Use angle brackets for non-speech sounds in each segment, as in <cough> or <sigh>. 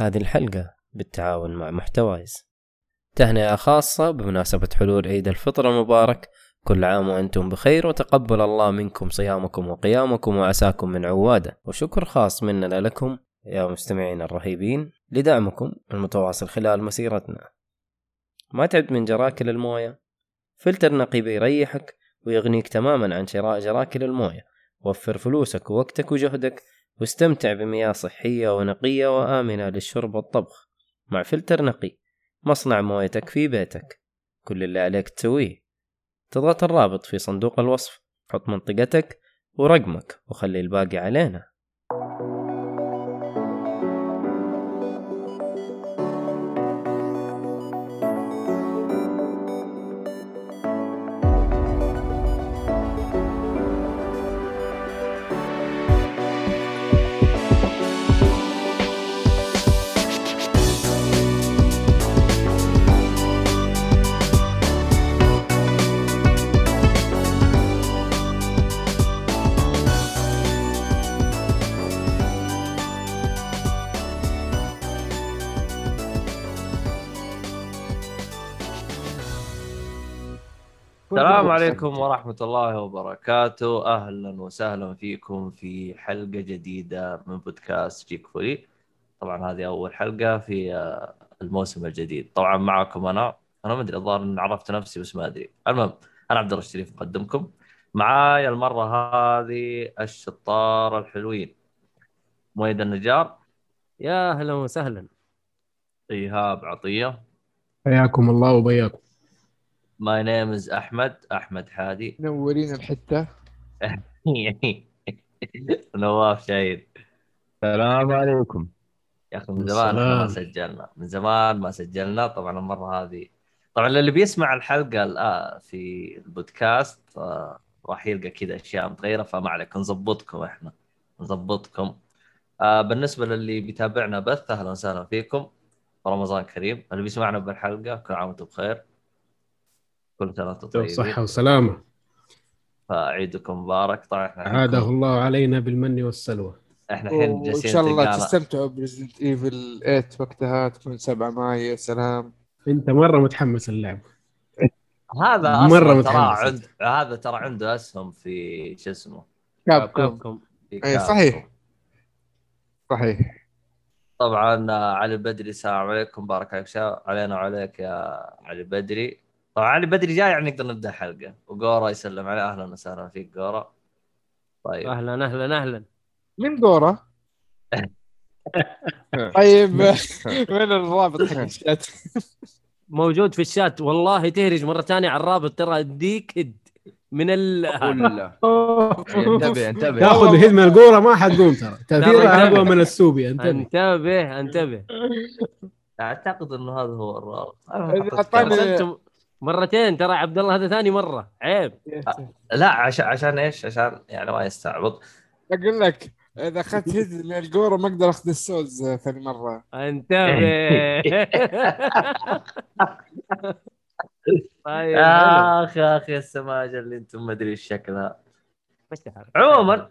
هذه الحلقة بالتعاون مع محتوايز. تهنئة خاصة بمناسبة حلول عيد الفطر المبارك. كل عام وأنتم بخير وتقبل الله منكم صيامكم وقيامكم وعساكم من عوادة. وشكر خاص مننا لكم يا مستمعين الرهيبين لدعمكم المتواصل خلال مسيرتنا. ما تعد من جراكل الموية. فلتر نقي بيريحك ويغنيك تماما عن شراء جراكل الموية. وفر فلوسك ووقتك وجهدك واستمتع بمياه صحية ونقية وآمنة للشرب والطبخ. مع فلتر نقي. مصنع مويتك في بيتك. كل اللي عليك تسويه. تضغط الرابط في صندوق الوصف. حط منطقتك ورقمك وخلي الباقي علينا. السلام عليكم ورحمة الله وبركاته. أهلا وسهلا فيكم في حلقة جديدة من بودكاست جيك فولي. طبعا هذه أول حلقة في آه، الموسم الجديد. طبعا معكم أنا. أنا ما أدري الظاهر إن عرفت نفسي بس ما أدري. المهم أنا عبد الله الشريف مقدمكم معايا المرة هذه الشطار الحلوين. مؤيد النجار. يا أهلا وسهلا. إيهاب عطية. حياكم الله وبياكم. My name is أحمد أحمد حادي منورين الحتة. <laughs> نواف شاهين السلام عليكم. يا أخي من زمان ما. سجلنا. من زمان ما سجلنا. طبعا المرة هذه. طبعا اللي بيسمع الحلقة الان في البودكاست آه، راح يلقى كذا أشياء متغيرة فما عليك. نظبطكم إحنا. نظبطكم. آه بالنسبة للي بيتابعنا بث أهلا وسهلا فيكم. رمضان كريم. اللي بيسمعنا بالحلقة كل عام وأنتم بخير. كل سنه وأنتم طيبين صحة وسلامة. فعيدكم مبارك. طبعا إحنا عاده الله علينا بالمن والسلوى. إحنا الحين وان جالسين شاء الله تستمتعوا بريزنت ايفل 8 وقتها تكون 7 ماي يا سلام. أنت مرة متحمس اللعب هذا مرة أصلا ترى متحمس. عند هذا ترى عنده أسهم في شو اسمه؟ كابكم في اي. صحيح. صحيح. طبعا آه، علي بدري السلام عليكم. بارك عليك علينا وعليك يا علي بدري. طبعا علي بدري جاي يعني نقدر نبدأ حلقة. وجورا يسلم عليه. أهلا وسهلا فيك جورا طيب. أهلا أهلا أهلا. من جورا <laughs> طيب. <laughs> وين الرابط حق الشات؟ <laughs> موجود في الشات. والله تهرج مرة ثانية على الرابط. ترى ديكد من ال انتبه انتبه. تأخذ هدمة القورة ما حتقوم ترى. تاثيرها. أقوى من السوبي. انتبه. انتبه انتبه. أعتقد إنه هذا هو الرابط. مرتين ترى عبد الله هذا ثاني مرة. عيب. لا عشان عشان إيش؟ عشان يعني ما يستعبط. أقول لك إذا أخذت هيد من الجورا ما أقدر أخذ السولز ثاني مرة. انتبه. <laughs> طيب. آخ يا أخي السماجه اللي أنتم ما أدري إيش شكلها. عموما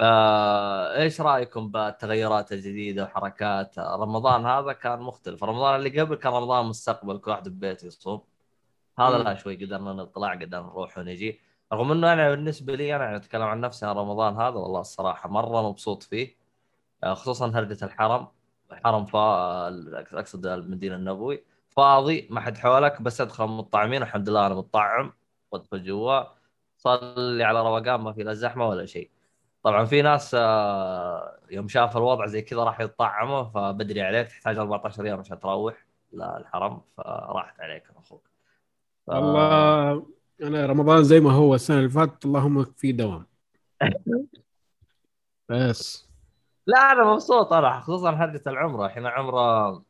آه، إيش رأيكم بالتغيرات الجديدة وحركات؟ رمضان هذا كان مختلف. رمضان اللي قبل كان رمضان مستقبل كل واحد ببيته يصوم. هذا لا شوي قدرنا نطلع قدرنا نروح ونجي. رغم إنه أنا بالنسبة لي أنا أتكلم عن نفسي عن رمضان هذا والله الصراحة مرة مبسوط فيه. آه، خصوصا هرجة الحرم. الحرم فا أقصد المدينة النبوي فاضي ما حد حولك بس أدخل مطعمين الحمد لله أنا مطعم وأدخل جوا. صلي على روقان ما في لا زحمة ولا شيء. طبعا في ناس آه، يوم شاف الوضع زي كذا راح يطعموا فبدري عليك تحتاج 14 يوم عشان تروح. للحرم فراحت عليك أخوك. ف- والله أنا رمضان زي ما هو السنة اللي فاتت اللهم في دوام. بس. لا أنا مبسوط أنا خصوصا هرجه العمرة. الحين عمرة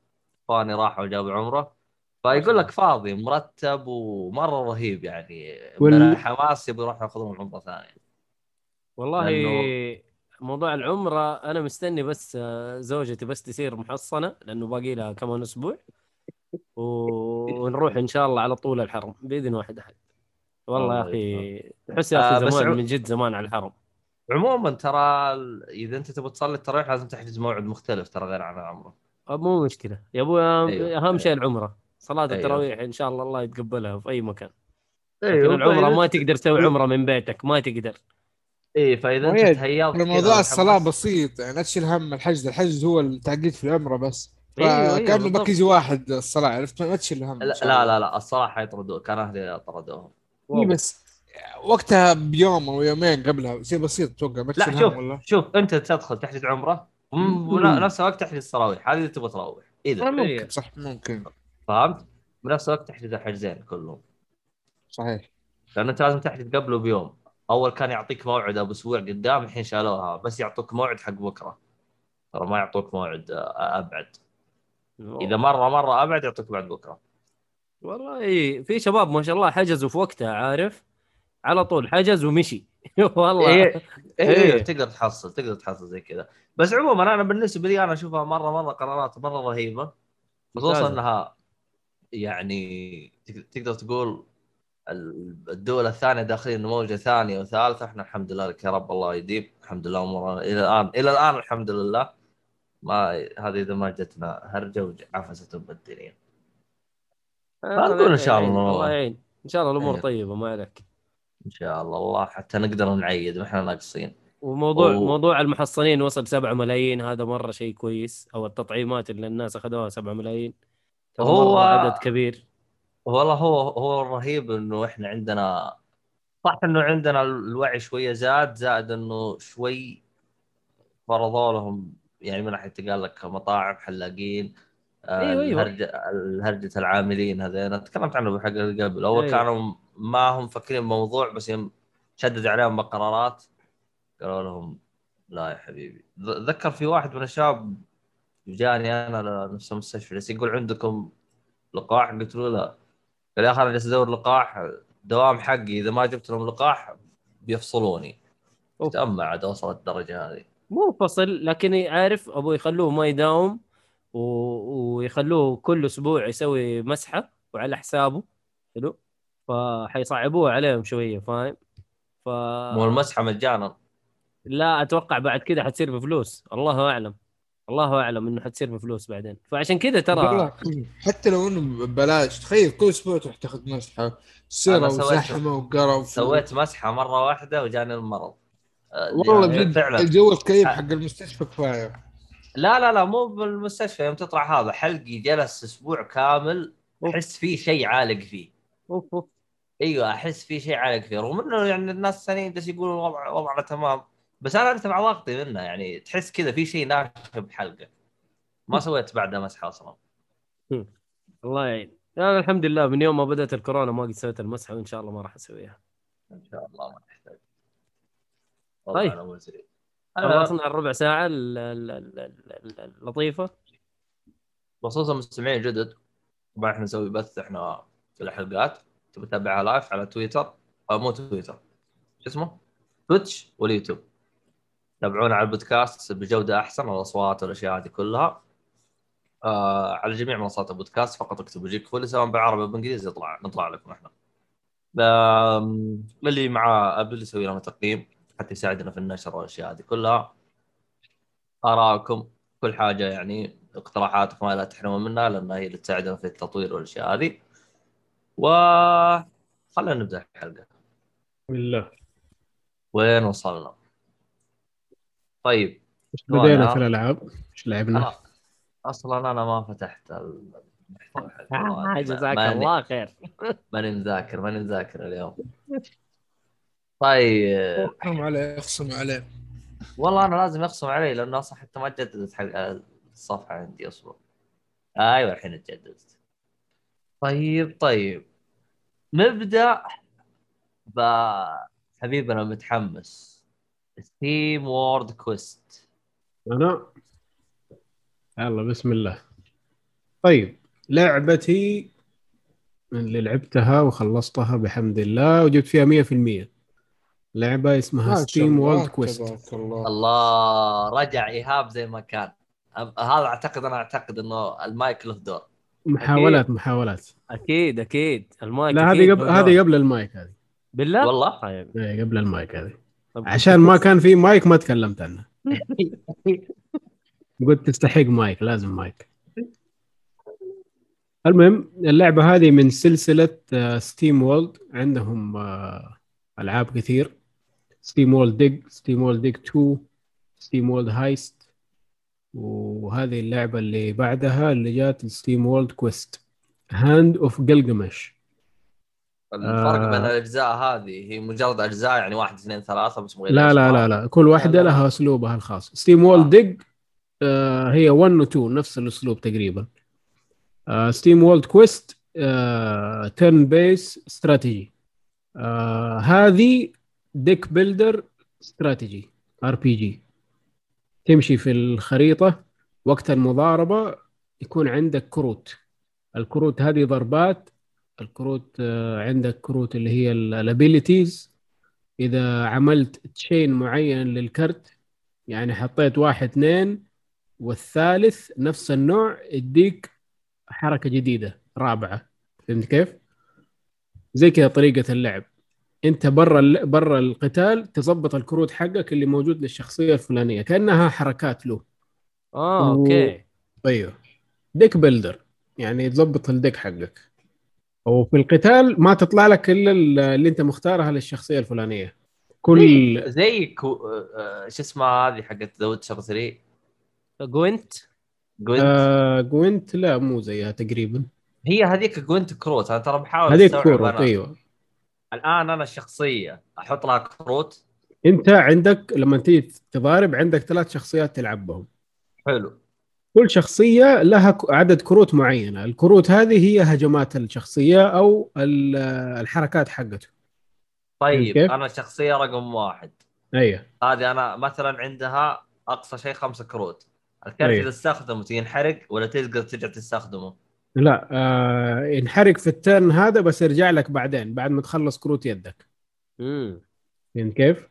إخواني راحوا وجابوا عمرة. فيقول لك فاضي مرتب ومرة رهيب يعني. وال- من الحماس يبغوا يروحوا ياخذون عمره ثانية. والله لأنه- موضوع العمرة أنا مستني بس آه، زوجتي بس تصير محصنة لأنه باقي لها كمان أسبوع. و- <laughs> ونروح إن شاء الله على طول الحرم بإذن واحد أحد. والله يا أخي تحس يا آه، أخي بس زمان عم- من جد زمان على الحرم. عموما ترى إذا أنت تبغى تصلي التراويح لازم تحجز موعد مختلف ترى غير عن العمرة. أه، مو مشكلة. يا أبوي أيوه. أهم شيء العمرة. صلاة أيوه. التراويح إن شاء الله الله يتقبلها في أي مكان. أيوه العمرة ما تقدر تسوي عمرة من بيتك ما تقدر. اي فإذا أنت تهيأت كذا موضوع الصلاة وتحمست- بسيط يعني لا تشيل هم الحجز الحجز هو التعقيد في العمرة بس. أيوه، أيوه، فكان بالضبط. باكيجي واحد الصلاة عرفت؟ ما تشيل هم لا لا. لا, لا الصراحه يطردوا كان أهلي طردوهم. إيه بس وقتها بيوم أو يومين قبلها شيء بسيط أتوقع ما لا تشيل شوف هم ولا؟ شوف أنت تدخل تحجز عمرة بنفس الوقت تحجز التراويح هذه اللي تبغى تروح إذا. ممكن صح ممكن. فهمت؟ بنفس الوقت تحجز الحجزين كلهم. صحيح. لأن أنت لازم تحجز قبله بيوم. أول كان يعطيك موعد أبو أسبوع قدام الحين شالوها بس يعطوك موعد حق بكرة. ترى ما يعطوك موعد آه، أبعد. إذا مرة مرة أبعد يعطوك بعد بكرة. والله إيه، في شباب ما شاء الله حجزوا في وقتها عارف؟ على طول حجز ومشي. <laughs> والله. إيه. إيه. إيه تقدر تحصل تقدر تحصل زي كذا. بس عموما أنا بالنسبة لي أنا أشوفها مرة مرة قرارات مرة رهيبة. خصوصا. إنها يعني تق- تقدر تقول الدول الثانية داخلين موجه ثانية وثالثه إحنا الحمد لله لك يا رب الله يديم. الحمد لله أمورنا. إلى الان إلى الآن الحمد لله. ما هذه إذا ما جتنا هرجة وعفست ام الدنيا. نقول إن شاء الله. الله يعين. إن شاء الله الأمور إيه. طيبة ما عليك. إن شاء الله. الله حتى نقدر نعيد ما إحنا ناقصين. وموضوع أوه. موضوع المحصنين وصل 7 ملايين. هذا مرة شيء كويس. أو التطعيمات اللي الناس أخذوها 7 ملايين. هو- عدد كبير. والله هو هو الرهيب إنه إحنا عندنا صح إنه عندنا الوعي شوية زاد زائد إنه شوي فرضوا لهم يعني من ناحية قال لك مطاعم حلاقين آه، أيوة، أيوة. الهرجة الهرجة العاملين هذين. تكلمت عنه بحق اللي قبل. اول أيوة. كانوا ما هم مفكرين بموضوع بس يوم شدد عليهم بقرارات قالوا لهم لا يا حبيبي. ذكر في واحد من الشباب جاني أنا لنفس المستشفى يقول عندكم لقاح؟ قلت له لا. أخي أنا جالس أدور لقاح دوام حقي إذا ما جبت لهم لقاح بيفصلوني. اما عاد وصلت الدرجة هذه. مو فصل لكن عارف أبو يخلوه ما يداوم و... ويخلوه كل أسبوع يسوي مسحة وعلى حسابه. حلو؟ فحيصعبوها عليهم شوية فاهم؟ ف مو المسحة مجانا. لا أتوقع بعد كذا حتصير بفلوس. الله أعلم. الله أعلم إنه حتصير بفلوس بعدين. فعشان كذا ترى حتى لو إنه ببلاش. تخيل كل أسبوع تروح تاخذ مسحة. سيره وزحمة وقرف سويت مسحة مرة واحدة وجاني المرض. آه، والله يعني فعلا. الجو الكئيب حق المستشفى كفاية. لا لا لا مو بالمستشفى. يوم تطلع هذا حلقي جلس أسبوع كامل. أحس فيه شيء عالق فيه. أوف أوف. أيوه أحس في شيء عالق فيه. رغم إنه يعني الناس الثانيين بس يقولوا الوضع وضعنا تمام. بس أنا ارتفع ضغطي منه يعني تحس كذا في شيء ناشف بحلقك ما سويت بعدها مسحة أصلا. الله يعين أنا الحمد لله. من يوم ما بدأت الكورونا ما قد سويت المسحة وإن شاء الله ما راح أسويها. إن شاء الله ما تحتاج. طيب. خلصنا الربع ساعة ال- ال- ال- ال- ال- اللطيفة. بخصوص المستمعين الجدد طبعا إحنا نسوي بث إحنا في الحلقات. تبي تتابعها live على تويتر؟ أو مو تويتر. شو اسمه؟ Twitch واليوتيوب. تابعونا على البودكاست بجودة أحسن الأصوات والاشياء هذه كلها. آه على جميع منصات البودكاست فقط اكتبوا Geek Fully سواء بالعربي أو بالانجليزي يطلع نطلع لكم إحنا. اللي مع أبل يسوي لنا تقييم حتى يساعدنا في النشر والأشياء هذه كلها. ارائكم كل حاجة يعني اقتراحاتكم لا تحرموا منها لأن هي اللي تساعدنا في التطوير والأشياء هذه. و خلينا نبدأ الحلقة. بسم الله. وين وصلنا؟ طيب بدينا في الألعاب؟ إيش لعبنا؟ أنا أصلا أنا ما فتحت حق آه، جزاك الله خير. <laughs> ماني مذاكر ماني مذاكر اليوم. طيب. أخصم عليه أخصم عليه. والله أنا لازم يخصم علي لأنه أصلا حتى ما تجددت حق الصفحة عندي اصبر أيوه الحين تجددت. طيب طيب. نبدا ب حبيبنا متحمس. SteamWorld Quest أنا؟ يلا بسم الله. طيب لعبتي اللي لعبتها وخلصتها بحمد الله وجبت فيها 100% لعبة اسمها SteamWorld Quest الله الله. رجع إيهاب زي ما كان. هذا أعتقد أنا أعتقد إنه المايك له دور. محاولات محاولات. أكيد أكيد. المايك لا أكيد. هذه قبل هذه دور. قبل المايك هذه. بالله؟ والله؟ طيب. إيه، قبل المايك هذه. طب عشان ما كان في مايك ما تكلمت عنه. <laughs> قلت تستحق مايك لازم مايك. المهم اللعبة هذه من سلسلة SteamWorld عندهم آه، ألعاب كثير. SteamWorld Dig SteamWorld Dig 2 SteamWorld Heist وهذه اللعبة اللي بعدها اللي جات SteamWorld Quest Hand of Gilgamech الفرق آه. بين الأجزاء هذه هي مجرد أجزاء يعني واحد اثنين ثلاثة بس مغير لا لا لا لا كل واحدة لا، لا. لها أسلوبها الخاص Steam آه. World Dig آه هي 1 و 2 نفس الأسلوب تقريبا آه SteamWorld Quest آه turn-based strategy آه هذه deck builder strategy RPG تمشي في الخريطة وقت المضاربة يكون عندك كروت الكروت هذه ضربات الكروت آه عندك كروت اللي هي ال abilities إذا عملت chain معين للكرت يعني حطيت واحد اثنين والثالث نفس النوع يديك حركة جديدة رابعة. فهمت كيف؟ زي كذا طريقة اللعب. أنت برا برا القتال تظبط الكروت حقك اللي موجود للشخصية الفلانية كأنها حركات له. آه أوكي. أيوه. deck builder يعني تظبط ال deck حقك. وفي القتال ما تطلع لك إلا ال- اللي أنت مختارها للشخصية الفلانية. كل زي كو... آه، شو اسمها هذه حقت The Witcher 3 Gwent؟ Gwent. آه Gwent لا مو زيها تقريبا. هي هذيك Gwent كروت. أنا ترى بحاول هذيك أنا. إيوه. الآن أنا الشخصية. أحط لها كروت. أنت عندك لما تيجي تضارب عندك ثلاث شخصيات تلعب بهم. حلو. كل شخصية لها عدد كروت معينة. الكروت هذه هي هجمات الشخصية أو ال- الحركات حقته. طيب كيف؟ أنا الشخصيه رقم واحد. أيوه هذه أنا مثلا عندها أقصى شيء خمسة كروت. الكرت أيوه. إذا استخدمته ينحرق ولا تقدر ترجع تستخدمه؟ لا آه ينحرق في الترن هذا بس يرجع لك بعدين بعد ما تخلص كروت يدك. امم فهمت كيف؟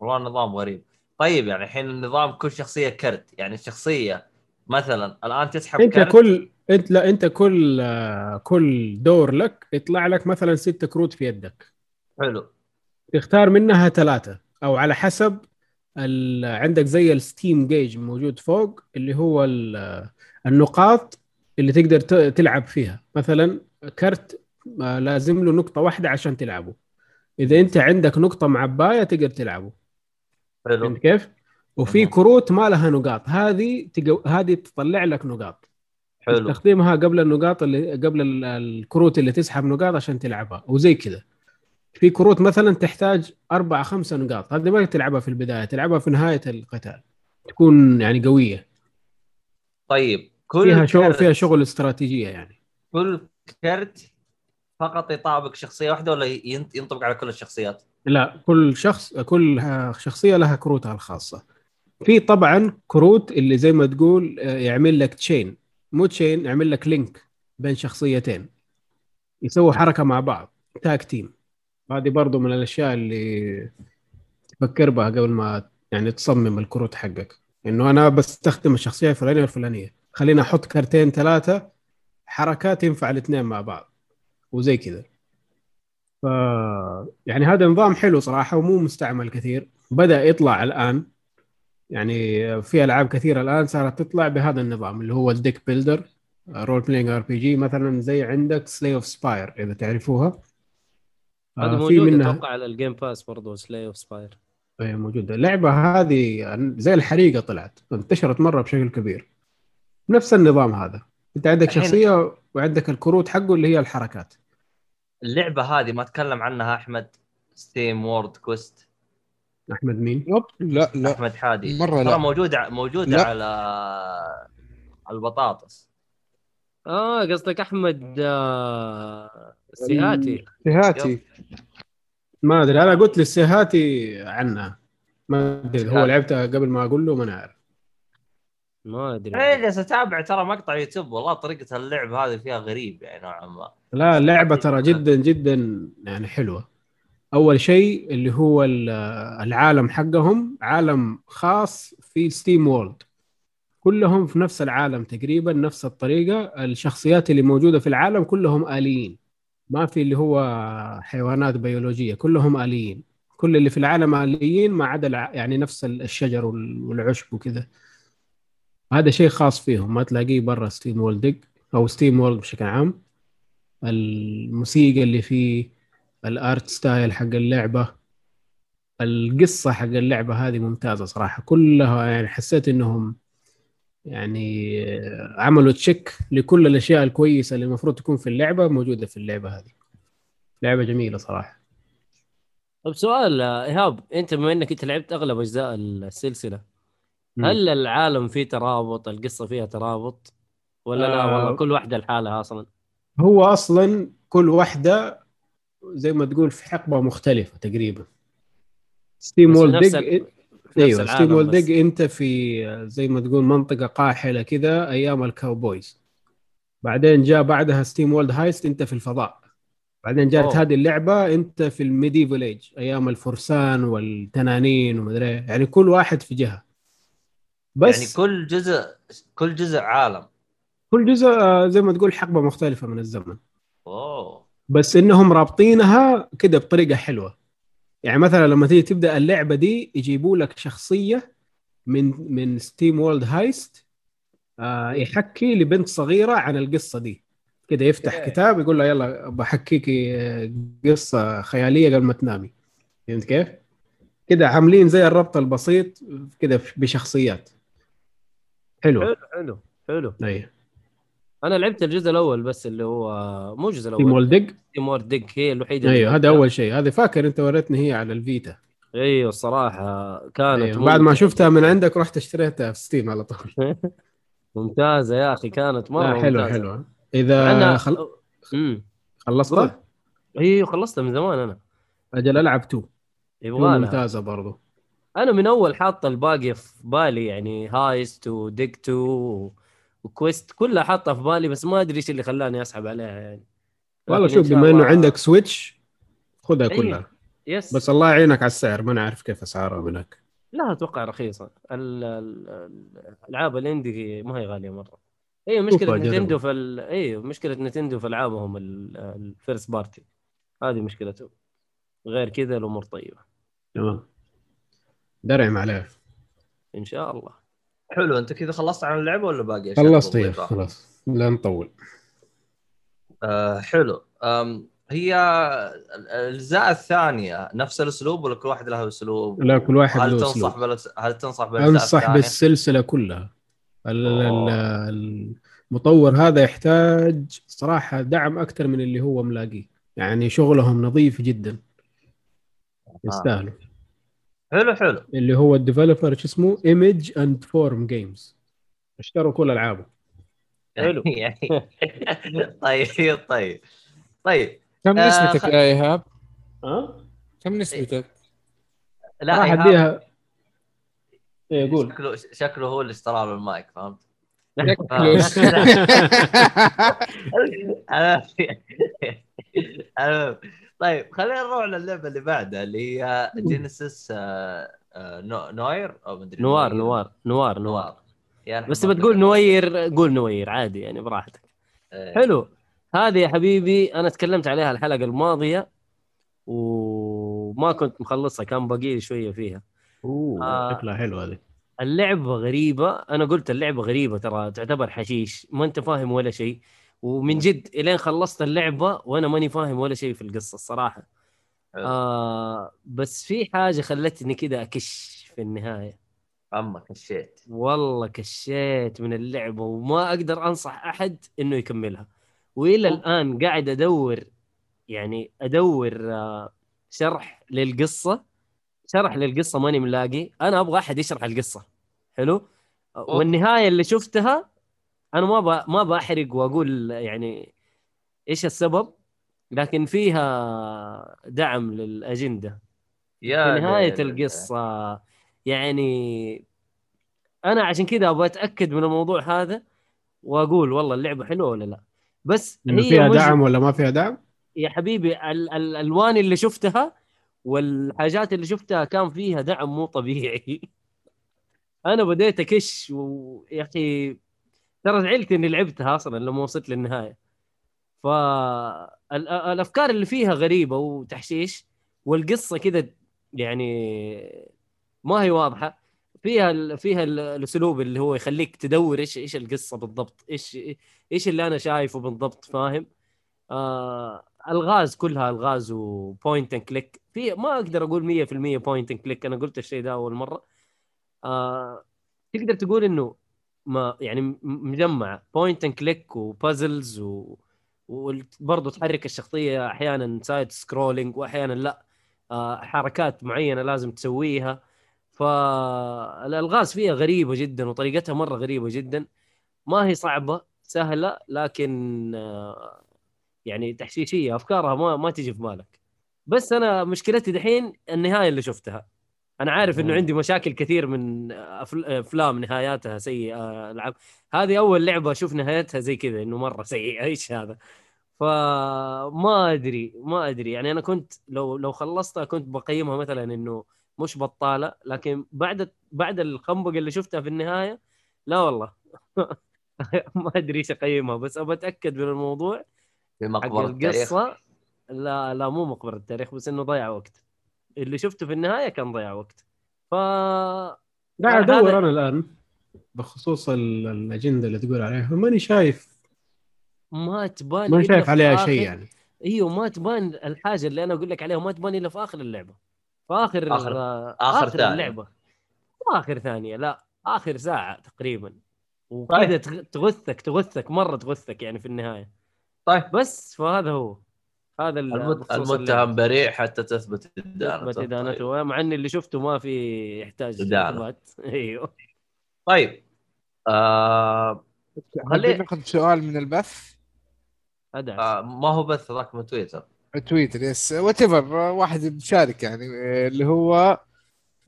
والله النظام غريب. طيب يعني الحين النظام كل شخصية كرت. يعني الشخصية مثلا الآن تسحب أنت كرت كل أنت لا أنت كل آه كل دور لك يطلع لك مثلا ستة كروت في يدك. حلو. تختار منها ثلاثة أو على حسب ال... عندك زي ال steam gauge موجود فوق اللي هو ال... النقاط اللي تقدر ت... تلعب فيها. مثلا كرت آه، لازم له نقطة واحدة عشان تلعبه. إذا أنت عندك نقطة معباية تقدر تلعبه. فهمت حلو كيف؟ وفي. كروت ما لها نقاط. هذه تجو... هذه تطلع لك نقاط. حلو. تستخدمها قبل النقاط اللي قبل ال- الكروت اللي تسحب نقاط عشان تلعبها وزي كذا. في كروت مثلا تحتاج أربعة خمسة نقاط. هذه ما تلعبها في البداية تلعبها في نهاية القتال. تكون يعني قوية. طيب كل فيها شغل فيها شغل استراتيجية يعني. كل كرت فقط يطابق شخصية واحدة ولا ين- ينطبق على كل الشخصيات؟ لا كل شخص كل شخصية لها كروتها الخاصة. في طبعا كروت اللي زي ما تقول آه، يعمل لك chain مو chain يعمل لك link بين شخصيتين. يسووا حركة مع بعض tag team هذه برضو من الأشياء اللي تفكر بها قبل ما يعني تصمم الكروت حقك. إنه أنا بستخدم الشخصية الفلانية والفلانية. خليني أحط كرتين ثلاثة حركات ينفع الاثنين مع بعض. وزي كذا. ف يعني هذا نظام حلو صراحة ومو مستعمل كثير. بدأ يطلع الآن. يعني في ألعاب كثيرة الآن صارت تطلع بهذا النظام اللي هو ال deck builder role-playing RPG مثلا زي عندك Slay of Spire إذا تعرفوها. هذا آه، في موجود منها أتوقع على ال Game Pass برضه Slay of Spire إيه موجودة اللعبة هذه زي الحريقة طلعت انتشرت مرة بشكل كبير. نفس النظام هذا. أنت عندك شخصية وعندك الكروت حقه اللي هي الحركات. اللعبة هذه ما تكلم عنها أحمد. SteamWorld Quest أحمد مين؟ yep. لا لا. أحمد حادي. مرة ترى لا. موجود ع- موجوده لا. على على البطاطس. آه قصدك أحمد آه سيهاتي. هاتي ما أدري أنا قلت للسيهاتي عنها ما أدري هو سيهاتي. لعبتها قبل ما أقول له ما أنا عارف ما أدري. إيه جالس أتابع ترى مقطع يوتيوب. والله طريقة اللعب هذه فيها غريب يعني نوعا ما. لا اللعبة ترى جدا جدا يعني حلوة. أول شيء اللي هو ال- العالم حقهم عالم خاص في SteamWorld كلهم في نفس العالم تقريبا نفس الطريقة. الشخصيات اللي موجودة في العالم كلهم آليين. ما في اللي هو حيوانات بيولوجية كلهم آليين. كل اللي في العالم آليين ما عدا يعني نفس الشجر وال- والعشب وكذا. هذا شيء خاص فيهم. ما تلاقيه برا SteamWorld Dig أو SteamWorld بشكل عام. الموسيقى اللي فيه ال art style حق اللعبة القصة حق اللعبة هذه ممتازة صراحة. كلها يعني حسيت إنهم يعني عملوا check لكل الأشياء الكويسة اللي المفروض تكون في اللعبة موجودة في اللعبة هذه. لعبة جميلة صراحة. طيب سؤال آه، إيهاب أنت بما إنك أنت لعبت أغلب أجزاء السلسلة مم. هل العالم فيه ترابط؟ القصة فيها ترابط؟ ولا لا؟ آه. والله كل واحدة لحالها أصلا. هو أصلا كل واحدة زي ما تقول في حقبة مختلفة تقريبا. Steam نفس Dig أيوه Steam بس. Dig أنت في زي ما تقول منطقة قاحلة كذا أيام ال cowboys بعدين جاء بعدها SteamWorld Heist أنت في الفضاء. بعدين جات أوه. هذه اللعبة أنت في ال medieval age أيام الفرسان والتنانين ومدري إيه. يعني كل واحد في جهة. بس يعني كل جزء كل جزء عالم. كل جزء آه، زي ما تقول حقبة مختلفة من الزمن. أوه. بس إنهم رابطينها كده بطريقة حلوة. يعني مثلا لما تيجي تبدأ اللعبة دي يجيبوا لك شخصية من من SteamWorld Heist آه يحكي لبنت صغيرة عن القصة دي. كده يفتح إيه. كتاب يقول لها يلا بحكيكي آه، قصة خيالية قبل ما تنامي. فهمت كيف؟ كده عاملين زي الربط البسيط كده بشخصيات. حلو حلو حلو حلو. اي أنا لعبت الجزء الأول بس اللي هو مو الجزء الأول World Dig SteamWorld Dig هي الوحيدة أيوه هذا. أول شيء. هذا فاكر أنت وريتني هي على ال Vita. أيوه الصراحة كانت أيوة. بعد ما. شفتها من عندك رحت اشتريتها في Steam على طول. <laughs> ممتازة يا أخي كانت مرة ممتازة. حلو إذا أنا خل... خلصتها؟ أيوه خلصتها من زمان أنا. أجل ألعب 2 2 يبغى لها. ممتازة برضو. أنا من أول حاطة الباقي في بالي يعني Heist و Dig 2 و Quest كلها حاطها في بالي بس ما أدري إيش اللي خلاني أسحب عليها يعني. والله شوف بما إنه عندك Switch خذها أيوة. كلها. yes بس الله يعينك على السعر ما نعرف كيف اسعارها هناك. لا أتوقع رخيصة. ال- ال- ال- الألعاب ال indie ما هي غالية مرة. أيوه مشكلة. Nintendo في ال... أيوه مشكلة Nintendo في ألعابهم ال first party هذه مشكلته. غير كذا الأمور طيبة. تمام. درعم عليه إن شاء الله. حلو انت كذا خلصت عن اللعبة ولا باقي خلصت؟ خلاص. لا نطول. آه حلو. أم هي الأجزاء الثانية نفس الأسلوب ولا كل واحد له أسلوب؟ لا كل واحد هل له تنصح اسلوب بل... هل تنصح بالأجزاء أنصح؟ بالسلسلة كلها. المطور هذا يحتاج صراحة دعم أكثر من اللي هو ملاقيه. يعني شغلهم نظيف جدا. يستاهلوا. حلو حلو. اللي هو ال developer شو اسمه؟ Image and Form Games اشتروا كل ألعابه. حلو. <laughs> يعني. طيب طيب. طيب. كم آه، نسبتك يا إيهاب؟ ها؟ كم نسبتك؟ لا راح أديها. إيه قول. شكله شكله هو اللي اشترى له المايك فهمت؟ <laughs> <laughs> أنا- طيب خلينا نروح للعبة اللي بعدها اللي هي Genesis آه، آه، No- Noir أو مدري Noir Noir Noir Noir. Noir. يعني بس تبى تقول Noir قول Noir عادي يعني براحتك. إيه. حلو. هذه يا حبيبي أنا تكلمت عليها الحلقة الماضية وما كنت مخلصها كان باقي لي شوية فيها. أوه آه. شكلها حلو هذه. اللعبة غريبة. أنا قلت اللعبة غريبة ترى تعتبر حشيش ما أنت فاهم ولا شيء. ومن جد إلين خلصت اللعبة وأنا ماني فاهم ولا شيء في القصة الصراحة. آه بس في حاجة خلتني كذا أكش في النهاية. أما كشيت. والله كشيت من اللعبة وما أقدر أنصح أحد إنه يكملها. وإلى الآن قاعد أدور يعني أدور آه، شرح للقصة. شرح للقصة ماني ملاقي. أنا أبغى أحد يشرح القصة. حلو؟ والنهاية اللي شفتها أنا ما ب... ما بحرق وأقول يعني إيش السبب لكن فيها دعم للأجندة يا في نهاية ليل. القصة يعني أنا عشان كذا أبغى أتأكد من الموضوع هذا وأقول والله اللعبة حلوة ولا لا بس هي فيها مج- دعم ولا ما فيها دعم؟ يا حبيبي ال- ال- الألوان اللي شفتها والحاجات اللي شفتها كان فيها دعم مو طبيعي <laughs> أنا بديت أكش ويا أخي ترى زعلت إني لعبتها أصلا لما وصلت للنهاية. فالافكار اللي فيها غريبة وتحشيش والقصة كذا يعني ما هي واضحة. فيها ال... فيها ال- الأسلوب اللي هو يخليك تدور إيش إيش القصة بالضبط إيش إيش اللي أنا شايفه بالضبط فاهم؟ آه ألغاز كلها ألغاز و point and click في ما أقدر أقول 100% point and click أنا قلت الشيء ده أول مرة. آه تقدر تقول إنه ما يعني م- مجمع point and click و puzzles و وبرضه تحرك الشخصية أحيانا side scrolling وأحيانا لا. آه حركات معينة لازم تسويها. فالالغاز فيها غريبة جدا وطريقتها مرة غريبة جدا. ما هي صعبة سهلة لكن آه يعني تحشيشية أفكارها ما ما تيجي في بالك. بس أنا مشكلتي دحين النهاية اللي شفتها. أنا عارف إنه. عندي مشاكل كثير من أفلام نهاياتها سيئة العاب هذه أول لعبة أشوف نهايتها زي كذا إنه مرة سيئة. <laughs> إيش هذا؟ فما أدري ما أدري. يعني أنا كنت لو لو خلصتها كنت بقيمها مثلا إنه مش بطالة لكن بعد بعد الخنبقه اللي شفتها في النهاية لا والله. <laughs> ما أدري إيش أقيمها بس أبى أتأكد من الموضوع. في مقبرة التاريخ القصة. لا لا مو مقبرة التاريخ بس إنه ضيع وقت. اللي شفته في النهاية كان ضيع وقت. ف قاعد هذا- أدور أنا الآن بخصوص ال- الأجندة اللي تقول عليها. ماني شايف ما تبان إلا شايف عليها آخر- شيء يعني. إيوه ما تبان الحاجة اللي أنا أقول لك عليها ما تبان إلا في آخر اللعبة. في آخر آخر- آه، آخر آخر ثانية. اللعبة. آخر ثانية لا آخر ساعة تقريبا. وكذا طيب. تغ- تغثك تغثك مرة تغثك يعني في النهاية. طيب. بس فهذا هو. هذا المتهم. بريء حتى تثبت إدانته. تثبت إدانته مع ان اللي شفته ما في يحتاج. إثبات. <laughs> أيوه. طيب. آه... خلي- خلينا ناخذ سؤال من البث؟ أدعس. آه ما هو بث ذاك من تويتر؟ تويتر yes whatever واحد مشارك يعني. آه، اللي هو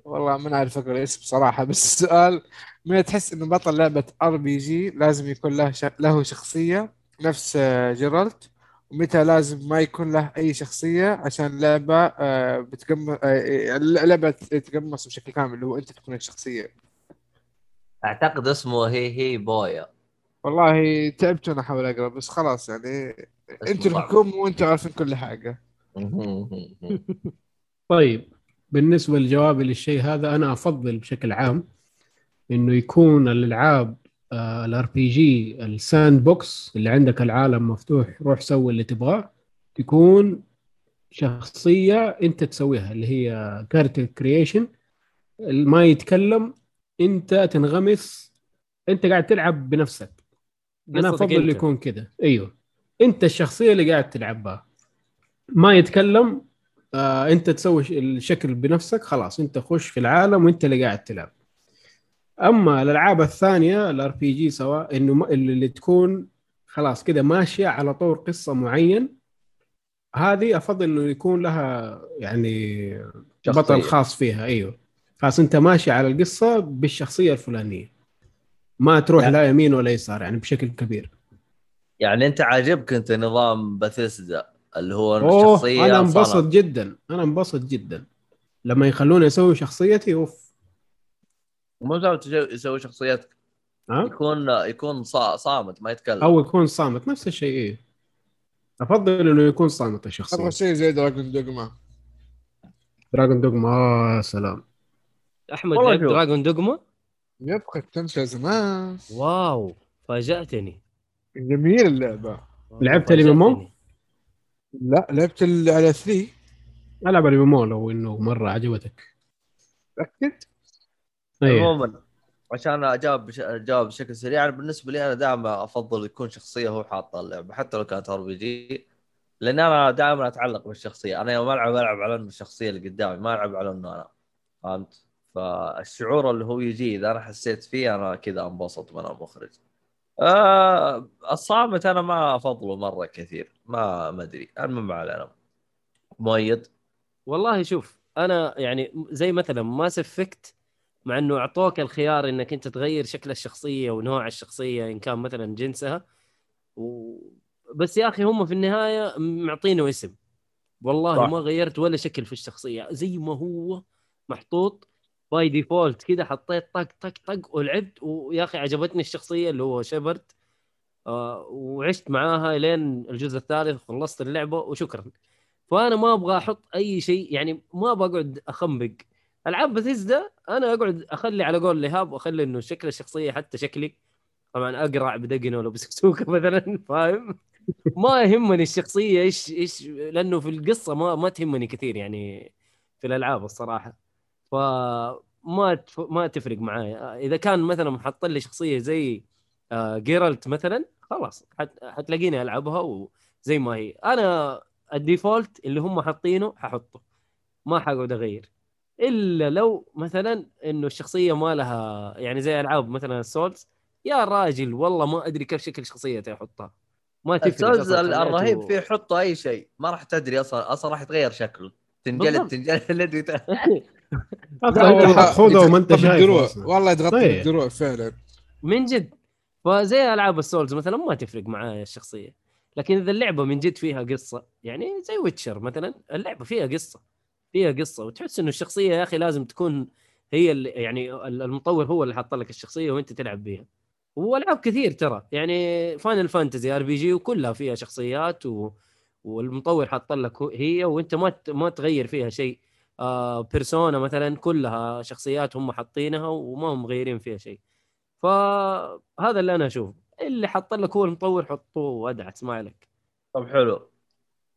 والله ما نعرف أقرأ الاسم صراحة <laughs> بس السؤال من تحس إنه بطل لعبة RPG لازم يكون له ش... له شخصية نفس آه، ومتى لازم ما يكون له أي شخصية عشان اللعبه آه، بتقمص اللعبه تتقمص بشكل كامل اللي هو أنت تكون الشخصية. أعتقد اسمه هي هي بويا. والله تعبت وأنا أحاول أقرأ بس خلاص يعني أنتوا. الحكومة وأنتوا عارفين كل حاجة. <laughs> طيب بالنسبة لجوابي للشيء هذا أنا أفضل بشكل عام إنه يكون الألعاب ال RPG ال sandbox اللي عندك العالم مفتوح روح سوي اللي تبغاه تكون شخصية أنت تسويها اللي هي character creation ما يتكلم أنت تنغمس أنت قاعد تلعب بنفسك. أنا أفضل. يكون كذا أيوه. أنت الشخصية اللي قاعد تلعب بها ما يتكلم آه أنت تسوي الشكل بنفسك خلاص أنت خش في العالم وأنت اللي قاعد تلعب. أما الألعاب الثانية ال RPG سواء إنه اللي تكون خلاص كده ماشية على طور قصة معين هذه أفضل إنه يكون لها يعني شخصية. بطل خاص فيها أيوه خلاص أنت ماشي على القصة بالشخصية الفلانية ما تروح لا. لا يمين ولا يسار يعني بشكل كبير يعني أنت عاجبك أنت نظام باثيسدا اللي هو الشخصية أنا. انبسط جدا أنا انبسط جدا لما يخلوني أسوي شخصيتي أوف مو لازم يسوي شخصيات ها؟ يكون يكون صا- صامت ما يتكلم. أو يكون صامت نفس الشيء إيه. أفضل إنه يكون صامت الشخصية. أبغى شيء زي دراجون دوغما Dragon's Dogma آه سلام. أحمد لعب. Dragon's Dogma yep ختمتها زمان. wow فاجأتني. جميل اللعبة. لعبت فاجأتني. الإمامو؟ لا لعبت على 3 ألعب الريمو لو إنه مرة عجبتك. أيوه عموما عشان أجاوب بش... أجاوب بشكل سريع أنا بالنسبة لي أنا دائما أفضل يكون شخصية هو حاطها اللعبة حتى لو كانت RPG لأن أنا دائما أتعلق بالشخصية. أنا يوم ألعب ألعب على انه الشخصية اللي قدامي ما ألعب على إنه أنا فهمت؟ فالشعور اللي هو يجي إذا أنا حسيت فيه أنا كذا انبسط من المخرج آه الصامت أنا ما أفضله مرة كثير ما ما أدري. المهم ما علينا مؤيد؟ والله شوف أنا يعني زي مثلا Mass Effect مع إنه أعطوك الخيار إنك أنت تغير شكل الشخصية ونوع الشخصية إن كان مثلا جنسها. و... بس يا أخي هم في النهاية معطينه اسم. والله صح. ما غيرت ولا شكل في الشخصية. زي ما هو محطوط by default كذا حطيت طق طق طق ولعبت. ويا أخي عجبتني الشخصية اللي هو Shepard آه وعشت معاها لين الجزء الثالث خلصت اللعبة وشكرا. فأنا ما أبغى أحط أي شيء يعني ما بقعد أخنبق. ألعاب بثيزدا أنا أقعد أخلي على قول لهاب وأخلي إنه شكل الشخصية حتى شكلي. طبعا اقرع بدقن ولا بسكسوكه <laughs> مثلا فاهم؟ ما يهمني الشخصية إيش إيش لأنه في القصة ما ما تهمني كثير يعني في الألعاب الصراحة. فما تف... ما تفرق معايا إذا كان مثلا محط لي شخصية زي آه Geralt مثلا خلاص حت... حتلاقيني ألعبها وزي ما هي. أنا ال default اللي هم حاطينه ححطه. ما حقعد أغير. إلا لو مثلا إنه الشخصية ما لها يعني زي ألعاب مثلا ال Souls يا راجل والله ما أدري كيف شكل شخصيتي احطها ما تفرق ال Souls الرهيب فيه حطوا أي شيء ما راح تدري أصلا أصلا راح يتغير شكله تنجلد. تنجلد خذه وما انت. أصلاً. والله يتغطى طيب. بالدروع فعلا من جد فزي ألعاب ال Souls مثلا ما تفرق معايا الشخصية لكن إذا اللعبة من جد فيها قصة يعني زي Witcher مثلا اللعبة فيها قصة فيها قصة وتحس إنه الشخصية يا أخي لازم تكون هي اللي يعني المطور هو اللي حط لك الشخصية وأنت تلعب بيها. والعاب كثير ترى يعني Final Fantasy RPG وكلها فيها شخصيات و... والمطور حط لك هي وأنت ما ت- ما تغير فيها شيء. آه Persona مثلا كلها شخصيات هم حاطينها وما هم مغيرين فيها شيء. فهذا اللي أنا أشوفه. اللي حط لك هو المطور حطوه وادعس ما عليك. طب حلو.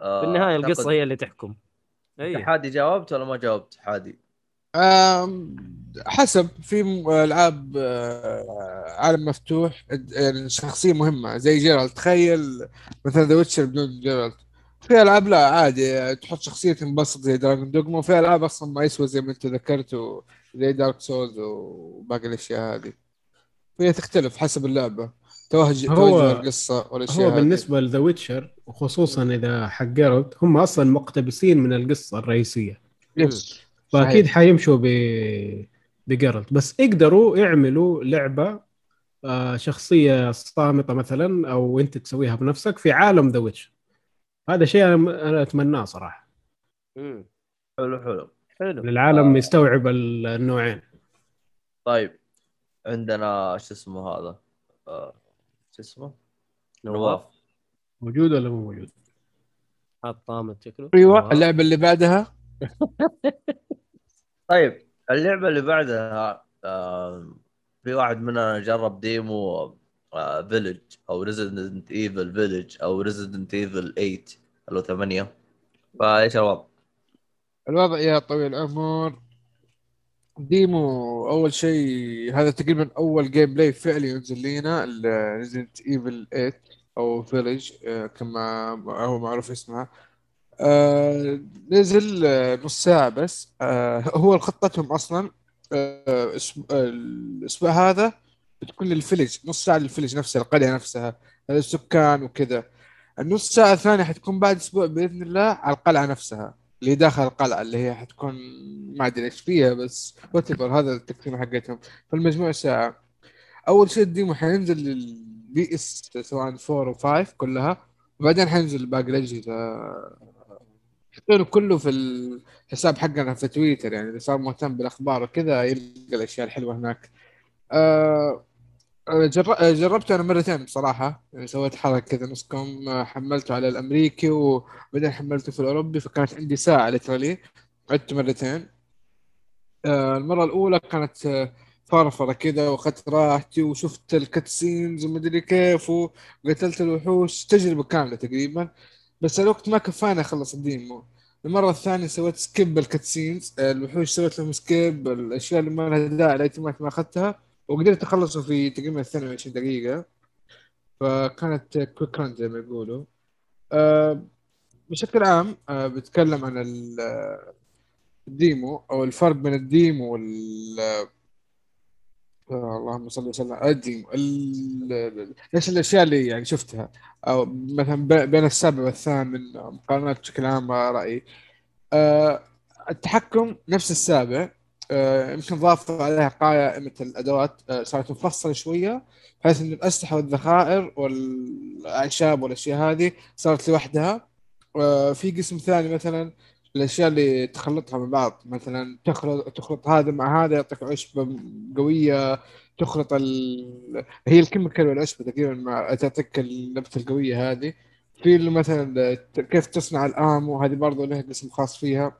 آه، في النهاية القصة هي اللي تحكم. اي حادي جاوبت ولا ما جاوبت حادي؟ حسب في ألعاب آه، عالم مفتوح يعني شخصية مهمة زي Geralt. تخيل مثلا The Witcher بدون Geralt. في ألعاب لا عادي تحط شخصية تنبسط زي Dragon's Dogma وفي ألعاب أصلا ما يسوى زي ما أنت ذكرت زي Dark Souls وباقي الأشياء هذه. فهي تختلف حسب اللعبة. توجه القصة والأشياء هو. بالنسبة ل The Witcher وخصوصا إذا حق Geralt هم أصلا مقتبسين من القصة الرئيسية yes. فأكيد صحيح. حيمشوا ب ب Geralt بس يقدروا يعملوا لعبة آه، شخصية صامتة مثلا أو أنت تسويها بنفسك في عالم The Witcher هذا شيء أنا أنا أتمناه صراحة مم. حلو حلو حلو العالم يستوعب ال- النوعين طيب عندنا شو اسمه هذا آه، شو اسمه؟ نواف موجود ولا مو موجود؟ حاط طامة شكله أيوه. اللعبة اللي بعدها <laughs> طيب اللعبة اللي بعدها آه، في واحد مننا جرب demo Village أو Resident Evil Village أو Resident Evil 8 اللي هو 8 فايش الوضع؟ الوضع يا طويل العمر demo أول شيء هذا تقريبا أول gameplay فعلي ينزل لنا Resident Evil 8 أو Village كما هو معروف اسمها آه، نزل آه، نص ساعة بس. آه، هو خطتهم أصلا آه، الأسبوع هذا بتكون لل Village نص ساعة لل Village نفسها القرية نفسها السكان وكذا. النص ساعة الثانية حتكون بعد أسبوع بإذن الله على القلعة نفسها. اللي داخل القلعة اللي هي حتكون ما أدري إيش فيها بس وات هذا التقسيمة حقتهم. فالمجموع ساعة. أول شيء ال demo حينزل لل PS سواء 4 و 5 كلها وبعدين حينزل باقي الأجهزة. حاطينه كله في الحساب حقنا في تويتر يعني اللي صار مهتم بالأخبار وكذا يلقى الأشياء الحلوة هناك. آه جر- جربته أنا مرتين بصراحة. يعني سويت حركة كذا نص كم آه، حملته على الأمريكي وبعدين حملته في الأوروبي فكانت عندي ساعة literally عدته مرتين. آه، المرة الأولى كانت آه، فرفرة كذا وأخذت راحتي وشفت ال cutscenes ومدري كيف وقتلت الوحوش تجربة كاملة تقريبا. بس الوقت ما كفاني أخلص ال demo. المرة الثانية سويت skip ال cutscenes الوحوش سويت لهم skip الأشياء اللي ما لها داعي الايتمات ما أخذتها. وقدرت أخلصه في تقريبا 22 دقيقة. فكانت quick run زي ما يقولوا. أه بشكل عام أه بتكلم عن آه، ال demo أو الفرق بين ال demo وال آه، اللهم صل وسلم ال demo ال- ال- إيش الأشياء اللي يعني شفتها. أو مثلا بين السابع والثامن مقارنات بشكل عام رأيي. التحكم نفس السابع. آه، يمكن ضافوا عليها قائمة الأدوات آه، صارت مفصلة شوية بحيث إن الأسلحة والذخائر والأعشاب والأشياء هذه صارت لوحدها. آه، في قسم ثاني مثلا الأشياء اللي تخلطها من بعض مثلا تخلط تخلط هذا مع هذا يعطيك عشبة قوية تخلط ال... هي الكيميكال والعشبة تقريبا مع تعطيك النبتة القوية هذه. في مثلا كيف تصنع الامو هذه برضه لها قسم خاص فيها.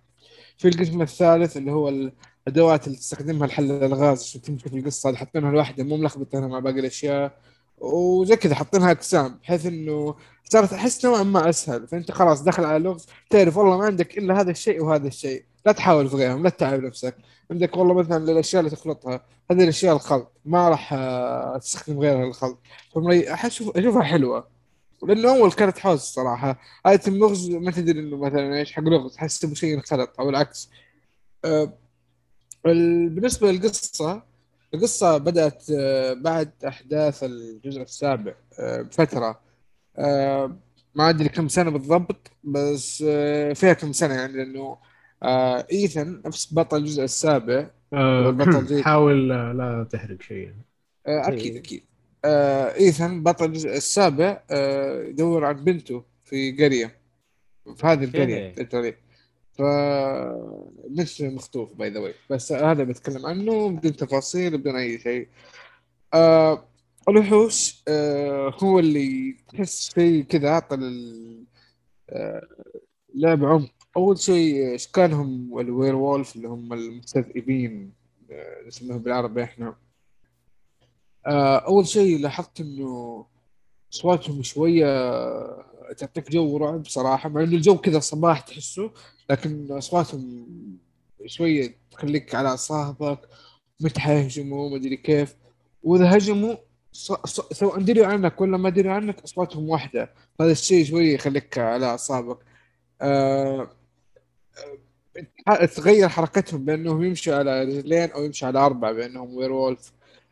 في القسم الثالث اللي هو الادوات اللي تستخدمها لحل الألغاز عشان تمشي في القصة اللي حاطينها لوحدها مو ملخبطينها مع باقي الأشياء. وزي كذا حاطينها أقسام بحيث إنه صارت أحس نوعا ما أسهل. فأنت خلاص داخل على لغز تعرف والله ما عندك إلا هذا الشيء وهذا الشيء. لا تحاول في غيرهم لا تتعب نفسك. عندك والله مثلا الاشياء اللي تخلطها هذه الأشياء الخلط ما راح تستخدم غيرها للخلط. فمري أحس أشوفها حلوة. لأنه أول كانت حوز الصراحة. ايتم لغز ما تدري إنه مثلا إيش حق لغز تحس شيء انخلط أو العكس. أه بالنسبة للقصة القصة بدأت آه، بعد أحداث الجزء السابع آه، بفتره آه، ما أدري كم سنة بالضبط بس آه، فيها كم سنة يعني لأنه آه، إيثن نفس بطل الجزء السابع. آه، <clears throat> حاول آه، لا تحرق شيء آه، أكيد إيه. أكيد آه، إيثن بطل الجزء السابع آه، يدور عن بنته في قرية في هذه القرية. الطريق. ف مش مخطوف باي ذا بس هذا بتكلم عنه بدون تفاصيل بدون أي شيء. آه الوحوش آه هو اللي تحس فيه كذا عطى لل- آه لعب عمق. أول شيء اشكالهم ال werewolf اللي هم المستذئبين آه اسمهم بالعربي إحنا. آه أول شيء لاحظت إنه أصواتهم شوية تعطيك جو رعب صراحة مع إنه الجو كذا صباح تحسه. لكن أصواتهم شوية تخليك على أعصابك متى حيهجموا ما أدري كيف. وإذا هجموا سواء دروا عنك ولا ما دروا عنك أصواتهم واحدة. هذا الشيء شوية يخليك على أعصابك. آه آه، تغير حركتهم بأنهم يمشوا على رجلين أو يمشوا على أربع بأنهم وير وولف.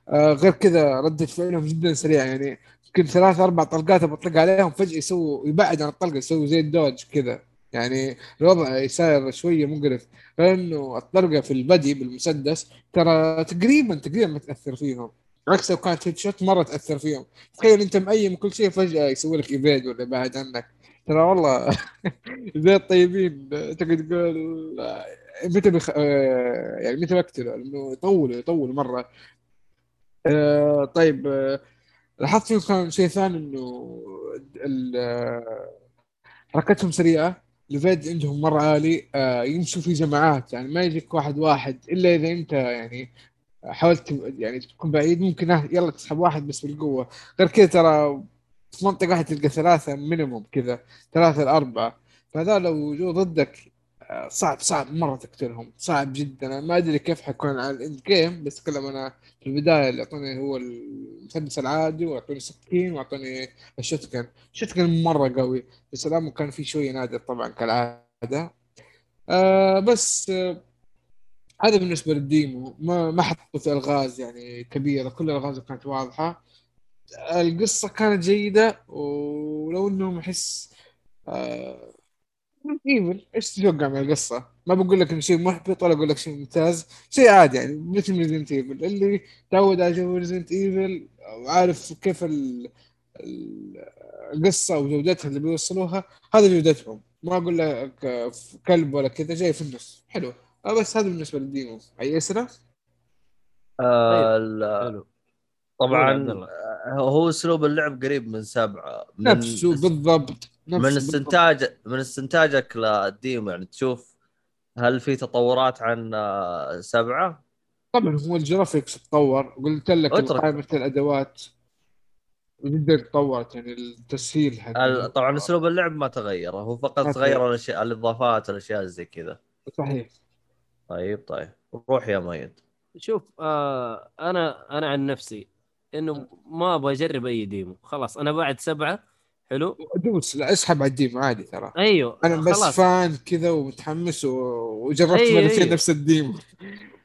آه غير كذا ردة فعلهم جدا سريعة يعني يمكن ثلاث أربع طلقات بطلق عليهم فجأة يسووا يبعد عن الطلقة يسووا زي الدوج كذا. يعني الوضع يصير شوية مقرف. لأنه الطلقة في البدي بالمسدس ترى تقريبا تقريبا ما تاثر فيهم. عكس لو كانت هيد شوت مرة تأثر فيهم. تخيل أنت مأيم كل شيء فجأة يسوي لك إيفيد ولا يبعد عنك. ترى والله <laughs> زي الطيبين. تقعد تقول متى بخ... آه، يعني متى بقتله؟ لأنه يطولوا يطولوا مرة. آه، طيب آه، لاحظت كان شيء ثاني إنه حركتهم سريعة. الفيد عندهم مرة عالي آه، يمشوا في جماعات يعني ما يجيك واحد واحد إلا إذا أنت يعني حاولت يعني تكون بعيد ممكن يلا تسحب واحد بس بالقوة. غير كذا ترى في منطقة واحدة تلقى ثلاثة مينيموم كذا ثلاثة لأربعة. فهذا لو جو ضدك صعب صعب مرة تقتلهم. صعب جدا. أنا ما أدري كيف حيكون على ال end game بس أتكلم أنا في البداية اللي أعطوني هو المسدس العادي وأعطوني سكين وأعطوني ال shotgun ال shotgun مرة قوي. بس ال ammo كان في شوية نادر طبعا كالعادة. آه بس آه هذا بالنسبة لل demo. ما ما في ألغاز يعني كبيرة. كل الالغاز كانت واضحة. القصة كانت جيدة ولو انه احس آه Evil إيش تتوقع من القصة؟ ما بقول لك انه شيء محبط ولا أقول لك شيء ممتاز، شيء عادي يعني مثل Resident Evil اللي تعود على جو Resident Evil وعارف كيف ال... ال- القصة وجودتها اللي بيوصلوها هذا جودتهم، ما أقول لك كلب ولا كذا جاي في النص، حلو. بس هذا بالنسبة لل demo، أي أسئلة؟ آه، ال- حلو. طبعا. آه، هو أسلوب اللعب قريب من سبعة من نفسه بالضبط. من نفسه استنتاج من استنتاجك لل demo يعني تشوف هل في تطورات عن آه، سبعة؟ طبعا هو ال graphics تطور. قلت لك. قائمه الأدوات جدا تطورت يعني التسهيل حق ال- طبعا أسلوب اللعب ما تغير هو فقط تغير الأشياء الإضافات الأشياء زي كذا. صحيح. طيب طيب. روح يا ميد شوف آه أنا أنا عن نفسي إنه ما أبغى أجرب أي demo. خلاص أنا بعد سبعة حلو؟ دوس لا اسحب على ال demo عادي ترى. أيوه أنا بس خلاص. fan كذا ومتحمس و... وجربت أيوة، مرتين أيوة. نفس ال demo.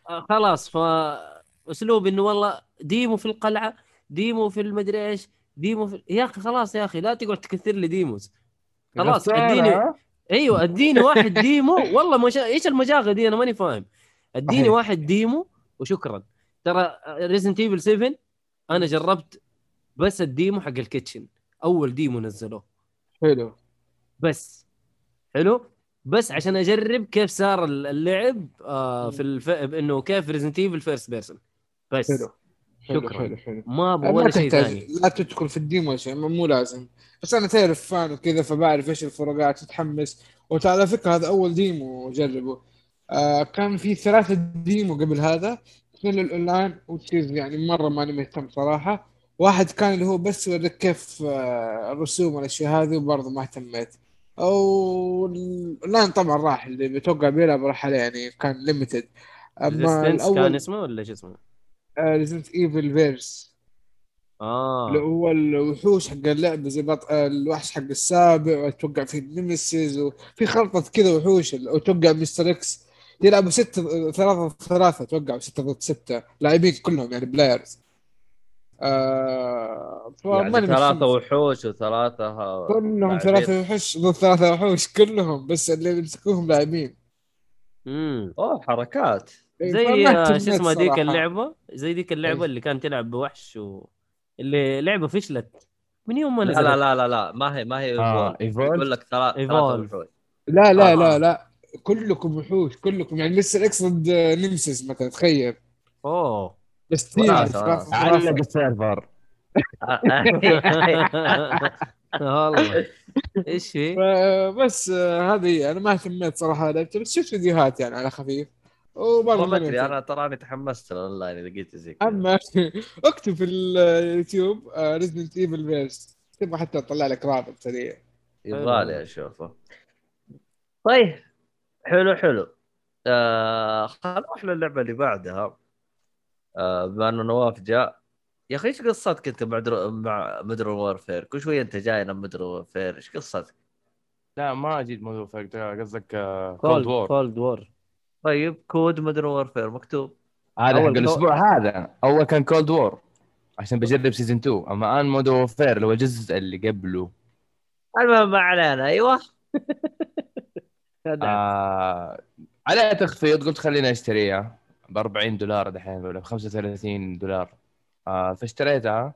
آه، خلاص. فاسلوب إنه والله demo في القلعة demo في المدري إيش demo في يا أخي خلاص يا أخي لا تقعد تكثر لي demos. خلاص اديني أيوه أديني واحد demo. والله مشا... إيش المجاغه دي؟ أنا ماني فاهم. أديني. واحد demo وشكرا. ترى Resident Evil 7 أنا جربت بس ال demo حق ال kitchen. أول demo نزلوه. حلو. بس. حلو؟ بس عشان أجرب كيف صار اللعب آه في الف... إنه كيف Resident Evil first person بس. حلو. حلو شكراً. حلو حلو. ما أبغى ولا شيء ثاني. لا تدخل في ال demo شيء مو لازم. بس أنا تعرف fan وكذا فبعرف إيش الفروقات تتحمس. وعلى فكرة هذا أول demo اجربه آه كان في ثلاثة demo قبل هذا. اثنين للاونلاين وتشيز يعني مرة ماني مهتم صراحة. واحد كان اللي هو بس يوريك كيف آه الرسوم والأشياء هذه وبرضه ما اهتميت. أو الاونلاين طبعا راح اللي بتوقع بيلعب راح عليه يعني كان limited أما Resistance كان الأول اسمه ولا شو اسمه؟ Resident Evil Verse اللي آه. هو الوحوش حق اللعبه زي بط... الوحش حق السابع وتوقع فيه ال Nemesis وفي خلطه كذا وحوش وتوقع Mr. X. يلعبوا ستة ثلاثة ثلاثة توقعوا ستة ضد ستة لاعبين كلهم يعني players آه يعني ثلاثة. وحوش وثلاثة ها- كلهم. ثلاثة وحوش ضد ثلاثة وحوش كلهم بس اللي يمسكوهم لاعبين امم أوه حركات إيه، زي آه، شو اسمه ديك صراحة. اللعبة زي ديك اللعبة إيه. اللي كانت تلعب بوحش و... اللي لعبة فشلت من يوم ما لا لا لا لا ما هي ما هي آه ايفولف ايفولف يقول لك ثلاث ثلاثة. وحوش لا لا آه. لا لا كلكم وحوش كلكم. يعني مستر إكس ضد نمسيس مثلا تخيل. أوه. بس. <laughs> علق. السيرفر. والله. إيش في؟ بس هذه أنا ما اهتميت صراحة لعبت بس شفت فيديوهات يعني على خفيف. وبرضه والله ما أدري. أنا تراني تحمست للاونلاين إذا قلت زي كذا. أما <laughs> اكتب في اليوتيوب Resident Evil Verse تبغى حتى اطلع لك رابط سريع. يبغالي أشوفه. طيب. حلو حلو. آه خلينا نروح للعبة اللي بعدها. آه بما انه نواف جاء. يا أخي إيش قصتك أنت مع Modern... مع Modern Warfare كل شوية أنت جاينا Modern Warfare إيش قصتك؟ لا ما جيت موضوع فاك قصدك Cold War Cold War طيب COD Modern Warfare مكتوب. هذا حق الأسبوع هذا أول كان Cold War عشان بجرب season 2 أما الآن Modern Warfare اللي هو الجزء اللي قبله. المهم ما علينا. أيوه. آه عليها تخفيض قلت خليني اشتريها ب 40 دولار دحين ولا ب 35 دولار. آه فاشتريتها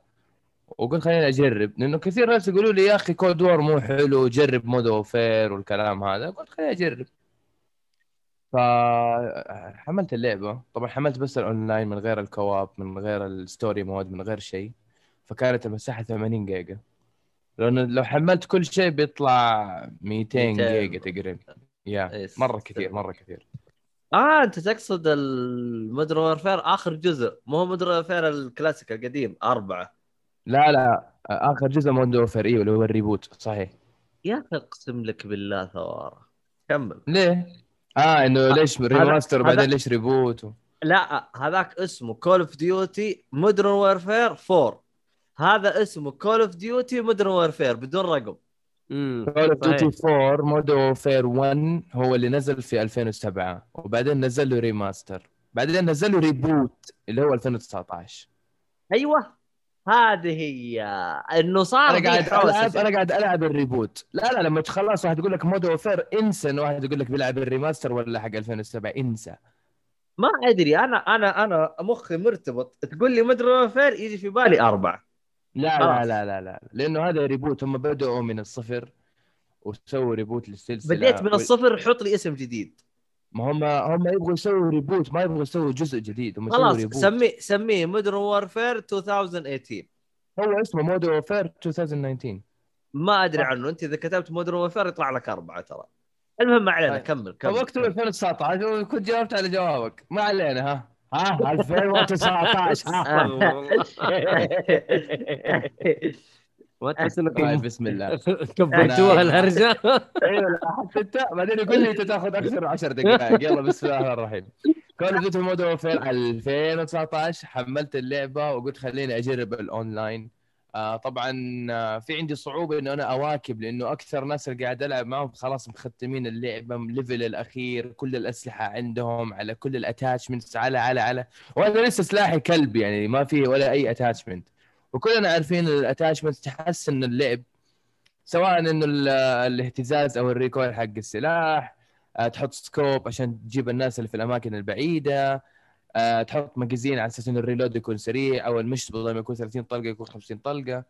وقلت خليني أجرب لأنه كثير ناس يقولوا لي يا أخي Cold War مو حلو جرب Modern Warfare والكلام هذا. قلت خليني أجرب. فحملت اللعبة. طبعا حملت بس الأونلاين من غير ال co-op من غير ال story mode من غير شيء. فكانت المساحة 80 جيجا. لأنه لو حملت كل شيء بيطلع 200 200. جيجا تقريبا. يا إيه، مرة. كثير مرة كثير. آه أنت تقصد ال Modern Warfare آخر جزء. مو هو Modern Warfare ال classic القديم أربعة. لا لا آخر جزء Modern Warfare إيوه اللي هو ال reboot صحيح. يا أخي أقسم لك بالله ثوارة. كمل. ليه؟ آه إنه ليش remaster وبعدين ليش reboot و... لا هذاك اسمه Call of Duty Modern Warfare 4 هذا اسمه Call of Duty Modern Warfare بدون رقم. Call of. Duty 4 Modern Warfare 1 هو اللي نزل في 2007 وبعدين نزل له remaster بعدين نزل له reboot اللي هو 2019 أيوه. هذه هي. إنه صار أنا قاعد العب. أنا قاعد ألعب ال reboot لا لا لما تخلص واحد يقول لك Modern Warfare انسى انه واحد يقول لك بيلعب ال remaster ولا حق 2007 انسى. ما أدري. أنا أنا أنا مخي مرتبط. تقول لي Modern Warfare يجي في بالي أربعة. لا لا. لا لا لا. لأنه هذا reboot هم بدأوا من الصفر وسووا reboot للسلسلة بديت من الصفر حط لي اسم جديد. ما هم هم يبغوا يسووا reboot ما يبغوا يسووا جزء جديد هم خلاص reboot سميه سميه Modern Warfare 2018 هو اسمه Modern Warfare 2019 ما أدري. عنه. أنت إذا كتبت Modern Warfare يطلع لك أربعة ترى. المهم ما علينا طيب. كمل طب كمل. اكتب 2019 وكنت جاوبت على جوابك. ما علينا ها. ها؟ 2019 ها؟ <laughs> انكم بسم الله. كبرتوها الهرجة. أيوه حتى انت بعدين يقول لي أنت تاخذ أكثر من 10 دقائق. يلا بسم الله الرحمن الرحيم. Call of Duty Modern Warfare 2019 حملت اللعبة وقلت خليني أجرب الأونلاين. آه طبعا آه في عندي صعوبة إنه أنا أواكب لأنه أكثر ناس اللي قاعد ألعب معهم خلاص مختمين اللعبه ال level الأخير كل الأسلحة عندهم على كل ال attachments على على على. وأنا لسه سلاحي كلب يعني ما فيه ولا أي attachment وكلنا عارفين ال attachment تحسن اللعب سواء إنه ال- الاهتزاز أو ال recoil حق السلاح آه، تحط scope عشان تجيب الناس اللي في الأماكن البعيدة آه، تحط magazine على أساس إنه ال reload يكون سريع أو المشط بدل ما يكون 30 طلقة يكون 50 طلقة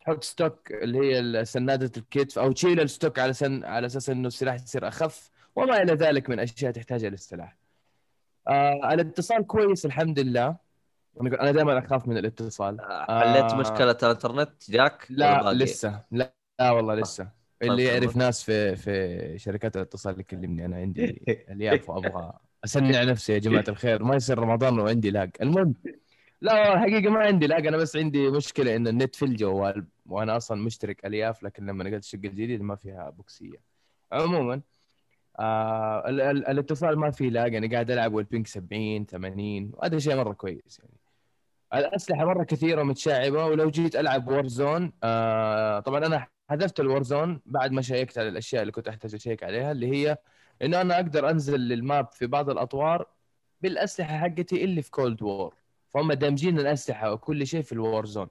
تحط stock اللي هي سناده الكتف أو تشيل ال stock على سن على أساس إنه السلاح يصير أخف وما إلى ذلك من أشياء تحتاجها للسلاح. آه الاتصال كويس الحمد لله أنا دائما أخاف من الاتصال حليت آه. مشكلة الإنترنت جاك لا؟ لسه لا, لا والله لسه اللي طيب، يعرف. ناس في في شركات الاتصال يكلمني أنا عندي <laughs> ألياف وأبغى اسنع نفسي يا جماعة الخير ما يصير رمضان وعندي لاج. المهم لا الحقيقة ما عندي لاج أنا بس عندي مشكلة إن النت في الجوال وأنا أصلا مشترك ألياف لكن لما نقلت الشقه الجديده ما فيها بوكسية. عموما آه ال- ال- الاتصال ما فيه لاج أنا قاعد ألعب والبينك 70 80 وهذا شيء مرة كويس يعني. الأسلحة مرة كثيرة ومتشعبة ولو جيت ألعب Warzone آه طبعا أنا حذفت ال Warzone بعد ما شيكت على الأشياء اللي كنت أحتاج أشيك عليها اللي هي إنه أنا أقدر أنزل لل map في بعض الأطوار بالأسلحة حقتي اللي في Cold War فهم دامجين الأسلحة وكل شيء في ال Warzone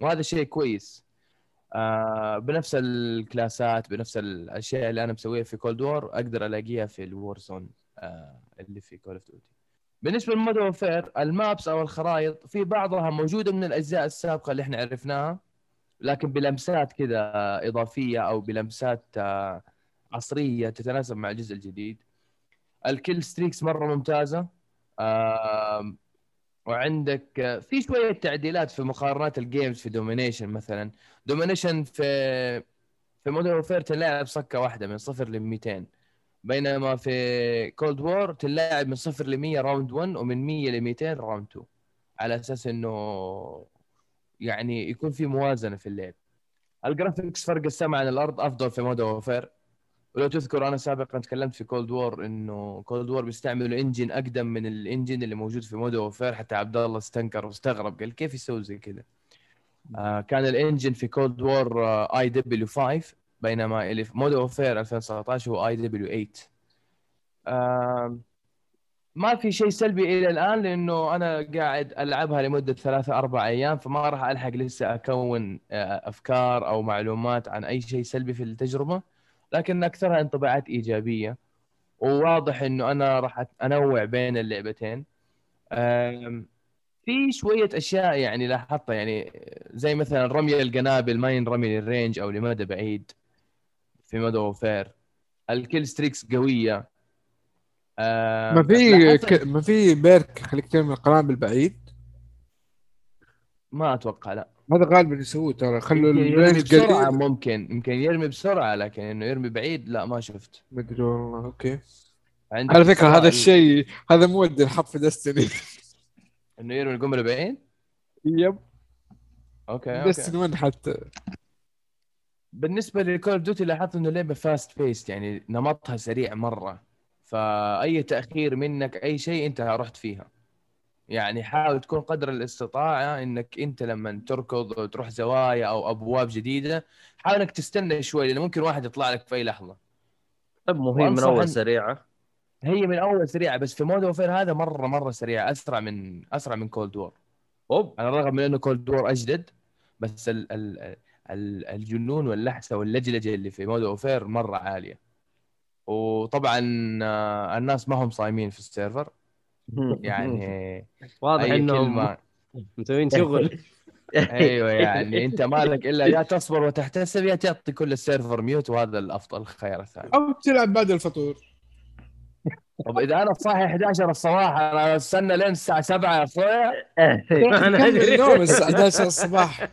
وهذا شيء كويس. آه بنفس الكلاسات بنفس الأشياء اللي أنا مسويها في Cold War أقدر ألاقيها في ال Warzone آه اللي في Call of Duty بالنسبة لل Modern Warfare ال maps أو الخرائط في بعضها موجودة من الأجزاء السابقة اللي إحنا عرفناها لكن بلمسات كذا إضافية أو بلمسات آه، عصريه تتناسب مع الجزء الجديد. ال killstreaks مرة ممتازة. وعندك آه، في شوية تعديلات في مقارنات ال games في domination مثلا. domination في في Modern Warfare تلعب صكة واحدة من صفر ل 200 بينما في Cold War تلعب من صفر ل 100 round 1 ومن 100 ل 200 round 2 على أساس إنه يعني يكون في موازنة في اللعب. ال graphics فرق السماء عن الأرض أفضل في Modern Warfare ولو تذكر أنا سابقا تكلمت في Cold War إنه Cold War بيستعملوا engine أقدم من ال engine اللي موجود في Modern Warfare حتى عبد الله استنكر واستغرب قال كيف يسوي زي كذا آه كان ال engine في Cold War IW 5 بينما اللي في Modern Warfare 2019 هو IW 8 آم، ما في شيء سلبي إلى الآن لأنه أنا قاعد ألعبها لمدة ثلاثة أربع أيام فما راح ألحق لسه أكون آه، أفكار أو معلومات عن أي شيء سلبي في التجربة. لكن أكثرها انطباعات إيجابية. وواضح إنه أنا راح أنوع بين اللعبتين. في شوية أشياء يعني لاحظتها. يعني زي مثلا رمي القنابل ما ينرمي لل range أو لمدى بعيد في Modern Warfare ال kill streaks قوية. ما في ك... ما في perk خليك ترمي القنابل بعيد؟ ما أتوقع لا. هذا غالبا يسووه ترى خلوا يرمي بسرعة ممكن يمكن يرمي بسرعة لكن إنه يرمي بعيد لا ما شفت. مدري والله أوكي. على فكرة هذا ال- الشيء هذا مودي الحط في Destiny. <laughs> إنه يرمي القنبله بعيد؟ yep. أوكي Destiny وين حتى بالنسبة ل Call of Duty لاحظت إنه لعبة fast paced يعني نمطها سريع مرة. فأي تأخير منك أي شيء أنت رحت فيها. يعني حاول تكون قدر الاستطاعة إنك أنت لما تركض أو تروح زوايا أو أبواب جديدة حاول إنك تستنى شوي لأنه ممكن واحد يطلع لك في أي لحظة. طيب مو هي من أول سريعة؟ هي من أول سريعة بس في Modern Warfare هذا مرة مرة سريع أسرع من أسرع من Cold War أوب. على الرغم من إنه Cold War أجدد بس ال ال ال الجنون واللحسة واللجلجة اللي في Modern Warfare مرة عالية. وطبعا آه، الناس ما هم صايمين في ال server. <laughs> يعني واضح إنهم <laughs> مسوين شغل. <laughs> أيوه يعني أنت مالك إلا يا تصبر وتحتسب يا تعطي كل ال server mute وهذا الأفضل الخيار الثاني. أو تلعب بعد الفطور. طب إذا أنا صاحي 11 الصباح أنا أستنى لين الساعة 7 يا أخويا. أنا أدري. الساعة 11 الصباح.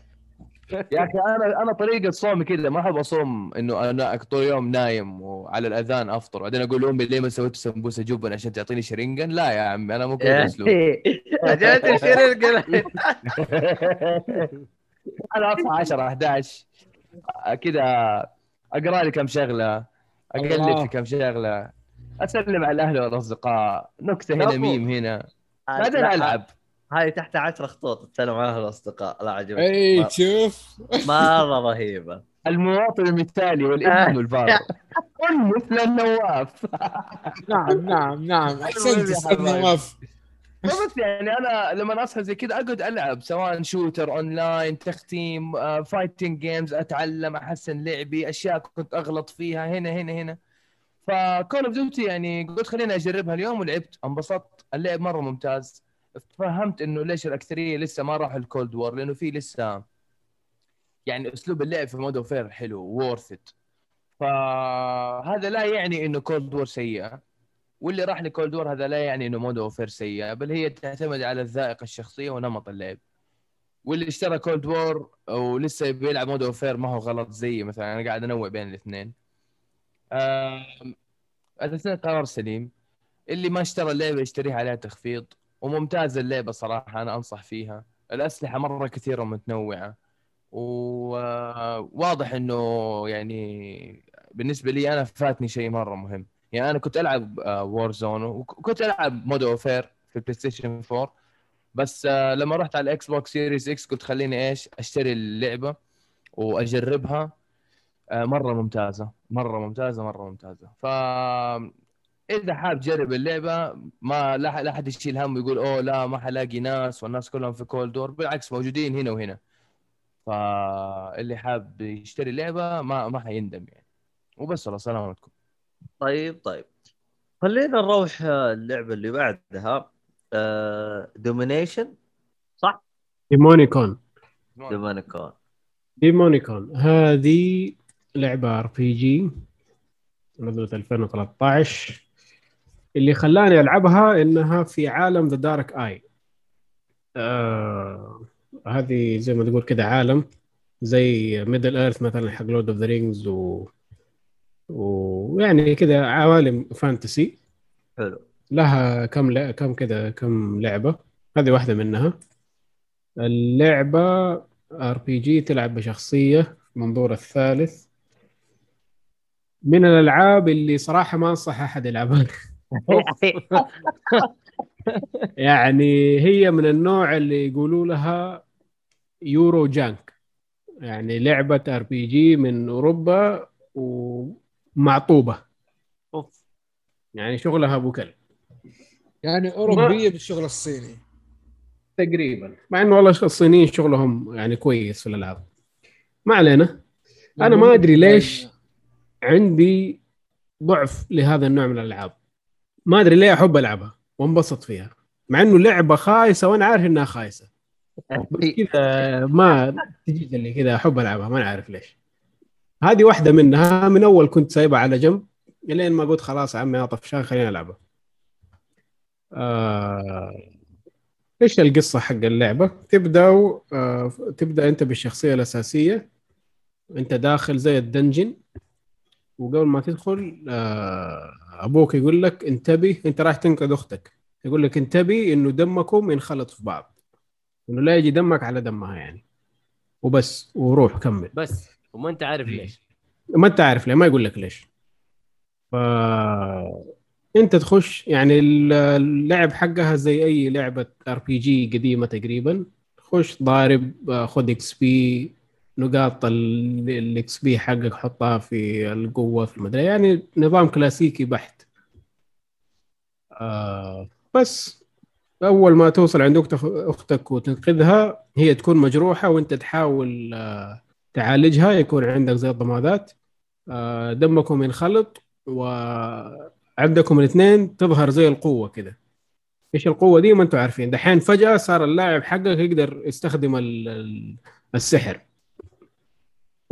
يا أخي أنا أنا طريقة صومي كذا ما أحب أصوم إنه أنا طول اليوم نايم وعلى الأذان أفطر. بعدين أقول لأمي ليه ما سويت سمبوسة جبن عشان تعطيني شرنجن؟ لا يا عمي أنا مو كذا أسلوب. <laughs> الشرير قال <laughs> أنا أصحى 10 11 كذا أقرأ لي كم شغلة أقلب. في كم شغلة أسلم على الأهل والأصدقاء. نكتة هنا. ميم هنا. بعدين ألعب. هاي تحت عشر خطوط. تتكلم عن أهل الأصدقاء. لا عجبتني إي شوف. <laughs> مرة رهيبة. المواطن المثالي والإبن البار <laughs> كن مثل النواف. نعم نعم نعم. <laughs> أحسنت أستاذ. نواف. فبس يعني أنا لما أصحى زي كذا أقعد ألعب سواء shooter online تختيم آه، fighting games أتعلم أحسن لعبي أشياء كنت أغلط فيها. هنا هنا هنا. ف Call of Duty يعني قلت خليني أجربها اليوم ولعبت. انبسطت. اللعب مرة ممتاز. فهمت إنه ليش الأكثرية لسه ما راحوا ال Cold War؟ لأنه في لسه يعني أسلوب اللعب في Modern Warfare حلو worth it فهذا لا يعني إنه Cold War سيئة. واللي راح ل Cold War هذا لا يعني إنه Modern Warfare سيئة بل هي تعتمد على الذائقة الشخصية ونمط اللعب. واللي اشترى Cold War ولسه بيلعب Modern Warfare ما هو غلط زيي مثلا أنا قاعد أنوع بين الاثنين. الأثنين قرار سليم. اللي ما اشترى اللعبة يشتريها عليها تخفيض. وممتازة اللعبة صراحة أنا أنصح فيها. الأسلحة مرة كثيرة ومتنوعة. وواضح إنه يعني بالنسبة لي أنا فاتني شيء مرة مهم. يعني أنا كنت ألعب Warzone وكنت ألعب Modern Warfare في ال PlayStation 4 بس آه، لما رحت على ال Xbox Series X قلت خليني إيش؟ أشتري اللعبة وأجربها. آه، مرة ممتازة مرة ممتازة مرة ممتازة. ف إذا حاب تجرب اللعبة ما لا لا أحد يشيل هم ويقول أوه لا ما حلاقي ناس والناس كلهم في كول دور. بالعكس موجودين هنا وهنا. فاللي حاب يشتري اللعبة ما ما حيندم يعني. وبس والله سلامتكم طيب طيب. خلينا نروح آه، اللعبة اللي بعدها. دومينيشن صح؟ Demonicon. Dominicon Demonicon. هذه لعبة RPG نزلت 2013 اللي خلاني ألعبها إنها في عالم The Dark Eye هذه زي ما تقول كده عالم زي Middle Earth مثلا حق Lord of the Rings و ويعني كده عوالم fantasy حلو. لها كم لا كم كده كم لعبة. هذه واحدة منها. اللعبة RPG تلعب بشخصية منظور الثالث. من الألعاب اللي صراحة ما أنصح أحد يلعبها. <laughs> <laughs> يعني هي من النوع اللي يقولوا لها Euro jank. يعني لعبة RPG من أوروبا ومعطوبة. أوف. يعني شغلها أبو كلب. يعني أوروبية بالشغل الصيني. تقريبا. مع إنه والله الصينيين شغلهم يعني كويس في الألعاب. ما علينا. أنا ما أدري ليش عندي ضعف لهذا النوع من الألعاب. ما أدري ليه أحب ألعبها وانبسط فيها مع إنه لعبة خايسة وأنا عارف إنها خايسة. بس كذا ما تجي لي كذا أحب ألعبها ما عارف ليش. هذه واحدة منها من أول كنت سايبها على جنب لين ما قلت خلاص يا عمي أنا طفشان خليني ألعبها. آه... إيش القصة حق اللعبة؟ تبدأ آه... تبدأ أنت بالشخصية الأساسية. أنت داخل زي الدنجن وقبل ما تدخل آه... أبوك يقول لك انتبه أنت راح تنقذ أختك. يقول لك انتبه إنه دمكم ينخلط في بعض. إنه لا يجي دمك على دمها يعني. وبس وروح كمل. بس. وما أنت عارف ليش؟ ما أنت عارف ليه ما يقول لك ليش. ف أنت تخش يعني اللعب حقها زي أي لعبة RPG قديمة تقريبا. خش ضارب آه، خذ XP نقاط ال XP حقك حطها في القوة في المدري. يعني نظام كلاسيكي بحت. آه بس أول ما توصل عند أختك وتنقذها هي تكون مجروحة وأنت تحاول آه تعالجها. يكون عندك زي الضمادات. آه دمكم ينخلط وعندكم الاثنين تظهر زي القوة كده. إيش القوة دي؟ ما أنتم عارفين. دحين فجأة صار اللاعب حقك يقدر يستخدم ال- ال- السحر.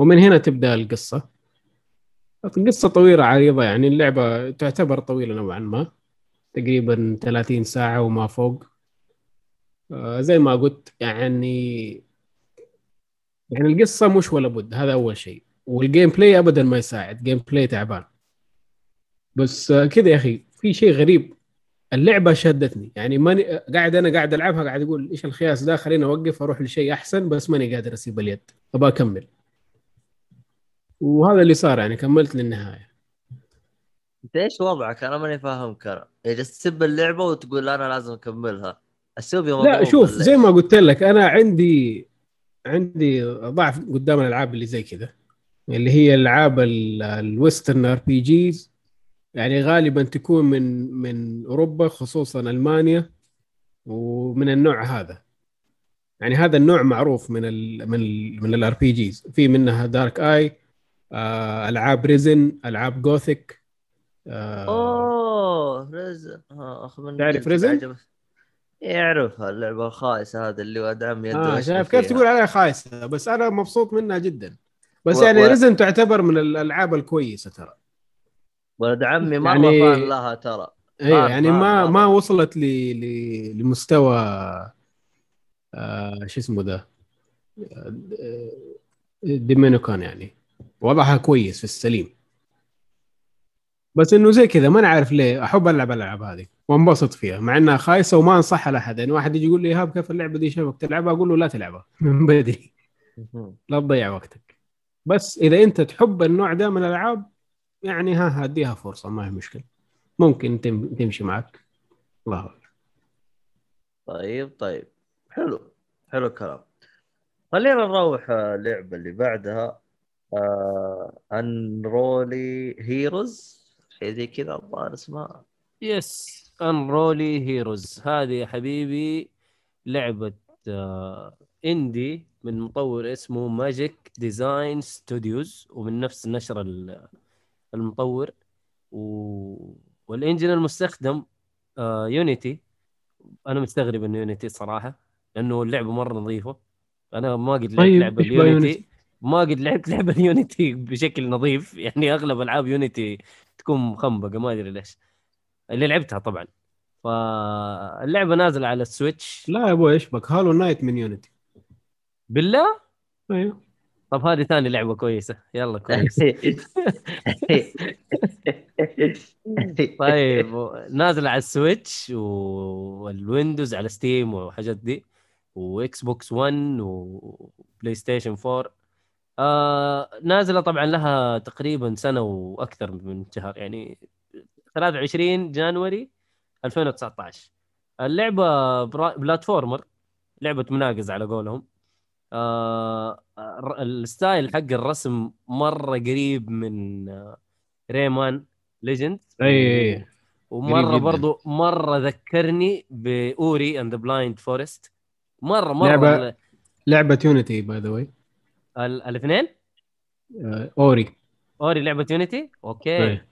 ومن هنا تبدأ القصة. القصة طويلة عريضة يعني اللعبة تعتبر طويلة نوعا ما تقريبا 30 ساعة وما فوق. آه، زي ما قلت يعني يعني القصة مش ولا بد هذا أول شيء. وال gameplay ابدا ما يساعد gameplay تعبان. بس آه، كذا يا أخي في شيء غريب. اللعبة شدتني يعني ماني قاعد أنا قاعد ألعبها قاعد أقول إيش الخياس ده خليني أوقف أروح لشيء أحسن بس ماني قادر أسيب اليد. أبغى أكمل. وهذا اللي صار يعني كملت للنهاية. انت إيش وضعك؟ أنا ماني فاهمك أنا جالس تسب اللعبة وتقول أنا لازم أكملها. السوبي لا شوف زي ما قلت لك أنا عندي عندي ضعف قدام الألعاب اللي زي كذا اللي هي ألعاب ال- ال western RPGs. يعني غالبا تكون من من أوروبا خصوصا ألمانيا ومن النوع هذا. يعني هذا النوع معروف من ال من ال من ال RPGs. في منها Dark Eye آه ألعاب Risen ألعاب Gothic آه أوه Risen تعرف Risen؟ يعرفها اللعبة الخايسة هذا اللي ولد عمي يده آه شايف كيف. تقول عليها خايسة بس أنا مبسوط منها جدا. بس و- يعني و- Risen تعتبر من الألعاب الكويسة ترى. ولد عمي مره يعني- fan لها ترى. عارف، يعني ما. ما وصلت ل... ل... لمستوى آه شو اسمه ده؟ آه، ديمينوكان يعني. وضعها كويس في السليم. بس إنه زي كذا ما نعرف ليه أحب ألعب الألعاب هذه وانبسط فيها مع إنها خايسة وما أنصحها لأحد يعني واحد يجي يقول لي إيهاب كيف اللعبة دي شبك تلعبها؟ أقول له لا تلعبها من بدري. لا تضيع وقتك. بس إذا أنت تحب النوع ده من الألعاب يعني ها هديها فرصة ما هي مشكلة. ممكن تم- تمشي معك. الله أعلم. طيب طيب. حلو. حلو الكلام. خلينا نروح آه، اللعبه اللي بعدها. آه Unruly Heroes شيء زي كذا الظاهر اسمها yes Unruly Heroes هذه يا حبيبي لعبة آه، indie من مطور اسمه Magic Design Studios ومن نفس نشر ال- المطور. و... وال engine المستخدم آه Unity أنا مستغرب انه Unity صراحة لأنه اللعبة مرة نظيفة. أنا ما قد لعبت طيب، ال Unity Unity؟ ما قد لعبت لعبة <laughs> ال Unity بشكل نظيف. يعني أغلب ألعاب Unity تكون مخنبقة ما أدري ليش. اللي لعبتها طبعا. فاللعبة نازلة على ال Switch لا يا أبوي إيش بك؟ Hollow Knight من Unity بالله؟ أيوه. طب هذه ثاني لعبة كويسة. يلا كويس. <laughs> طيب نازلة على ال Switch وال Windows على Steam وحاجات دي و Xbox 1 و PlayStation 4 آه نازلة طبعا لها تقريبا سنة وأكثر من شهر يعني 23 January 2019 اللعبة platformer لعبة مناقز على قولهم. آه ال style حق الرسم مرة قريب من آه، Rayman Legend إي إي ومرة. برضو مرة ذكرني ب Ori and the Blind Forest مرة مرة لعبة- ال- لعبة Unity by the way الاثنين؟ Ori. Ori لعبة Unity okay. إيه.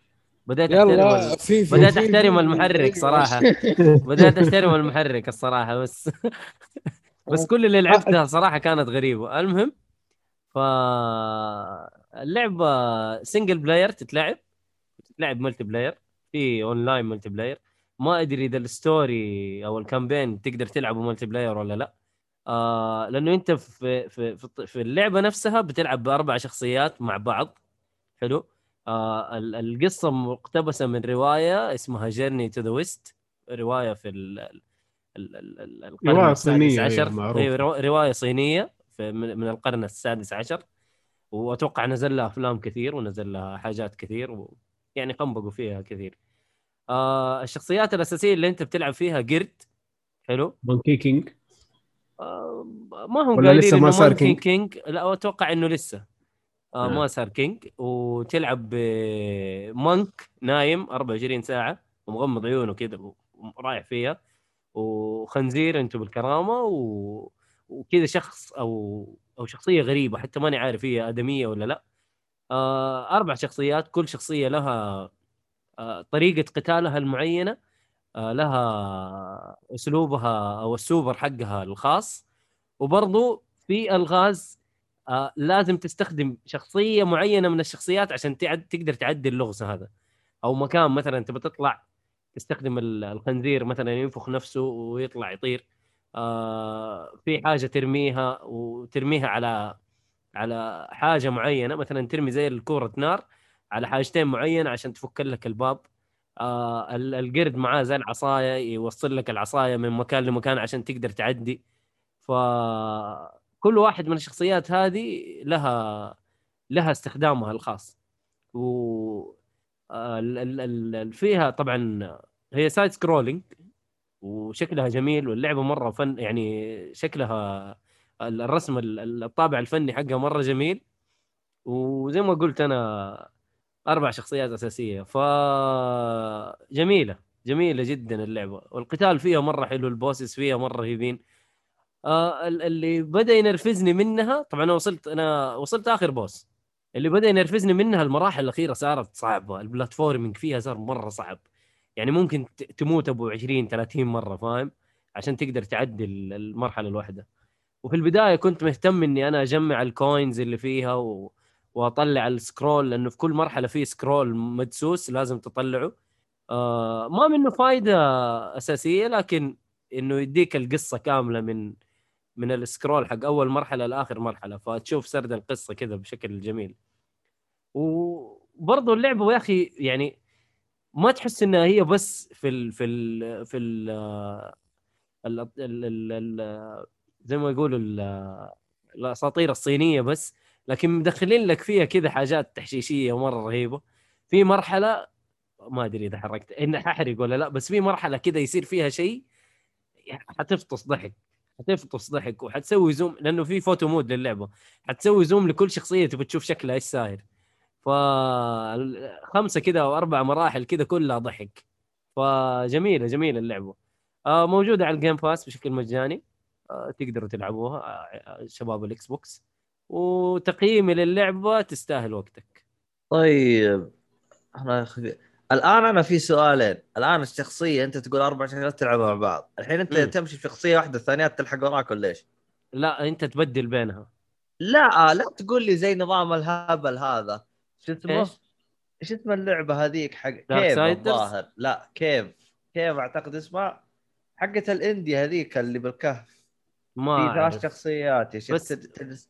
بدأت أحترم يلا ال- في في بدأت أحترم المحرك صراحة. بدأت أحترم المحرك الصراحة بس. <laughs> بس كل اللي لعبتها صراحة كانت غريبة. المهم ف اللعبة single player تتلعب. تتلعب multiplayer في online multiplayer ما أدري إذا ال story أو ال campaign تقدر تلعبه multiplayer ولا لا. آه لأنه أنت في في في- في اللعبة نفسها بتلعب بأربع شخصيات مع بعض. حلو. آه ال- القصة مقتبسة من رواية اسمها Journey to the West رواية في ال ال- ال- ال- القرن رواية السادس صينية، عشر. أيوة، رواية صينية من من القرن السادس عشر. وأتوقع نزل لها أفلام كثير ونزل لها حاجات كثير و... يعني قنبقوا فيها كثير. آه الشخصيات الأساسية اللي أنت بتلعب فيها قرد. حلو. Monkey King ما هم ولا قايلين لسه ما صار king؟ king. لا أتوقع إنه لسه. آه آه. ما صار king. وتلعب ب monk نايم 24 ساعة ومغمض عيونه كذا ورايح فيها. وخنزير أنتم بالكرامة و... وكذا شخص أو أو شخصية غريبة حتى ماني عارف هي آدمية ولا لا. آه أربع شخصيات كل شخصية لها آه طريقة قتالها المعينة. آه لها أسلوبها أو السوبر حقها الخاص. وبرضو في الغاز آه لازم تستخدم شخصية معينة من الشخصيات عشان تعد تقدر تعدي اللغز هذا. أو مكان مثلا تبى تطلع تستخدم ال- الخنزير مثلا ينفخ نفسه ويطلع يطير. آه في حاجة ترميها وترميها على على حاجة معينة مثلا ترمي زي الكورة نار على حاجتين معينة عشان تفك لك الباب. آه ال- القرد معاه زي العصايه يوصل لك العصاية من مكان لمكان عشان تقدر تعدي. فكل واحد من الشخصيات هذه لها لها استخدامها الخاص. و آه، فيها طبعا هي side scrolling وشكلها جميل واللعبة مرة fun يعني شكلها ال- الرسم ال- ال- الطابع الفني حقها مرة جميل. وزي ما قلت أنا أربع شخصيات أساسية. ف جميلة جميلة جدا اللعبة. والقتال فيها مرة حلو ال bosses فيها مرة رهيبين آه ال- اللي بدأ ينرفزني منها طبعا أنا وصلت أنا وصلت آخر boss. اللي بدأ ينرفزني منها المراحل الأخيرة صارت صعبة. ال platforming فيها صار مرة صعب. يعني ممكن تموت أبو 20 30 مرة فاهم؟ عشان تقدر تعدي ال- المرحلة الواحدة. وفي البداية كنت مهتم إني أنا أجمع ال coins اللي فيها و... واطلع ال scroll لأنه في كل مرحلة في scroll مدسوس لازم تطلعه. آه ما منه فائده أساسية لكن إنه يديك القصة كاملة من من السكرول حق أول مرحلة لآخر مرحلة فتشوف سرد القصة كذا بشكل جميل. وبرضه اللعبة يا أخي يعني ما تحس إنها هي بس في ال في ال في ال ال ال ال ال زي ما يقولوا ال- الأساطير الصينية بس. لكن مدخلين لك فيها كذا حاجات تحشيشية مره رهيبة. في مرحلة ما أدري إذا حركت إن ححرق ولا لا بس في مرحلة كذا يصير فيها شيء حتفطس ضحك حتفطس ضحك وحتسوي zoom لأنه في photo mode للعبة. حتسوي zoom لكل شخصية تبي تشوف شكلها إيش صاير. فخمسه كذا أو أربع مراحل كذا كلها ضحك. فجميله جميلة اللعبة. آه موجودة على ال Game Pass بشكل مجاني. آه تقدروا تلعبوها آه شباب ال Xbox وتقييمي للعبة تستاهل وقتك. طيب أنا خذ... الآن أنا في سؤالين. الآن الشخصية أنت تقول أربع شخصيات تلعبها مع بعض. الحين أنت مم. تمشي في شخصية واحدة الثانيات تلحق وراك ولا إيش؟ لا أنت تبدل بينها. لا لا تقول لي زي نظام الهبل هذا. شو اسمه؟ إيش؟ اسم اللعبة هذيك؟ حق كيف؟ الظاهر؟ لا كيف؟ كيف أعتقد اسمها؟ حقت الاندي هذيك اللي بالكهف. ما في ثلاث. شخصيات بس-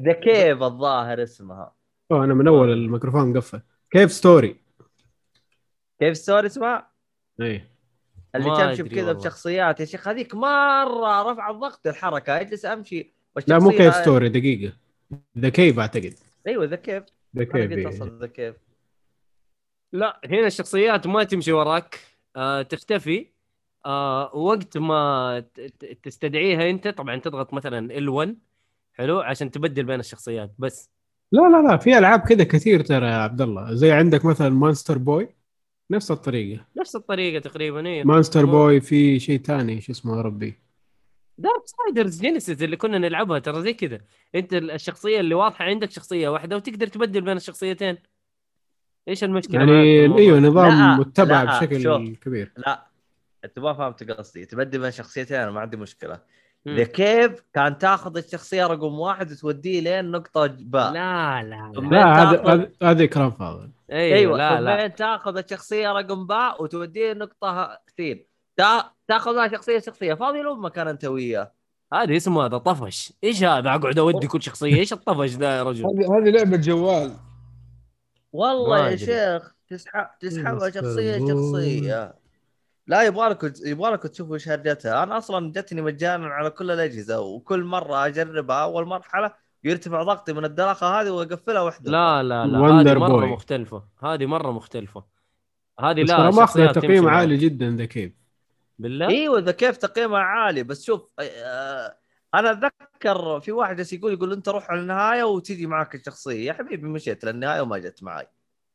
The Cave الظاهر اسمها. أوه أنا من أول الميكروفون مقفل Cave Story كيف ستوري اسمها؟ اي اللي تمشي والله. بشخصيات. يا شيخ هذيك مرة رفع الضغط الحركة. اجلس أمشي. لا مو كيف ستوري دقيقة. The Cave أعتقد. أيوه ذا كيف ذا كيف ذا كيف لا هنا الشخصيات ما تمشي وراك. آه تختفي. آه وقت ما ت- ت- تستدعيها أنت طبعا تضغط مثلا L1 حلو؟ عشان تبدل بين الشخصيات بس. لا لا لا في ألعاب كذا كثير ترى يا عبد الله. زي عندك مثلا Monster Boy نفس الطريقة. نفس الطريقة تقريبا إيه. Monster Boy في شيء ثاني شو اسمه يا ربي؟ Darksiders Genesis اللي كنا نلعبها ترى زي كذا. أنت الشخصية اللي واضحة عندك شخصية واحدة وتقدر تبدل بين الشخصيتين. إيش المشكلة يعني؟ أيوه نظام لا، متبع لا، بشكل شوف. كبير. لا أنت ما فهمت قصدي. تبدل بين شخصيتين أنا ما عندي مشكلة. ذا كيف كان تاخذ الشخصية رقم واحد وتوديه لين نقطة باء لا لا لا. هذا تاخذ- هذا- هذا اكرام فاضل. أيوه, أيوه لا لا. تاخذ الشخصية رقم باء وتوديه نقطة سين تا... تاخذها شخصية شخصية. فاضي لو ما كان أنت وياه. هذا اسمه هذا طفش. إيش هذا؟ أقعد أودي كل شخصية. إيش الطفش ذا يا رجل؟ هذه هذه لعبة جوال. والله يا. شيخ تسحب تسحبها مستر شخصية. بوي. شخصيه لا يبغالك يبغالك تشوفوا إيش هرجتها أنا أصلا جتني مجانا على كل الأجهزة وكل مرة أجربها أول مرحلة يرتفع ضغطي من الدراخة هذه وأقفلها وحده لا لا لا هذه مرة Boy. مختلفة. هذه مرة مختلفة. هذه لا ترى ماخذ الشخصيات تقييم عالي. جدا ذا كيف. بالله؟ أيوه اذا كيف تقييمها عالي. بس شوف آه، أنا أتذكر في واحد جالس يقول يقول أنت روح على النهاية وتجي معك الشخصية. يا حبيبي مشيت للنهاية وما جت معي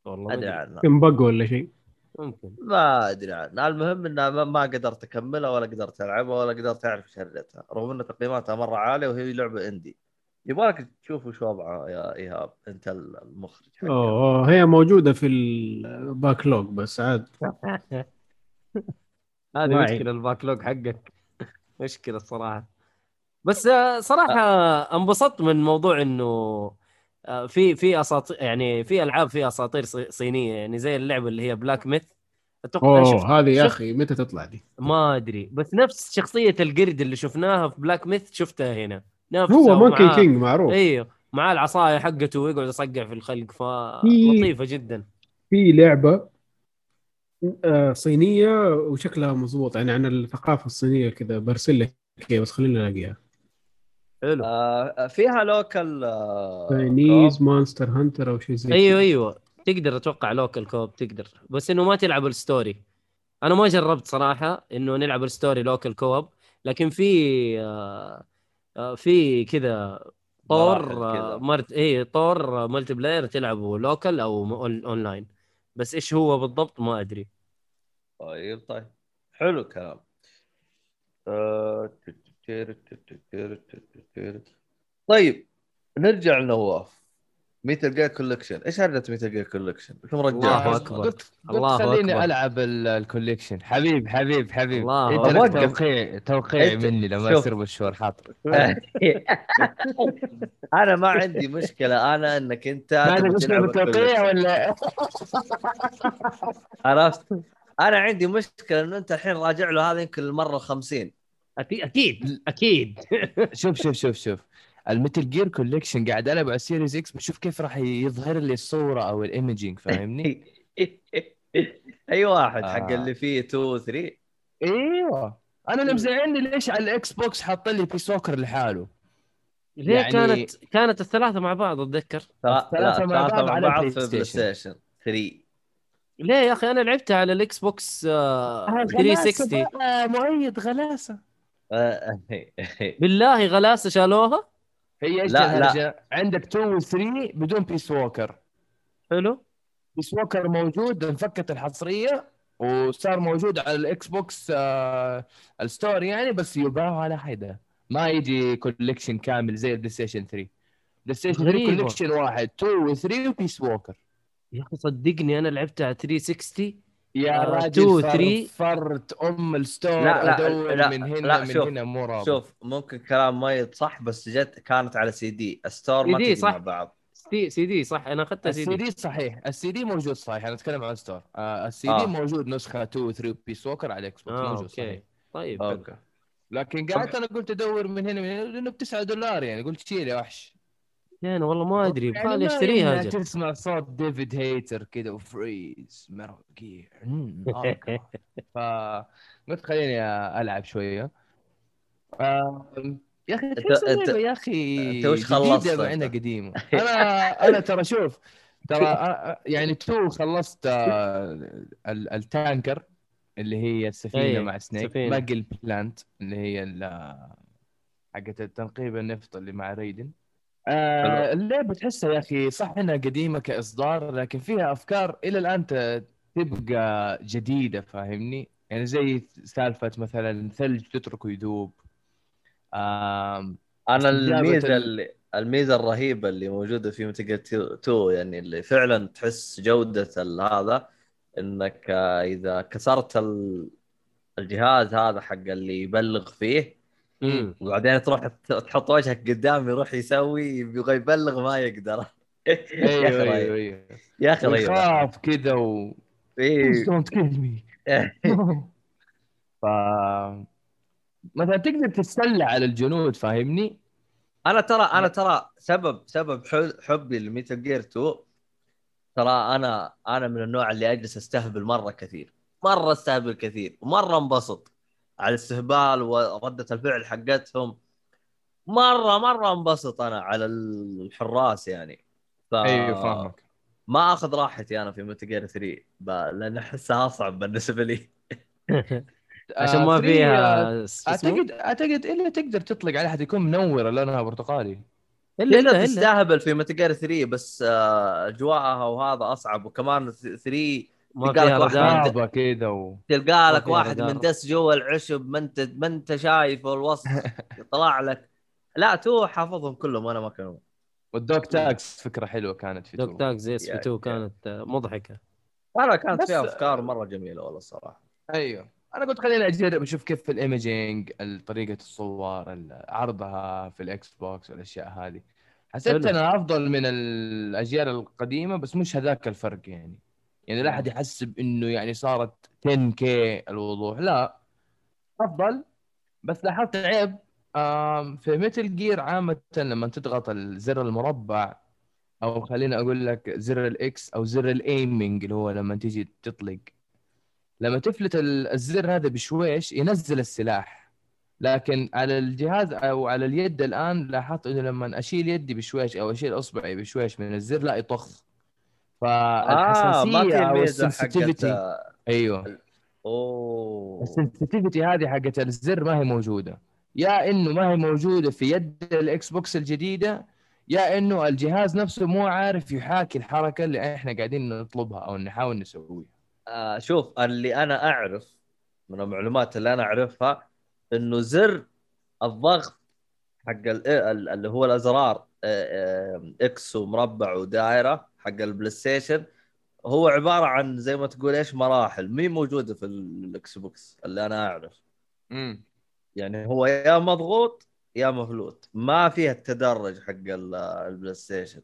والله ما أدري. عنها. ولا شيء. ممكن. ما أدري عنها المهم انها ما- ما قدرت اكملها ولا قدرت العبها ولا قدرت أعرف إيش هرجتها رغم ان تقييماتها مرة عالية وهي لعبة indie يبغالك تشوف وش وضعها يا إيهاب أنت المخرج حقها. أوه هي موجودة في ال backlog بس عاد. <laughs> هذه. مشكلة ال backlog حقك. مشكلة الصراحه بس صراحة انبسطت من موضوع إنه في في اساطير يعني في ألعاب فيها أساطير صي- صينية يعني زي اللعبه اللي هي بلاك ميث أتوقع أوه هذه يا أخي متى تطلع دي؟ ما أدري بس نفس شخصية القرد اللي شفناها في بلاك ميث شفتها هنا. نفسها هو مونكي كينج معروف. أيوه مع العصاية حقته ويقعد يصقع في الخلق فلطيفة جدا. في لعبة آه، صينية وشكلها مضبوط يعني عن الثقافة الصينية كذا برسل لك بس خلينا نلاقيها حلو. آه فيها لوكال آه تاينيز مونستر هانتر أو شيء زي أيوه كذا. أيوه تقدر أتوقع local co-op تقدر. بس إنه ما تلعب ال story. أنا ما جربت صراحة إنه نلعب ال story local co-op لكن في آه آه في كذا طور آه. مرت اي طور آه، multiplayer تلعبه local أو on- online. بس إيش هو بالضبط ما أدري. طيب طيب. حلو الكلام. آه، طيب نرجع لنواف ميتل جير كولكشن إيش هرجة ميتل جير كولكشن؟ كم الله رجعها؟ أكبر. قلت قلت الله خليني أكبر. ألعب ال- الكوليكشن حبيب حبيب حبيب الله أنت. لك توقيع توقيع أنت- مني لما. يصير بالشهور حاطر أنا ما عندي مشكلة أنا إنك أنت ما عندك مشكلة بالتوقيع. ولا عرفت أنا عندي مشكلة إنه أنت الحين راجع له هذا يمكن المرة الخمسين أكيد أكيد <laughs> شوف شوف شوف شوف. الميتل جير كوليكشن قاعد ألعب على السيريز إكس بشوف كيف راح يظهر لي الصورة أو الايمجينج فاهمني؟ <laughs> أي واحد حق آه. اللي فيه 2 3 إيوه. أنا اللي مزعلني ليش على الاكس بوكس حاط لي في سوكر لحاله. ليه يعني- كانت كانت الثلاثة مع بعض؟ أتذكر. لا الثلاثة مع بعض على بعض بلاي في بلاي ستيشن. ستيشن 3 ليه يا أخي؟ أنا لعبتها على الاكس بوكس آه 360 بقى، مؤيد غلاسة. <laughs> بالله غلاسة شالوها؟ هي إيش لا، لا. عندك 2 و 3 بدون بيس ووكر حلو. بيس ووكر موجود انفكت الحصرية وصار موجود على الاكس بوكس آه ال store يعني بس يباع على حدة. ما يجي collection كامل زي البلاي ستيشن 3 بلاي ستيشن 3 غريبة. كوليكشن واحد 2 و 3 وبيس ووكر يا أخي صدقني أنا لعبتها على 360 يا آه، راجل 2 و فر- 3. فرت أم الستور لا، لا، أدور لا، من هنا لا، من شوف، هنا مو رابط. شوف ممكن كلام ميت صح بس جت كانت على سي دي. ستور ما تجي. مع بعض. سي سي دي صح. أنا اخذتها سي السي دي دي صحيح. السي دي موجود صحيح. أنا أتكلم عن الستور. آه السي آه. دي موجود نسخة 2 و 3 بيس ووكر على الاكس بوكس آه موجود أوكي. صحيح. طيب. أوكي. لكن قعدت أنا قلت أدور من هنا من هنا لأنه ب 9 دولار يعني. قلت شيل يا وحش. أنا والله ما أدري يعني بخالي ما أشتريها أجل تسمع صوت ديفيد هيتر كذا و freeze ميتال <laughs> جير ف قلت خليني ألعب شوية. يا أخي يا أخي أنت وش خلصت؟ مع انها؟ قديمة. <laughs> أنا أنا ترى شوف ترى يعني تو خلصت آه، ال- التانكر اللي هي السفينة أي، مع سنيك. باقي البلانت اللي هي ال- حقت التنقيب النفط اللي مع ريدن آه. اللعبة تحسها يا أخي صح إنها قديمة كإصدار لكن فيها أفكار إلى الآن تبقى جديدة فاهمني يعني زي سالفة مثلا ثلج تتركه يذوب آم، أنا الميزة ال- اللي الميزة الرهيبة اللي موجودة في متل 2 يعني اللي فعلا تحس جودة هذا إنك آه، إذا كسرت ال- الجهاز هذا حق اللي يبلغ فيه مم. <laughs> وبعدين تروح تحط وجهك قدام يروح يسوي يبغى يبلغ ما يقدر. <laughs> يا أيوه أخي أيوه أيوه. يا أخي رهيب. ويخاف كذا و إيه. don't kill me ف مثلا تقدر تتسلى على الجنود فاهمني؟ أنا ترى أنا ترى سبب سبب حبي لميتال جير 2 ترى أنا أنا من النوع اللي أجلس أستهبل مرة كثير. مرة أستهبل كثير ومرة انبسط. على الاستهبال وردة الفعل حقتهم. مرة مرة انبسط أنا على الحراس يعني. ف... أيوه فاهمك. ما أخذ راحتي أنا في ميتال جير 3 ب... لأن أحسها أصعب بالنسبة لي. <laughs> عشان ما آه، آه، فيها اسمه؟ اعتقد أعتقد إلا تقدر تطلق على احد يكون منور لونها برتقالي. إلا إلا تستهبل في ميتال جير 3 بس آه، أجواءها وهذا أصعب. وكمان 3 ما تلقى فيها غابه كذا و... تلقى لك واحد. مندس جوا العشب ما انت ما انت شايفه الوصف <laughs> يطلع لك. لا تو حافظهم كلهم أنا ما كانوا. والدوك تاكس فكرة حلوة كانت في دوك تو. تاك زي اس يا- 2 كانت مضحكة. أنا كانت فيها أفكار مرة جميلة والله الصراحة. أيوه. أنا قلت خليني أجرب أشوف كيف في الايمجينج طريقة الصور ال- عرضها في الإكس بوكس والأشياء هذه. حسيت. إنها أفضل من الأجيال القديمة بس مش هذاك الفرق يعني. يعني لا أحد يحسب انه يعني صارت 10 K الوضوح. لا أفضل. بس لاحظت عيب في متل جير عامة لما تضغط الزر المربع أو خليني أقول لك زر الإكس أو زر ال aiming اللي هو لما تيجي تطلق. لما تفلت ال- الزر هذا بشويش ينزل السلاح. لكن على الجهاز أو على اليد الآن لاحظت إنه لما أشيل يدي بشويش أو أشيل أصبعي بشويش من الزر لا يطخ. فالحساسية أو الميزه ال sensitivity حقت أيوه. أوه. ال sensitivity هذه حقت الزر ما هي موجودة. يا إنه ما هي موجودة في يد ال Xbox الجديدة يا إنه الجهاز نفسه مو عارف يحاكي الحركة اللي إحنا قاعدين نطلبها أو نحاول نسويها. آه شوف اللي أنا أعرف من المعلومات اللي أنا أعرفها إنه زر الضغط حق ال- ال- اللي هو الأزرار آه، آه، X ومربع ودائرة حق ال PlayStation هو عبارة عن زي ما تقول إيش مراحل مي موجودة في ال Xbox اللي أنا أعرف. امم يعني هو يا مضغوط يا مفلوت ما فيها التدرج حق ال- ال PlayStation.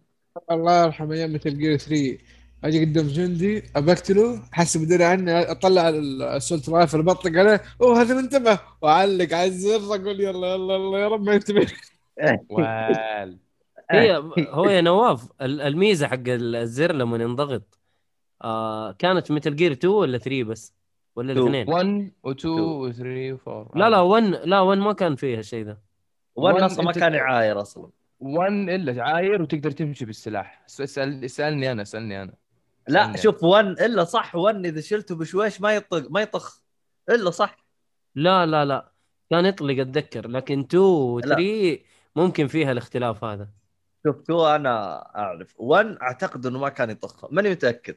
الله يرحم أيام Metal Gear 3 أجي قدام جندي ابقتله حس بي دري عني أطلع ال assault rifle بطق عليه أوه هذا منتبه وأعلق على الزر أقول يلا يلا يلا يا رب ما ينتبه. <laughs> هي هو يا نواف ال- الميزة حق الزر لما ينضغط آه كانت Metal Gear 2 ولا 3 بس؟ ولا. الاثنين؟ 1 و2 و3 و4 لا لا 1 لا 1 ما كان فيها الشيء ذا. وأنا أصلا ما كان يعاير أصلا. 1 إلا عاير وتقدر تمشي بالسلاح. اسال اسالني أنا اسالني أنا. لا استنى. شوف 1 إلا صح 1 إذا شلته بشويش ما يطق ما يطخ. إلا صح. لا لا لا. كان يطلق أتذكر لكن 2 و لا. 3 ممكن فيها الاختلاف هذا. شوف تو أنا أعرف 1 أعتقد إنه ما كان يطخ ماني متأكد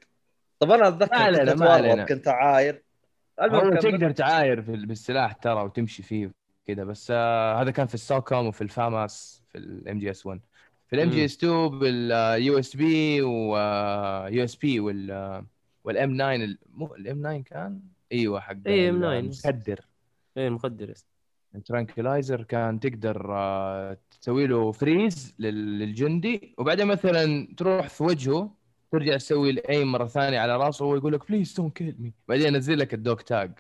طب أنا أتذكر ما علينا، كنت ما علينا. اتورط كنت عاير هو المهم. تقدر تعاير في بالسلاح ترى وتمشي فيه كذا بس آه هذا كان في ال SOCOM وفي ال FAMAS في ال MGS 1 في ال MGS 2 بال USP و USP وال وال M9 ال- مو ال M9 كان إيوه حق إيه، M9. المخدر إيه المخدر yes. ال tranquilizer كان تقدر آه، تسوي له freeze لل- للجندي وبعدين مثلا تروح في وجهه ترجع تسوي ال aim مرة ثانية على راسه وهو يقول لك please don't kill me بعدين ينزل لك ال dog tag.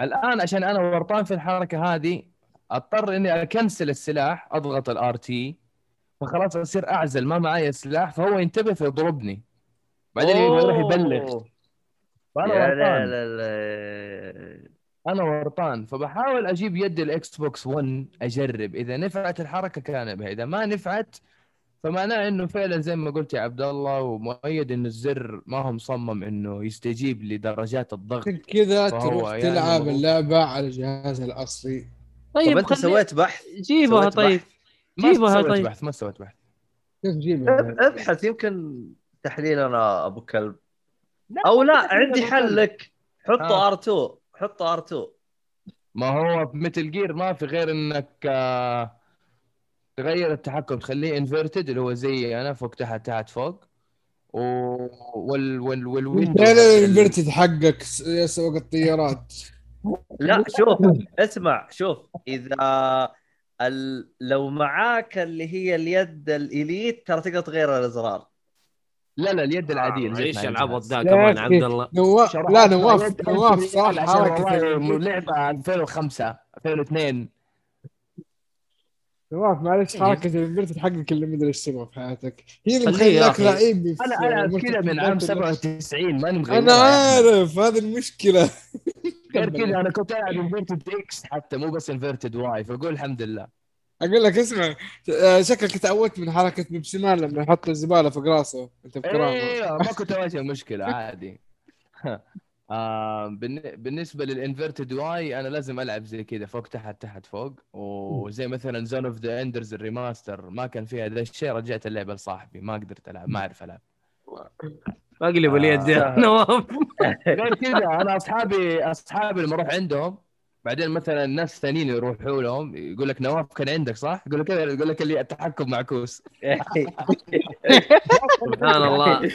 الآن عشان أنا ورطان في الحركة هذه أضطر إني أكنسل السلاح أضغط ال RT فخلاص أصير أعزل ما معي السلاح فهو ينتبه فيضربني. بعدين يروح يبلغ. فأنا يا ورطان. لا لا لا. أنا ورطان فبحاول أجيب يد ال Xbox 1 أجرب. إذا نفعت الحركة كان بها إذا ما نفعت فمعناه إنه فعلا زي ما قلت يا عبد الله ومؤيد إنه الزر ما هو مصمم إنه يستجيب لدرجات الضغط. كذا تروح يعني تلعب اللعبة على الجهاز الأصلي. طيب, طيب، أنت سويت بحث؟ جيبها طيب. جيبها طيب. بحث ما سويت بحث. كيف جيبها أبحث يمكن تحليل أنا أبو كلب. أو لا عندي حل لك. حطه آه. R2 حط R2 ما هو في Metal Gear ما في غير إنك آه، تغير التحكم تخليه inverted اللي هو زي أنا فوق تحت تحت فوق. و... وال وال وال لا ال inverted حقك يا سواق الطيارات. لا شوف اسمع شوف إذا ال... لو معاك اللي هي اليد ال Elite ترى تقدر تغير الأزرار. لا لا اليد العادية اللي إيش العبط. ذا؟ كمان. عبد الله. نواف لا نواف نواف صح عشان حركة لعبة 2005 2002 نواف معلش حركة ال inverted حقك اللي مدري إيش تسوى في حياتك. هي اللي مخليك. لعيب أنا ألعب كذا من عام مرتبطات 97 ماني مغير أنا عارف هذه المشكلة. غير كذا <laughs> أنا كنت ألعب inverted X حتى مو بس inverted Y فاقول الحمد لله. أقول لك اسمع آه، شكلك تعودت من حركة Pepsiman لما يحط الزبالة فوق راسه. أنت بكرامه أيوه ما كنت اواجه مشكلة عادي. <laughs> آه بالن- بالنسبة لل inverted Y أنا لازم ألعب زي كذا فوق تحت تحت فوق. وزي مثلا Zone of the Enders ال remaster ما كان فيها ذا الشيء رجعت اللعبة لصاحبي ما قدرت ألعب ما أعرف ألعب. اقلب اليد يا آه. نواف. <laughs> غير كذا أنا أصحابي أصحابي لما أروح عندهم بعدين مثلا ناس ثانيين يروحوا لهم يقول لك نواف كان عندك صح؟ يقول لك كذا يقول لك اللي التحكم معكوس <laughs> سبحان الله.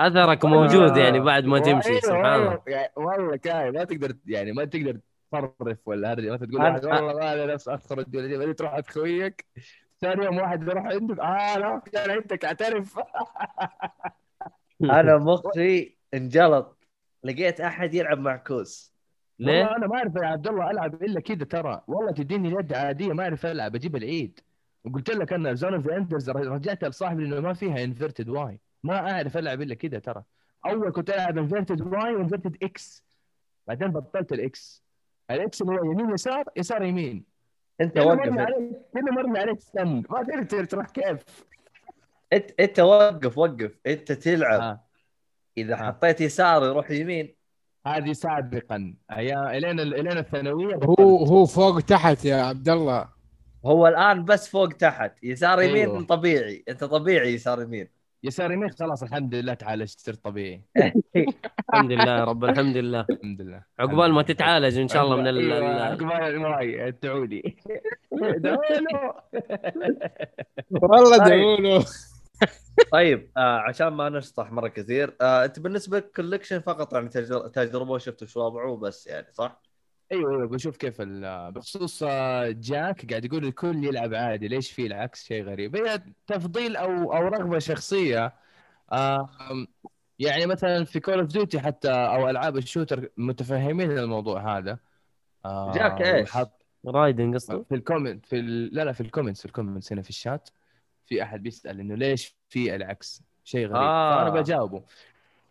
أثرك موجود يعني بعد ما تمشي سبحان الله. والله يعني والله كاي ما تقدر يعني ما تقدر تصرف ولا هرجه مثلا تقول والله ما أنا نفس اخرج ولا بعدين تروح عند خويك ثاني يوم واحد يروح عندك آه لا كان عندك اعترف. أنا <laughs> مخي انجلط. لقيت أحد يلعب معكوس ليه؟ والله أنا ما أعرف يا عبد الله ألعب إلا كذا ترى. والله تديني اليد عادية ما أعرف ألعب أجيب العيد. وقلت لك أنا Zone of Enders رجعتها لصاحبي لأنه ما فيها inverted Y ما أعرف ألعب إلا كذا ترى. أول كنت ألعب inverted Y و inverted X بعدين بطلت ال X ال X اللي هو يمين يسار يسار يمين. أنت وقف. مرمي عليك كل مرمي عليك سن ما تقدر تروح كيف. أنت أنت وقف وقف. أنت تلعب. آه. إذا آه. حطيت يسار يروح يمين. هذه سابقا. أيام الين الين الثانوية. هو هو فوق تحت يا عبد الله. هو الآن بس فوق تحت. يسار يمين أيوه. طبيعي. أنت طبيعي يسار يمين. يسار يمين خلاص الحمد لله تعالجت صرت طبيعي. <laughs> الحمد لله يا رب الحمد لله. الحمد لله. عقبال ما تتعالج إن شاء الله من ال- أيوة، ال- عقبال الماي له <laughs> والله طيب. <laughs> طيب آه عشان ما نشطح مرة كثير آه أنت بالنسبة لك collection فقط يعني تجر- تجربة وشفت شو وضعه بس يعني صح؟ أيوه أيوه بشوف كيف ال- بخصوص آه، جاك قاعد يقول الكل يلعب عادي ليش في العكس؟ شيء غريب. هي تفضيل أو أو رغبة شخصية يعني مثلا في Call of Duty حتى أو ألعاب ال shooter متفهمين الموضوع هذا. آه، جاك إيش؟ وحط رايدنج قصده؟ في ال comment في ال... لا لا في ال comments في ال comments هنا في الشات. في أحد بيسأل إنه ليش في العكس؟ شيء غريب. آه. فأنا بجاوبه.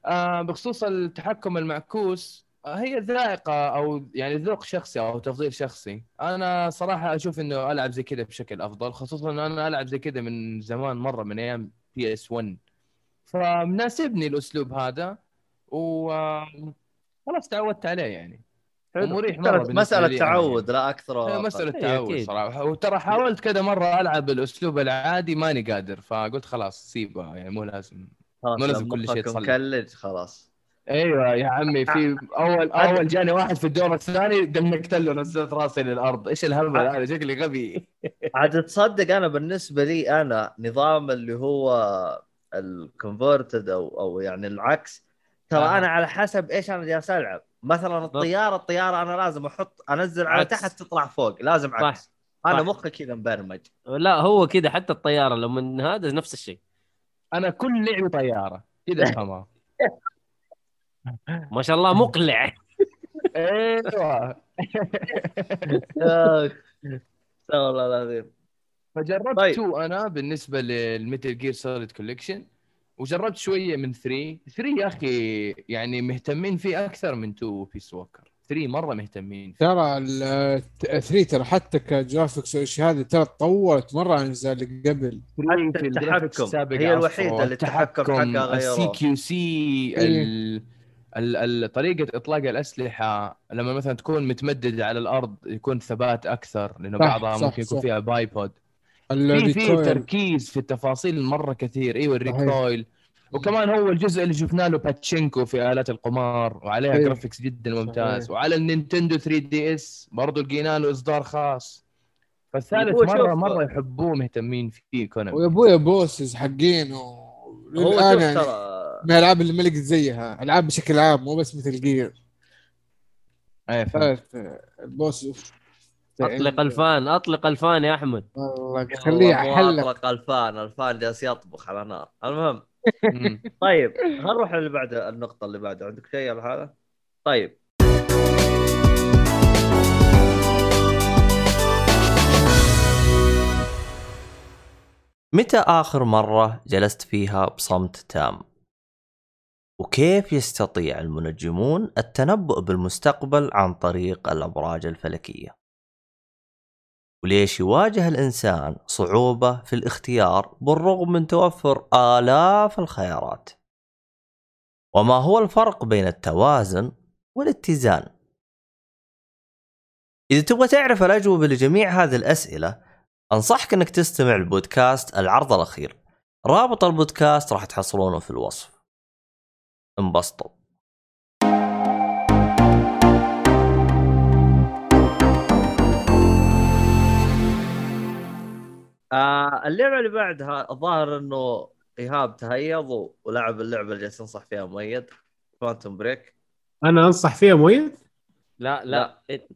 آه بخصوص التحكم المعكوس آه هي ذائقة أو يعني ذوق شخصي أو تفضيل شخصي. أنا صراحة أشوف إنه ألعب زي كذا بشكل أفضل خصوصا إن أنا ألعب زي كذا من زمان مرة من أيام PS 1 فمناسبني الأسلوب هذا و آه، خلاص تعودت عليه يعني. مرة بالنسبة مسألة لي أنا يعني. تعود لا أكثر ولا. مسألة إيه، تعود أكيد. صراحة وترى حاولت كذا مرة ألعب الأسلوب العادي ماني قادر فقلت خلاص سيبها يعني مو لازم مو لازم كل شيء تصلح. مكلج خلاص أيوه يا عمي في أول <laughs> أول جاني واحد في الدور الثاني دمكت له نزلت راسي للأرض إيش الهبل هذا شكلي غبي <laughs> عاد تصدق أنا بالنسبة لي أنا نظام اللي هو الكونفرتد أو أو يعني العكس ترى آه. أنا على حسب إيش أنا جالس ألعب مثلا الطيارة الطيارة أنا لازم أحط أنزل على عكس. تحت تطلع فوق لازم صح. عكس. أنا صح. مخي كذا مبرمج. لا هو كذا حتى الطيارة لما هذا نفس الشيء. أنا كل لعبي طيارة. كذا <laughs> افهمها ما شاء الله مقلع. أيوه. يا <laughs> والله العظيم. فجربت طيب. 2 أنا بالنسبة لل Metal Gear Solid Collection وجربت شوية من 3 3 يا أخي يعني مهتمين فيه أكثر من 2 Peace Walker 3 مرة مهتمين فيه ترى ال 3 ترى حتى ك graphics والاشياء هذه ترى تطورت مرة عن الأجزاء اللي قبل حتى التحكم. هي الوحيدة اللي التحكم حقها غيروه. ال CQC إيه. طريقة إطلاق الأسلحة لما مثلا تكون متمددة على الأرض يكون ثبات أكثر لأنه بعضها صح، ممكن يكون صح. فيها bipod في في تركيز في التفاصيل مرة كثير. إيوه ال recoil وكمان هو الجزء اللي شفنا له باتشينكو في آلات القمار وعليها أيوه. graphics جدا ممتاز. صحيح. وعلى ال Nintendo 3 DS برضه لقينا له إصدار خاص. فالثالث مرة شوف- مرة يحبوه مهتمين فيه كونامي ويا أبويا بوسز حقين و... هو للآن شوف يعني من الالعاب اللي ما لقيت زيها. ألعاب بشكل عام مو بس مثل جير إيه فهمت. البوس. أطلق الفان أطلق الفان يا أحمد والله خليه والله مو حلق أطلق الفان الفان جالس يطبخ على نار المهم. <laughs> طيب خلينا نروح اللي بعد النقطة اللي بعدها عندك شيء على هذا؟ طيب متى آخر مرة جلست فيها بصمت تام؟ وكيف يستطيع المنجمون التنبؤ بالمستقبل عن طريق الأبراج الفلكية؟ وليش يواجه الإنسان صعوبة في الاختيار بالرغم من توفر آلاف الخيارات؟ وما هو الفرق بين التوازن والاتزان؟ إذا تبغى تعرف الأجوبة لجميع هذه الأسئلة أنصحك أنك تستمع لبودكاست العرض الأخير رابط البودكاست راح تحصلونه في الوصف انبسطوا آه اللعبة اللي بعدها الظاهر إنه إيهاب تهيض ولعب اللعبة اللي ينصح فيها مؤيد Quantum Break أنا أنصح فيها مؤيد؟ لا لا, لا.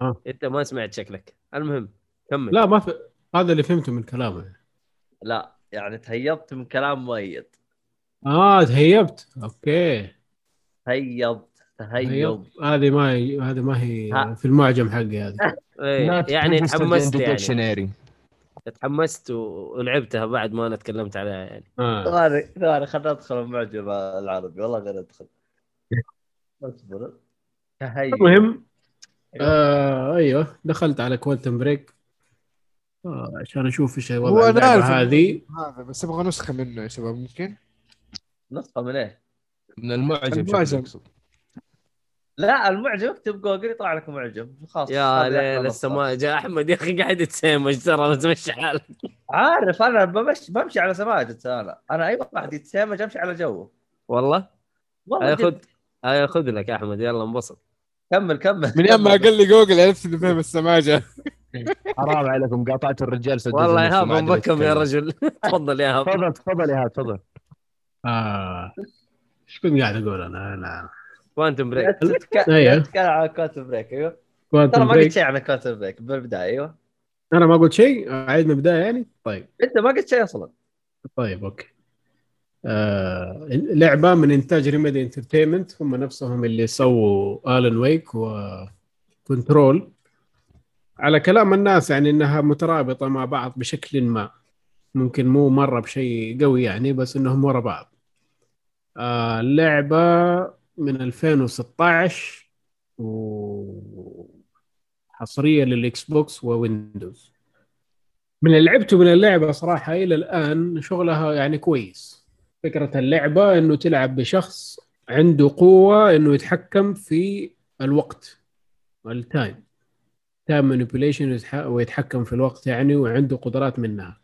آه. أنت ما سمعت شكلك. المهم كمل. لا ما في. هذا اللي فهمته من كلامه. لا يعني تهيضت من كلام مؤيد. آه تهيبت أوكي. تهيض تهيض. تهيبت. هذه ما هي هذه ما هي ها. في المعجم حقي هذه. <laughs> إيه يعني تحمست يعني. تحمست ولعبتها بعد ما أنا تكلمت عليها يعني. آه. ثواني ثواني خلينا ندخل المعجم العربي. والله غير ندخل. اصبر. المهم آه أيوه دخلت على Quantum Break آه عشان أشوف إيش هو وضع أنا اللعبة عارف هذه. هذا بس أبغى نسخة منه يا شباب ممكن؟ نسخة من إيه؟ من المعجم المعجم. لا المعجم اكتب جوجل يطلع لك معجم. خلاص يا ليل نسخة. السماء جاء. أحمد يا أخي قاعد يتسامج ترى تمشي حالك. عارف أنا بمشي بمشي على سماجة أنا. أنا أي واحد يتسامج أمشي على جوه والله؟ والله خذ خذ لك يا أحمد. يلا انبسط. كمل كمل. من يوم ما قال لي جوجل عرفت إنه فهم السماجة. حرام عليكم قاطعتوا الرجال سددوا والله ايهاب انبكم يا. رجل. <laughs> تفضل يا ايهاب تفضل تفضل يا إيهاب تفضل. آه إيش كنت قاعد أقول أنا؟ أنا Quantum Break تتك-. تتكلم على Quantum Break أيوه. ترى Quantum ما قلت شيء عن Quantum Break بالبداية أيوه. أنا ما قلت شيء أعيد من البداية يعني؟ طيب. أنت ما قلت شيء أصلا. طيب okay. آه لعبة من إنتاج Remedy Entertainment هم نفسهم اللي سووا Alan Wake و Control على كلام الناس يعني إنها مترابطة مع بعض بشكل ما. ممكن مو مرة بشيء قوي يعني بس إنهم ورا بعض. آه اللعبه من 2016 وحصريه لل Xbox و Windows. من اللي لعبته من اللعبة صراحة إلى الآن شغلها يعني كويس. فكرة اللعبة إنه تلعب بشخص عنده قوة إنه يتحكم في الوقت وال time time manipulation ويتحكم في الوقت يعني وعنده قدرات منها.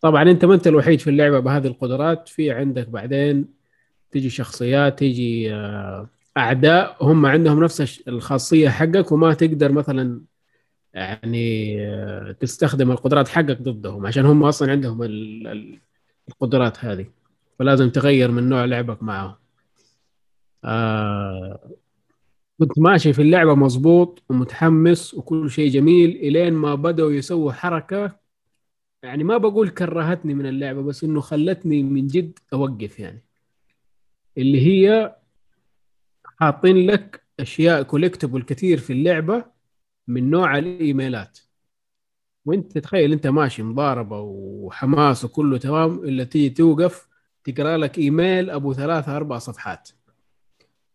طبعا أنت ما أنت الوحيد في اللعبة بهذه القدرات في عندك بعدين تيجي شخصيات تيجي آه، أعداء هم عندهم نفس الخاصية حقك وما تقدر مثلا يعني آه، تستخدم القدرات حقك ضدهم عشان هم أصلا عندهم ال- ال- القدرات هذه فلازم تغير من نوع لعبك معهم. آه كنت ماشي في اللعبة مظبوط ومتحمس وكل شيء جميل إلين ما بدأوا يسووا حركة يعني ما بقول كرهتني من اللعبة بس إنه خلتني من جد أوقف يعني. اللي هي حاطين لك أشياء كولكتبل كثير في اللعبة من نوع الإيميلات. وانت تتخيل انت ماشي مضاربه وحماس وكله تمام إلا تيجي توقف تقرأ لك إيميل أبو ثلاثة أربع صفحات.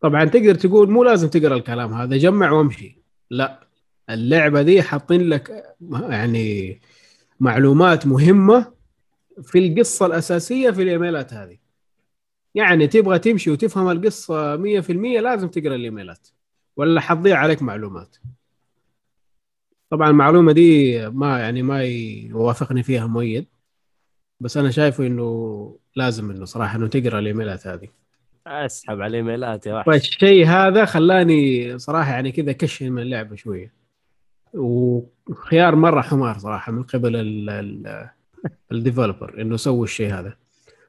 طبعا تقدر تقول مو لازم تقرأ الكلام هذا جمع وامشي. لا اللعبة دي حاطين لك يعني معلومات مهمة في القصة الأساسية في الإيميلات هذه. يعني تبغى تمشي وتفهم القصة 100% لازم تقرأ الإيميلات. ولا حتضيع عليك معلومات. طبعا المعلومة دي ما يعني ما يوافقني فيها مؤيد. بس أنا شايفه إنه لازم إنه صراحة إنه تقرأ الإيميلات هذه. أسحب على الإيميلات يا وحش. فالشيء هذا خلاني صراحة يعني كذا كشن من اللعبة شوية. وخيار مرة حمار صراحة من قبل ال developer إنه سووا الشيء هذا.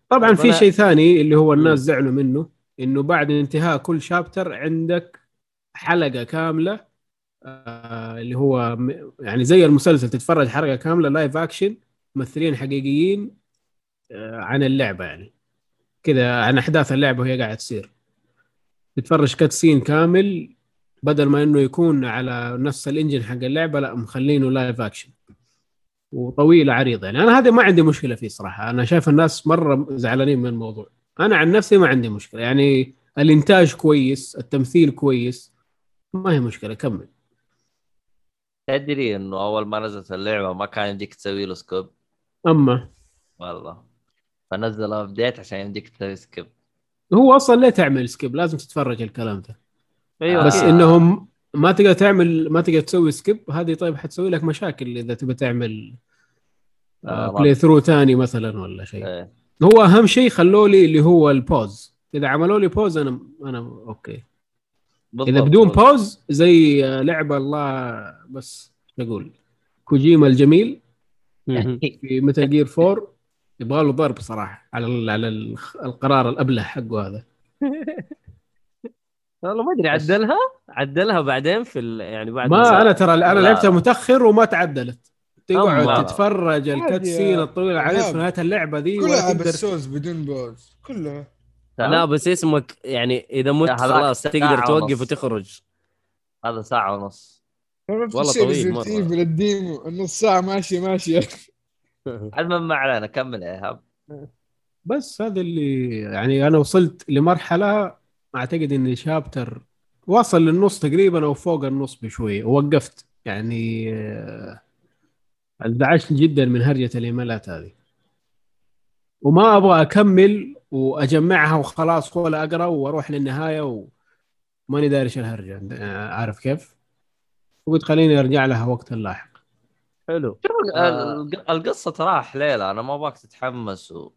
طبعا طب في شيء ثاني اللي هو الناس. زعلوا منه إنه بعد انتهاء كل chapter عندك حلقة كاملة آه اللي هو يعني زي المسلسل تتفرج حلقة كاملة live action ممثلين حقيقيين آه عن اللعبة يعني. كذا عن أحداث اللعبة وهي قاعدة تصير. تتفرج cut scene كامل بدل ما إنه يكون على نفس ال engine حق اللعبة لا مخلينه live action وطويلة عريضة. يعني أنا هذا ما عندي مشكلة فيه صراحة. أنا شايف الناس مرة زعلانين من الموضوع. أنا عن نفسي ما عندي مشكلة. يعني الإنتاج كويس التمثيل كويس ما هي مشكلة. كمل. تدري إنه أول ما نزلت اللعبة ما كان يمديك تسوي له skip أما. والله. فنزلوا update عشان يمديك تسوي skip هو أصلا ليه تعمل skip لازم تتفرج الكلام ده. أيوه بس آه. إنهم ما تقدر تعمل ما تقدر تسوي skip هذه طيب حتسوي لك مشاكل إذا تبي تعمل آه، playthrough ثاني مثلا ولا شيء. إيه. هو أهم شيء خلوا لي اللي هو ال pause إذا عملوا لي pause أنا أنا okay. إذا بالضبط. بدون pause زي لعبة الله بس نقول كوجيما الجميل. <laughs> في متل جير 4 يبغى له ضرب صراحة على على ال- القرار الأبلة حقه هذا. <laughs> والله ما أدري عدلها؟ عدلها بعدين في ال... يعني بعد ما أنا ترى أنا. لعبتها متأخر وما تعدلت. تقعد. تتفرج الكات عادي سين يا الطويله عليه في. نهاية اللعبة دي كل ولا العاب تقدر السولز بدون بوز كلها. لا بس اسمك يعني إذا مت خلاص تقدر توقف. وتخرج. هذا ساعة ونص. والله طويل الديمو؟ النص ساعة ماشية ماشية. <laughs> المهم ما علينا كمل يا إيهاب. بس هذا اللي يعني أنا وصلت لمرحلة أعتقد اني شابتر واصل للنص تقريبا أو فوق النص بشويه ووقفت يعني آه، انزعجت جدا من هرجة الإيميلات هذه وما أبغى أكمل وأجمعها وخلاص ولا أقرأ وأروح للنهاية وماني داري إيش الهرجة آه، عارف كيف؟ وقلت خليني أرجع لها وقت لاحق حلو شوف آه. الق- القصة تراها حليله أنا ما أبغاك تتحمس و...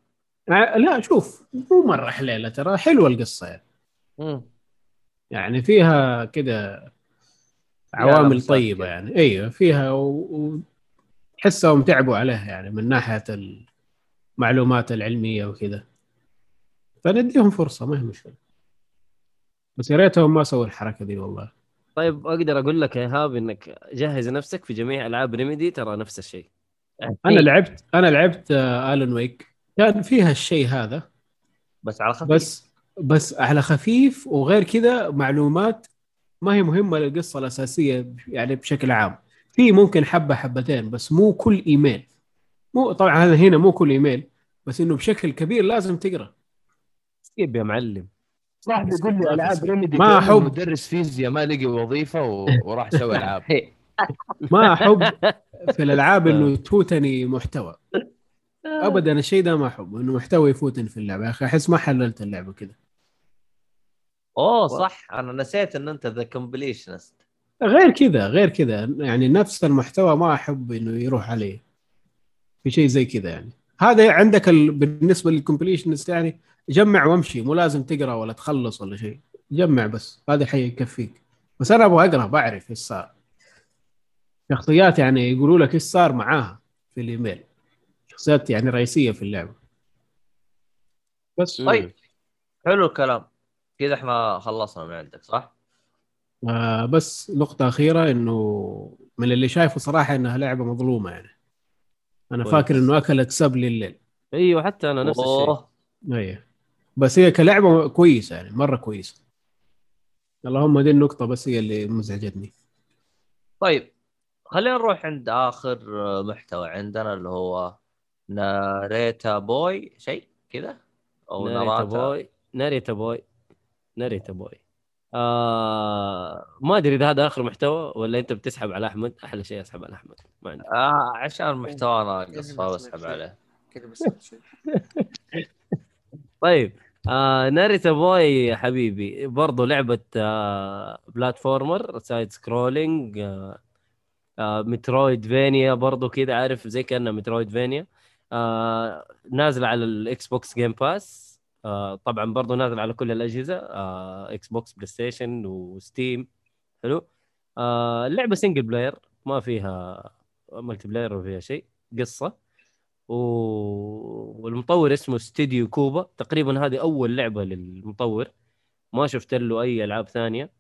آه، لا شوف مو مرة حليلة ترى حلوة القصة يعني. مم. يعني فيها كده عوامل طيبة كده. يعني. أيوه فيها و... و... تحسهم تعبوا عليها يعني من ناحية المعلومات العلمية وكذا فنديهم فرصة ما هي مشكلة. بس يا ريتهم ما سووا الحركة دي والله. طيب أقدر أقول لك يا ايهاب إنك جهز نفسك في جميع ألعاب ريميدي ترى نفس الشيء. أنا لعبت أنا لعبت آه، الون ويك كان فيها الشيء هذا. بس على خفيف. بس بس على خفيف وغير كذا معلومات ما هي مهمة للقصة الأساسية يعني بشكل عام. في ممكن حبة حبتين بس مو كل إيميل. مو طبعا هذا هنا مو كل إيميل بس إنه بشكل كبير لازم تقرأ. skip يا معلم. صاحبي يقول لي ألعاب Remedy ما أحب. مدرس فيزياء ما لقي وظيفة و... وراح سوى ألعاب. <laughs> ما أحب <laughs> في الألعاب إنه تفوتني محتوى. ابدا الشيء ده ما أحبه إنه محتوى يفوتني في اللعبة. يا أخي أحس ما حللت اللعبة كذا. أوه صح. أنا نسيت إن أنت the completionist غير كذا غير كذا. يعني نفس المحتوى ما أحب إنه يروح عليه. في شيء زي كذا يعني. هذا عندك ال... بالنسبة للكومبليشنست يعني جمع وامشي. مو لازم تقرأ ولا تخلص ولا شيء. جمع بس. هذا حيكفيك. بس أنا أبغى أقرأ بعرف إيش صار. شخصيات يعني يقولوا لك إيش صار معاها في الإيميل. شخصيات يعني رئيسية في اللعبة. بس. طيب. حلو الكلام. كذا إحنا خلصنا من عندك صح؟ آه بس نقطة أخيرة إنه من اللي شايفه صراحة إنها لعبة مظلومة يعني. أنا كويس. فاكر إنه أكلت سب لليل. أيوه حتى أنا نفس الشيء. أيه بس هي كلعبة كويسة يعني مرة كويسة. اللهم دي النقطة بس هي اللي مزعجتني. طيب خلينا نروح عند آخر محتوى عندنا اللي هو Narita Boy شيء كذا أو Narita Boy. Narita Boy. ناريتا بوي. آه ما أدري إذا هذا آخر محتوى ولا أنت بتسحب على أحمد؟ أحلى شيء أسحب على أحمد. ما عندي. آه عشان محتوى ناقص فبسحب عليه. كذا بس <laughs> طيب آه Narita Boy يا حبيبي برضو لعبة آه platformer side scrolling آه آه metroidvania برضو كذا عارف زي كأنها metroidvania آه نازلة على ال Xbox Game Pass. آه طبعا برضو نازلة على كل الأجهزة آه Xbox PlayStation و Steam. حلو؟ آه اللعبة single player ما فيها multiplayer ولا فيها شيء قصة. و... والمطور اسمه Studio Koba تقريبا هذه أول لعبة للمطور. ما شفت له أي ألعاب ثانية.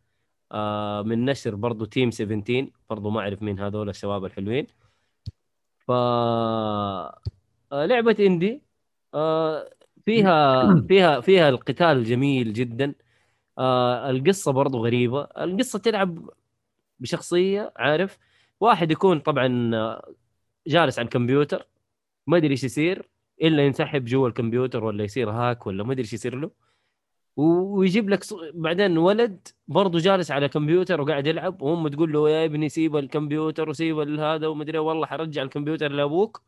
آه من نشر برضو Team 17 برضو ما أعرف مين هذول الشباب الحلوين. ف آه لعبة indie آه فيها <clears throat> فيها فيها القتال جميل جدا. آه القصة برضو غريبة. القصة تلعب بشخصية عارف؟ واحد يكون طبعا آه، جالس على الكمبيوتر ما أدري إيش يصير إلا ينسحب جوا الكمبيوتر ولا يصير هاك ولا ما أدري إيش يصير له. ويجيب لك بعدين ولد برضه جالس على كمبيوتر وقاعد يلعب وام تقول له يا ابني سيب الكمبيوتر وسيب هذا وما أدري والله حرجع الكمبيوتر لأبوك.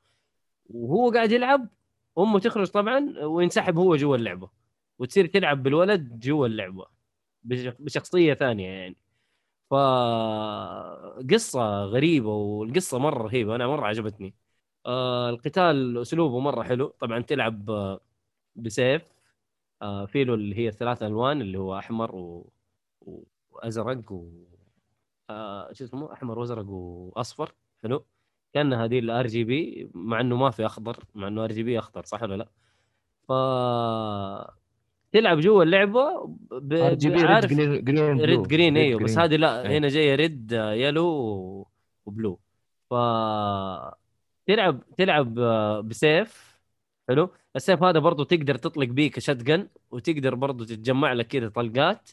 وهو قاعد يلعب أمه تخرج طبعا وينسحب هو جوا اللعبة وتصير تلعب بالولد جوا اللعبة بش- بشخصية ثانية يعني. ف قصة غريبة والقصة مرة رهيبة أنا مرة عجبتني. آه القتال أسلوبه مرة حلو. طبعا تلعب بسيف. آه في له اللي هي الثلاث ألوان اللي هو أحمر. و- وأزرق و آه شو اسمه؟ أحمر وأزرق وأصفر. حلو. كان هذه ال RGB مع إنه ما في أخضر مع إنه RGB أخضر صح ولا لا؟ ف تلعب جوا اللعبة ب... RGB red عارف- green green red green أيوه بس هذه لا أيوة. هنا جاية red yellow و blue ف تلعب تلعب آه، بسيف حلو السيف هذا برضو تقدر تطلق بيه ك shotgun وتقدر برضو تتجمع لك كذا طلقات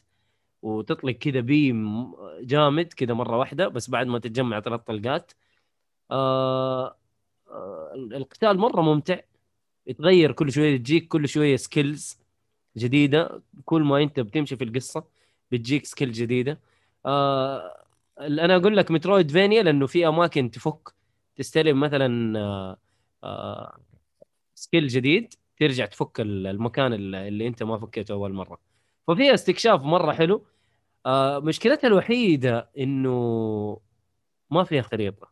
وتطلق كذا beam جامد كذا مرة واحدة بس بعد ما تتجمع ثلاث طلقات آه آه القتال مرة ممتع. يتغير كل شوية تجيك كل شوية skills جديدة. كل ما أنت بتمشي في القصة بتجيك skill جديدة. آه أنا أقول لك metroidvania لأنه في أماكن تفك تستلم مثلا آه آه skill جديد ترجع تفك ال- المكان اللي اللي أنت ما فكيته أول مرة. ففيها استكشاف مرة حلو. آه مشكلتها الوحيدة إنه ما فيها خريطة.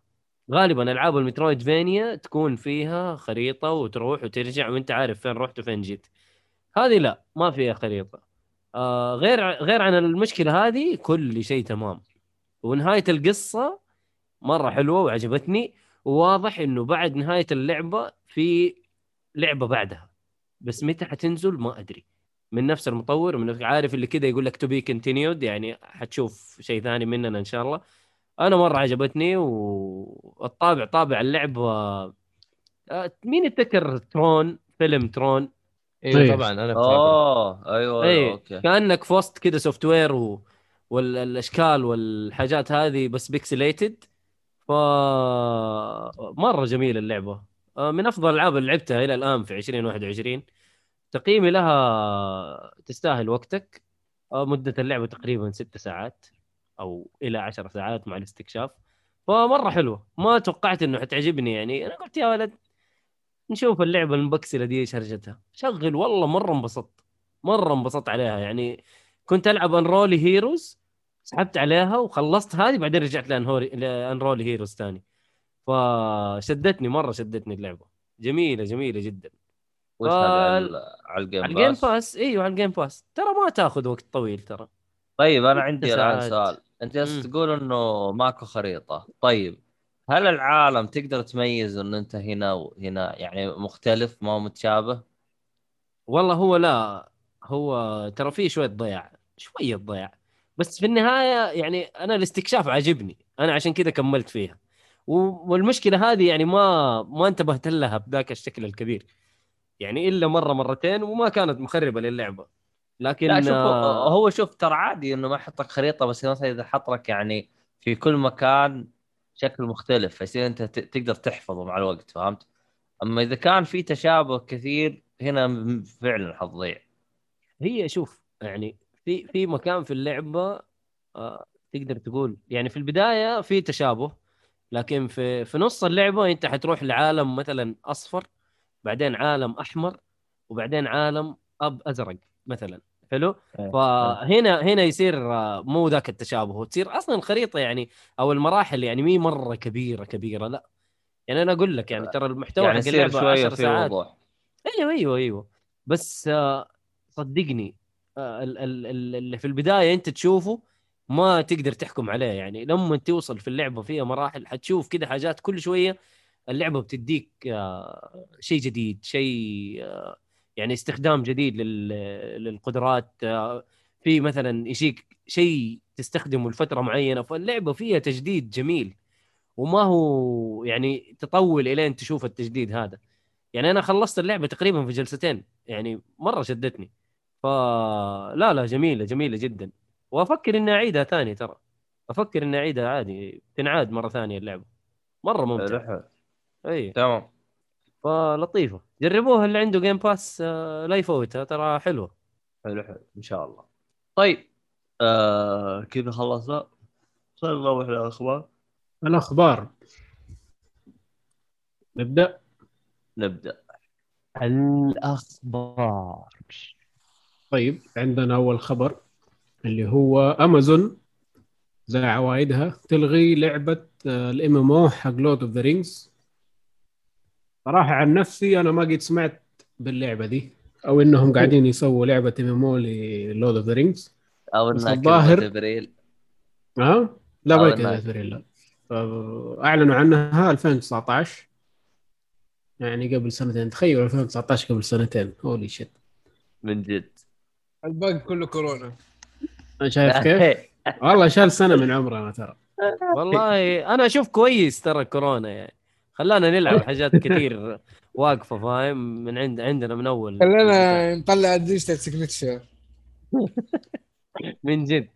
غالبا ألعاب المترويد فينيا تكون فيها خريطة وتروح وترجع وأنت عارف فين رحت وفين جيت. هذه لا ما فيها خريطة. آه غير غير عن المشكلة هذه كل شيء تمام. ونهاية القصة مرة حلوة وعجبتني وواضح إنه بعد نهاية اللعبة في لعبة بعدها. بس متى حتنزل ما أدري. من نفس المطور من عارف اللي كذا يقول لك to be continued يعني حتشوف شيء ثاني مننا إن شاء الله. أنا مرة عجبتني والطابع طابع اللعبه آه، مين يتذكر Tron فيلم Tron؟ أيوه طيب. طبعا أنا اوه أيوه أيوه اي okay. كأنك في وسط كذا software و... والاشكال والحاجات هذه بس pixelated ف مرة جميلة اللعبة. آه، من أفضل الألعاب اللي لعبتها إلى الآن في 2021 تقييمي لها تستاهل وقتك. آه، مدة اللعبة تقريبا ست ساعات. أو إلى عشر ساعات مع الاستكشاف. فمرة حلوة. ما توقعت إنه حتعجبني يعني. أنا قلت يا ولد نشوف اللعبة المبكسله دي إيش هرجتها. شغل والله مرة انبسطت. مرة انبسطت عليها. يعني كنت ألعب انرولي هيروز سحبت عليها وخلصت هذه بعدين رجعت لانهوري ل Unruly Heroes ثاني فشدتني مرة شدتني اللعبة. جميلة جميلة جدا. فال- على- ال Game على ال Game Pass Pass إيوه على ال Game Pass ترى ما تاخذ وقت طويل ترى. طيب أنا عندي الآن. سؤال. أنت تقول إنه ماكو خريطة. طيب هل العالم تقدر تميز انه أنت هنا وهنا يعني مختلف ما متشابه؟ والله هو لا هو ترى فيه شوية ضياع شوية ضياع. بس في النهاية يعني أنا الاستكشاف عجبني أنا عشان كذا كملت فيها. والمشكلة هذه يعني ما ما انتبهت لها بذاك الشكل الكبير. يعني إلا مرة مرتين وما كانت مخربة للعبة. لكن لا شوف آه، هو شوف ترى عادي إنه ما يحط لك خريطة بس مثلا إذا حط لك يعني في كل مكان شكل مختلف فيصير أنت تقدر تحفظه مع الوقت فهمت؟ أما إذا كان في تشابه كثير هنا فعلا حتضيع هي شوف يعني في في مكان في اللعبة آه تقدر تقول يعني في البداية في تشابه لكن في في نص اللعبة أنت حتروح لعالم مثلا أصفر بعدين عالم أحمر وبعدين عالم اب أزرق مثلا حلو؟ إيه. فهنا هنا يصير آه، مو ذاك التشابه وتصير أصلا الخريطة يعني أو المراحل يعني مي مرة كبيرة كبيرة لا. يعني أنا أقول لك يعني ترى المحتوى يعني حق يصير اللعبة شوية 10 في ساعات. وضوح. أيوه أيوه أيوه. بس آه، صدقني آه، ال- ال- ال- اللي في البداية أنت تشوفه ما تقدر تحكم عليه. يعني لما توصل في اللعبة فيها مراحل حتشوف كده حاجات كل شوية اللعبة بتديك آه، شيء جديد شيء آه، يعني استخدام جديد لل- للقدرات. آه، في مثلا يجيك شيء تستخدمه لفترة معينة فاللعبة فيها تجديد جميل وما هو يعني تطول إلين تشوف التجديد هذا. يعني أنا خلصت اللعبة تقريبا في جلستين يعني مرة شدتني. فلا لا جميلة جميلة جدا. وأفكر إني أعيدها ثاني ترى. أفكر إني أعيدها عادي تنعاد مرة ثانية اللعبة. مرة ممتع. اي تمام. فلطيفة. جربوها اللي عنده Game Pass آه، لا يفوتها ترى حلوة. حلو حلو إن شاء الله. طيب آه كذا خلصنا؟ خلينا نروح للأخبار. الأخبار. نبدأ؟ نبدأ. الأخبار. طيب عندنا أول خبر اللي هو امازون زي عوايدها تلغي لعبة ال MMO حق Lord of the Rings صراحة عن نفسي أنا ما قد سمعت باللعبة دي أو إنهم قاعدين يسووا لعبة ام لل Lord of the Rings أو إنها الظاهر- كذبة ابريل ها؟ لا ما إنها- كذا فريلا اعلنوا عنها 2019 يعني قبل سنتين. تخيل 2019 قبل سنتين. holy shit من جد. الباقي كله كورونا. شايف <laughs> كيف؟ والله شال سنة من عمرنا ترى. <laughs> والله أنا أشوف كويس ترى كورونا يعني. خلانا نلعب <laughs> حاجات كثير واقفة فاهم؟ من عند عندنا من أول خلينا نطلع ال digital signature <laughs> من جد.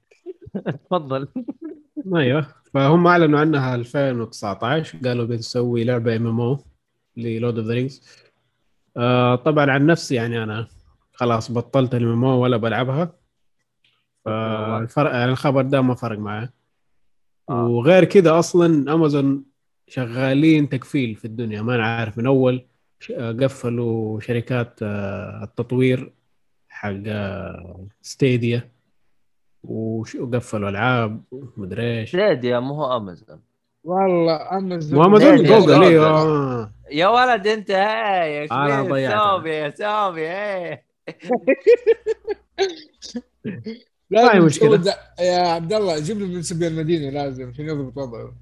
تفضل. <laughs> أيوه. فهم أعلنوا عنها 2019 قالوا بنسوي لعبة MMO لل Lord of the Rings طبعا عن نفسي يعني أنا خلاص بطلت ال MMO ولا بلعبها. فالفرق يعني الخبر ده ما فرق معاه آه. وغير كذا أصلا امازون شغالين تقفيل في الدنيا. ما أنا عارف من أول ش- قفلوا شركات آه، التطوير حق آه، Stadia وش- وقفلوا ألعاب ومدري إيش. Stadia مو هو امازون والله امازون مو Amazon Google. إيوه. يا ولد أنت هاي يا. سوبي يا سوبي. تسوي د- يا عبد الله جيب لي من سبيل المدينة لازم عشان يضبط وضعه.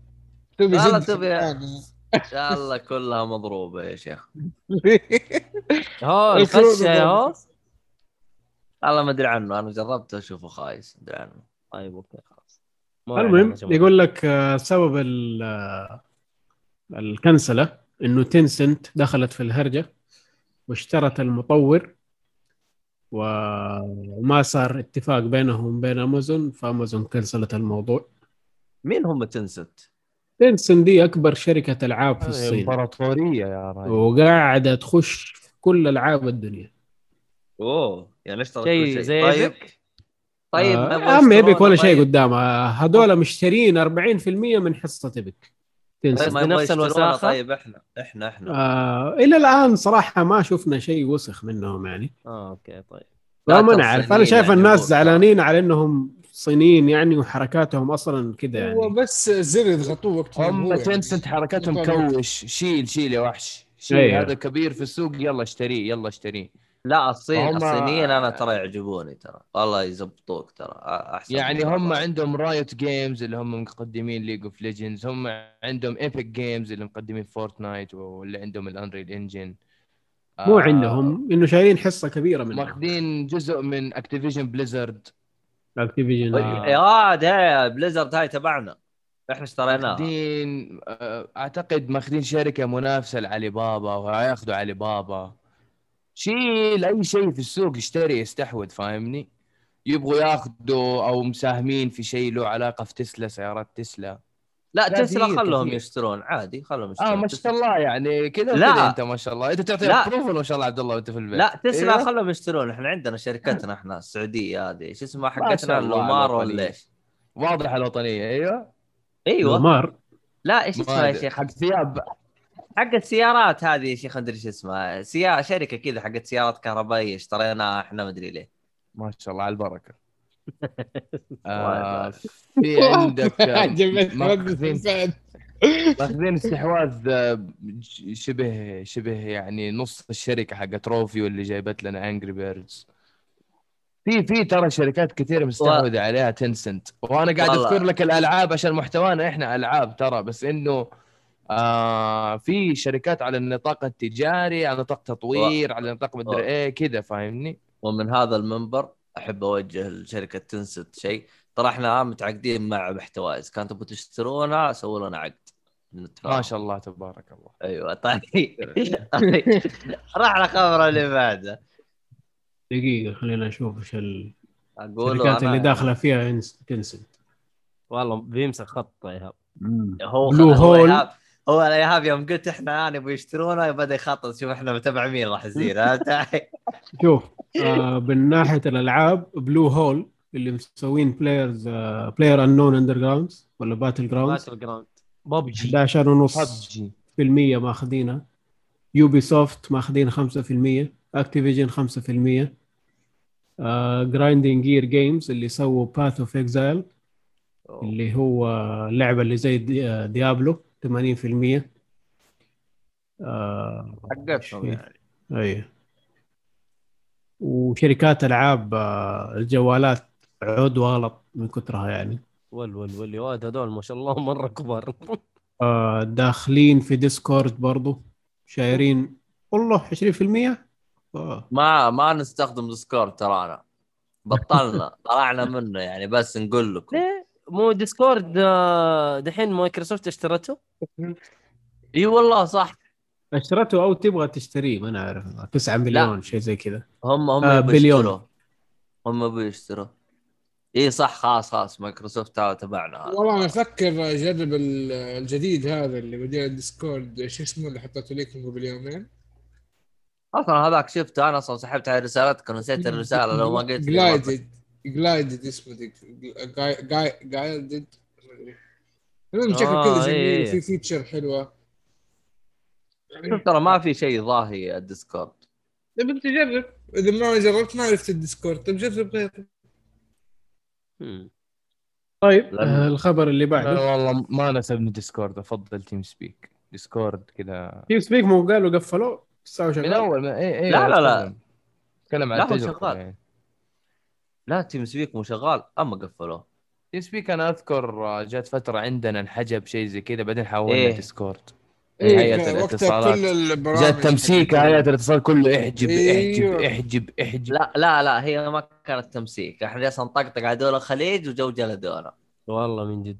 تبي والله تبي-. إن شاء الله كلها مضروبة يا شيخ <laughs> هو الخشة يا هو والله ما أدري عنه أنا جربته أشوفه خايس ما أدري عنه طيب أوكي خلاص المهم. يقول لك آه، سبب ال- آه، الكنسلة إنه تنسنت دخلت في الهرجة واشترت المطور وما صار اتفاق بينهم وبين امازون فامازون كنسلت الموضوع مين هم تنست؟ تنسن دي أكبر شركة ألعاب في الصين؟ إمبراطورية يا راجل. وقاعدة تخش في كل ألعاب الدنيا. أوه يعني اشترك شيء شيء؟ زي طيب. طيب آه، عم يشترونا ايبك ولا شيء طيب. قدامها هذول مشترين 40% من حصة إيبك. طيب ما يبغى بنفس يشترونا الوساخة؟ طيب؟ إحنا إحنا إحنا. آه إلى الآن صراحة ما شفنا شيء وسخ منهم يعني. آه أوكي طيب. لا ما ترى نعرف. أنا شايف الناس يعجبوك. زعلانين على إنهم صينيين يعني وحركاتهم أصلا كذا هو يعني بس زر يضغطوه وقت ما هم يعني. Tencent حركتهم يطلعوا. كوش شيل شيل يا وحش شيل أيوه. هذا كبير في السوق يلا اشتريه يلا اشتريه لا الصين هم- الصينيين أنا ترى يعجبوني ترى والله يزبطوك ترى أحسن يعني هم مرة. عندهم Riot Games اللي هم مقدمين League of Legends هم عندهم Epic Games اللي مقدمين Fortnite واللي عندهم ال Unreal Engine مو عندهم إنه شايلين حصة كبيرة منهم ماخذين جزء من Activision Blizzard Activision يا واد هي Blizzard هاي تبعنا. إحنا اشتريناها. ماخذين آه، أعتقد ماخذين شركة منافسة لعلي بابا وهياخذوا علي بابا شيل أي شيء في السوق اشتري استحوذ فاهمني؟ يبغوا ياخذوا أو مساهمين في شيء له علاقة في تسلا سيارات تسلا. لا لا، تسلا خلهم. يشترون عادي خلهم يشترون آه ما شاء الله يعني كذا لا. أنت ما شاء الله انت تعطي لا. ابروفل ما شاء الله عبد الله وأنت في البيت لا تسلا إيوه. خلهم يشترون إحنا عندنا شركتنا إحنا السعودية هذه شو اسمها حقتنا الوطنية. ولا إيش؟ واضح الوطنية أيوه أيوه مار لا إيش اسمها يا. شيخ؟ حق ثياب حق السيارات هذه يا شيخ أدري إيش اسمها سيارة شركة كذا حقت سيارات كهربائية اشتريناها إحنا ما أدري ليه ما شاء الله على البركة <laughs> آه. في عندك <laughs> آه، ماخذين استحواذ آه، شبه شبه يعني نص الشركة حقت Rovio اللي جايبت لنا Angry Birds في في ترى شركات كثيرة مستحوذه عليها Tencent وأنا قاعد. أذكر لك الألعاب عشان محتوانا إحنا ألعاب ترى بس إنه آه في شركات على النطاق التجاري على نطاق تطوير على نطاق مدري إيه كذا فاهمني؟ ومن هذا المنبر أحب أوجه لشركة تنست شيء. ترى إحنا متعاقدين مع محتوايز. كان تبغوا تشترونا سووا لنا عقد. ما شاء الله تبارك الله. أيوه طيب. طيب. <laughs> راح الخبر اللي بعده. دقيقة خلينا نشوف إيش أقول الشركات اللي داخلة فيها تنسنت والله بيمسك خط يا ايهاب هو بلو هو هول. هو إيهاب يوم قلت إحنا نبغى يشترونا بدا يخطط شوف إحنا متابع مين راح يصير فهمت؟ <laughs> شوف. آه من ناحية الألعاب Bluehole اللي مسوين players آه Player Unknown Undergrounds ولا Battlegrounds Battleground PUBG 11 ونص ببجي في المية ماخذينها. Ubisoft ماخذين 5% Activision 5% Grinding Gear Games اللي سووا Path of Exile اللي هو اللعبه اللي زي دي- آه، Diablo 80% آه حقتهم. يعني. أيوه. وشركات ألعاب آه، الجوالات عود وغلط من كثرها يعني. ول ول ول واد هذول ما شاء الله مرة كبار. <laughs> آه، داخلين في Discord برضو شايرين والله 20% آه. ما ما نستخدم Discord ترانا بطلنا <laughs> طلعنا منه يعني بس نقول لكم. ليه؟ مو Discord آه، دحين مايكروسوفت اشترته؟ إي والله صح. اشترته أو تبغى تشتريه ما نعرف 9 مليون شيء زي كذا. هم هم آه، بليون. هم يبوا يشتروا. اي صح خلاص خلاص مايكروسوفت هذا تبعنا. هذا. والله أنا أفكر أجرب ال- الجديد هذا اللي بدي ال Discord. شو اسمه اللي حطيته لكم قبل يومين أصلا هذاك شفته. أنا أصلا سحبت على رسالتك ونسيت الرسالة لو ما قلت. Guilded Guilded اسمه ذيك. جايدد المهم شكله آه، كذا إيه، جميل إيه. وفي feature حلوة. شوف ترى ما في شيء ضاهي ال Discord. تبي تجرب. إذا ما جربت ما عرفت ال Discord. طب جرب غيره. طيب آه الخبر اللي بعده. والله ما ناسبني Discord أفضل TeamSpeak Discord كذا TeamSpeak مو قالوا قفلوه؟ الساعة من أول ما اي اي لا، لا، لا. تكلم عن لا، هو التجربة. شغال. يعني. لا تيم سبيك مو شغال. أما قفلوه. تيم سبيك أنا أذكر آه، جات فترة عندنا انحجب شيء زي كذا بعدين حولنا إيه. ديسكورد إيه، هيئة وقتها الاتصالات. جاء تمسيك هيئه الاتصال كله احجب أيوه. احجب احجب احجب. لا لا لا هي ما كانت تمسيك. إحنا جالسين نطقطق على دول الخليج وجو جلدونا والله من جد.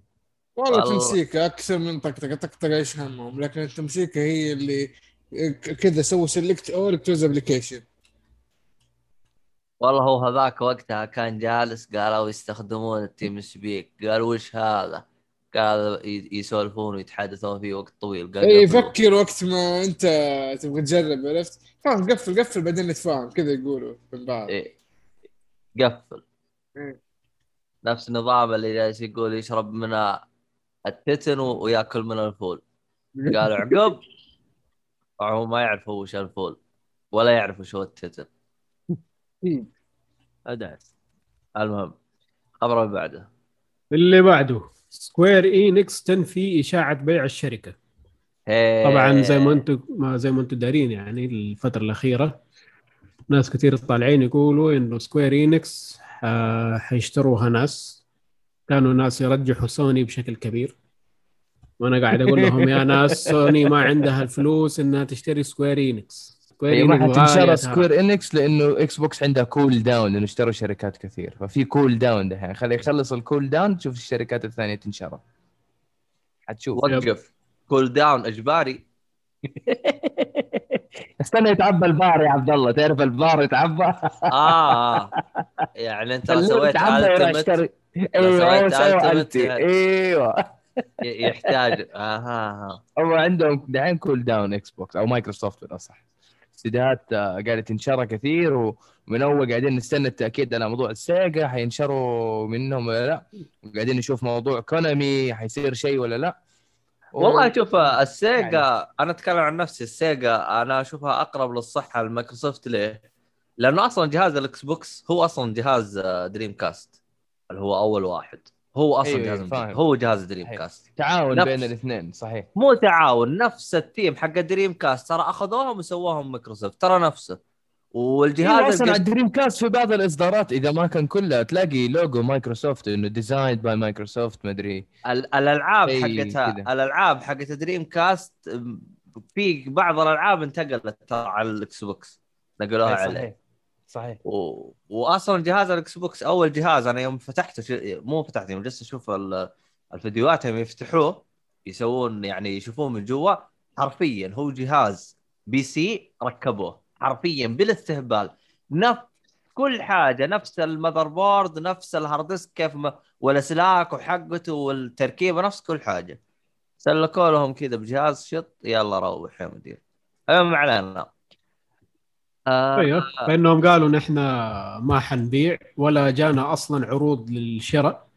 والله. تمسيكه أكثر من طقطقه طقطقه إيش همهم؟ لكن التمسيكه هي اللي ك- كذا سووا سيلكت اول كتوز ابلكيشن والله هو هذاك وقتها كان جالس قالوا يستخدمون ال TeamSpeak. قال وش هذا؟ ي- يسولفون ويتحدثون فيه وقت طويل قال اي. فكر وقت ما أنت تبغى تجرب عرفت؟ خلاص قفل قفل بعدين نتفاهم كذا يقولوا من بعض. إيه. قفل. إيه. نفس النظام اللي جالس يقول يشرب من التتن وياكل من الفول. قالوا عقب. هو ما يعرف هو وش الفول ولا يعرف وش هو التتن أدعس. المهم خبر اللي بعده. اللي بعده. Square Enix تنفي إشاعة بيع الشركة. طبعا زي ما أنتم زي ما أنتم دارين يعني الفترة الأخيرة. ناس كثير طالعين يقولوا إنه Square Enix آه، حيشتروها ناس. كانوا ناس يرجحوا سوني بشكل كبير. وأنا قاعد أقول لهم يا ناس سوني ما عندها الفلوس إنها تشتري Square Enix Square حتنشر غالية Square Enix لأنه Xbox عندها cool down لأنه اشتروا شركات كثير. ففي cool down دحين. خلي يخلص ال cool down تشوف الشركات الثانية تنشر حتشوف. وقف cool down اجباري استنى يتعبى البار يا عبد الله. تعرف البار يتعبى؟ آه. <laughs> يعني أنت لو سويت ultimate أيوه سويت. أيوه. يحتاج. <laughs> أها هم عندهم دحين cool down Xbox أو مايكروسوفت بالأصح. استديوهات آه، قاعدة تنشر كثير ومن أول قاعدين نستنى التأكيد على موضوع ال Sega حينشروا منهم ولا لا وقاعدين نشوف موضوع Konami حيصير شيء ولا لا والله شوف ال Sega أنا أتكلم عن نفسي ال Sega أنا أشوفها أقرب للصحة لمايكروسوفت ليه؟ لأنه أصلا جهاز ال Xbox هو أصلا جهاز آه، Dreamcast اللي هو أول واحد هو أصلا أيوة، جهاز أيوة، فاهم. هو جهاز Dream. cast. تعاون نفس- بين الاثنين صحيح. مو تعاون نفس ال team حق Dreamcast. ترى أخذوهم وسووهم مايكروسوفت ترى نفسه. والجهاز أيوه أصلا القد- ال Dreamcast في بعض الإصدارات إذا ما كان كلها تلاقي لوجو مايكروسوفت إنه designed by مايكروسوفت مدري ال- الألعاب حقتها. الألعاب حقت Dreamcast في بعض الألعاب انتقلت ترى على ال Xbox. نقلوها عليه. صحيح. و... واصلا جهاز ال Xbox أول جهاز أنا يوم فتحته ش... مو فتحته يوم جلست أشوف ال... الفيديوهات يوم يفتحوه يسوون يعني يشوفوه من جوا حرفيا هو جهاز PC ركبوه حرفيا بالاستهبال. نفس كل حاجة نفس ال motherboard نفس ال hard disk كيف ما والاسلاك وحقته والتركيبة نفس كل حاجة. سلكوا لهم كذا بجهاز شط يلا روح يا مدير. المهم علينا. أيوه فإنهم قالوا نحن ما حنبيع ولا جانا أصلا عروض للشراء.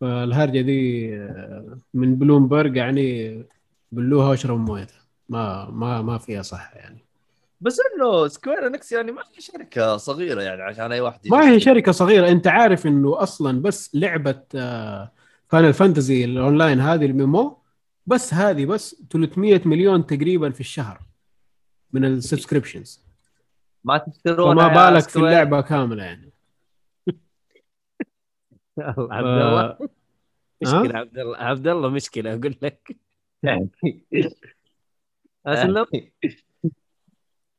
فالهرجة دي آه، من بلومبرج يعني بلوها واشربوا مويتها ما ما ما فيها صح يعني. بس إنه Square Enix يعني ما هي شركة صغيرة يعني عشان أي واحد ما هي. شركة صغيرة. أنت عارف إنه أصلا بس لعبة Final Fantasy ال online هذه ال MMO بس هذه بس 300 مليون تقريبا في الشهر من ال subscriptions. ما تشترون فما بالك في اللعبة كاملة يعني. <laughs> عبد الله. ف- مشكله عبد الله. عبد الله مشكلة أقول لك. <laughs> اسلم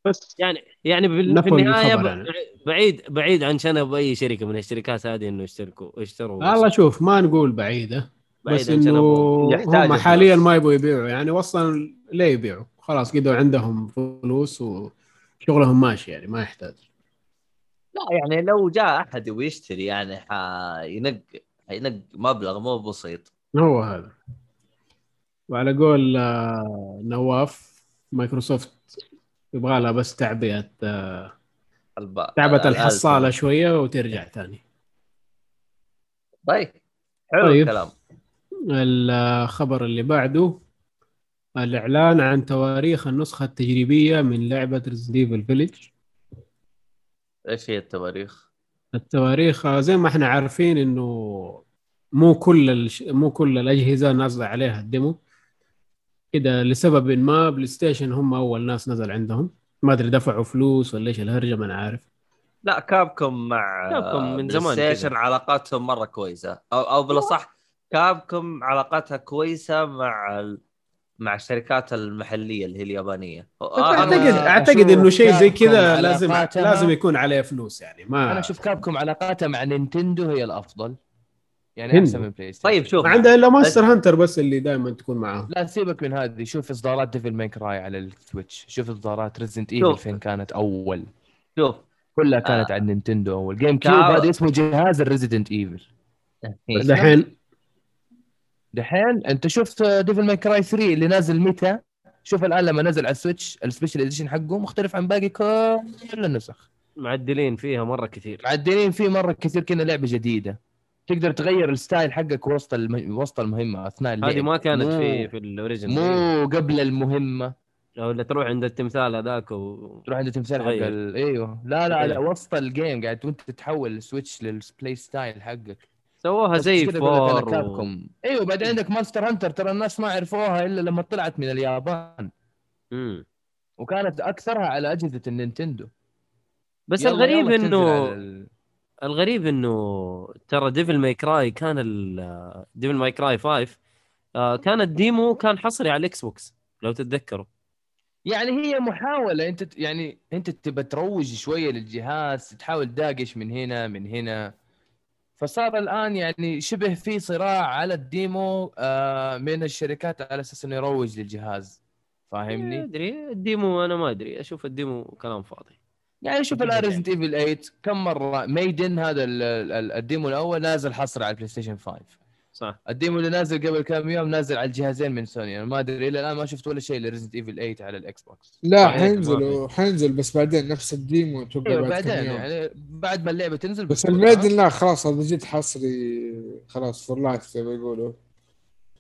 بس يعني يعني في النهايه يعني. بعيد بعيد عن شنب أي شركة من الشركات هذه إنه يشتركوا يشتروا والله شوف ما نقول بعيدة. بعيد بس إنه هم حاليا. ما يبغوا يبيعوا. يعني وصلا ليه يبيعوا؟ خلاص كده عندهم فلوس وشغلهم ماشي يعني ما يحتاج. لا يعني لو جاء أحد ويشتري يعني حينق حينق مبلغ مو بسيط. هو هذا. وعلى قول آه، نواف مايكروسوفت يبغى لها بس تعبئة آه، الب... تعبئة ال- الحصالة شوية وترجع ثاني. طيب حلو طيب. الكلام. الخبر اللي بعده الإعلان عن تواريخ النسخة التجريبية من لعبة Evil Village. إيش هي التواريخ؟ التواريخ آه، زي ما إحنا عارفين إنه مو كل الش... مو كل الأجهزة نازلة عليها ال demo. كده لسبب ما PlayStation هم أول ناس نزل عندهم. ما أدري دفعوا فلوس ولا إيش الهرجة ما أنا عارف. لا Capcom مع Capcom من Play زمان Station. علاقاتهم مرة كويسة. أو أو بالأصح Capcom علاقتها كويسة مع ال... مع الشركات المحلية اللي هي اليابانية. اعتقد أعتقد إنه شيء زي كذا لازم لازم يكون عليه فلوس يعني ما أنا أشوف Capcom علاقاتها مع نينتندو هي الأفضل. يعني. أحسن من PlayStation طيب شوف. ما عندها إلا Monster Hunter بس اللي دائما تكون معاهم. لا سيبك من هذه. شوف إصدارات Devil May Cry على ال Switch. شوف إصدارات Resident. Evil فين كانت أول. شوف. كلها كانت آه. على النينتندو أول. GameCube. هذا اسمه جهاز ال Resident Evil. إيه. دحين دحين انت شوف Devil May Cry 3 اللي نازل متى؟ شوف الآن لما نزل على ال Switch ال special edition حقه مختلف عن باقي كل النسخ. معدلين فيها مرة كثير. معدلين فيه مرة كثير كنا لعبة جديدة. تقدر تغير ال style حقك وسط الم... وسط المهمة أثناء اللعب. هذه ما كانت مو- في في ال original مو قبل المهمة. ولا تروح عند التمثال هذاك و... تروح عند تمثال حق. ال... أيوه. لا لا. لا وسط ال game قاعد وأنت تتحول ال switch لل play style حقك. سووها زي four و... أيوه بعدين عندك Monster Hunter ترى الناس ما عرفوها إلا لما طلعت من اليابان. مم. وكانت أكثرها على أجهزة النينتندو. بس الغريب إنه ال- الغريب إنه ترى Devil May Cry كان ال Devil May Cry 5 آه، كان ال demo كان حصري على ال Xbox لو تتذكروا. يعني هي محاولة أنت يعني أنت تبى تروج شوية للجهاز تحاول تداقش من هنا من هنا. فصار الآن يعني شبه في صراع على ال demo آه، من الشركات على أساس إنه يروج للجهاز. ما فاهمني؟ أدري. ال demo أنا ما أدري. أشوف ال demo كلام فاضي. يعني شوف أكيد الان يعني. Resident Evil 8 كم مرة maiden هذا ال- ال- ال demo الأول نازل حصري على ال PlayStation 5 صح ال demo اللي نازل قبل كم يوم نازل على الجهازين من سوني أنا ما أدري إلى الآن ما شفت ولا شيء ل Resident Evil 8 على ال Xbox لا حينزلوا حينزل بس بعدين نفس ال demo توقع أيوه بعد كم بعدين يوم يعني بعد ما اللعبة تنزل بس ال maiden لا خلاص هذا جد حصري خلاص for life زي ما يقولوا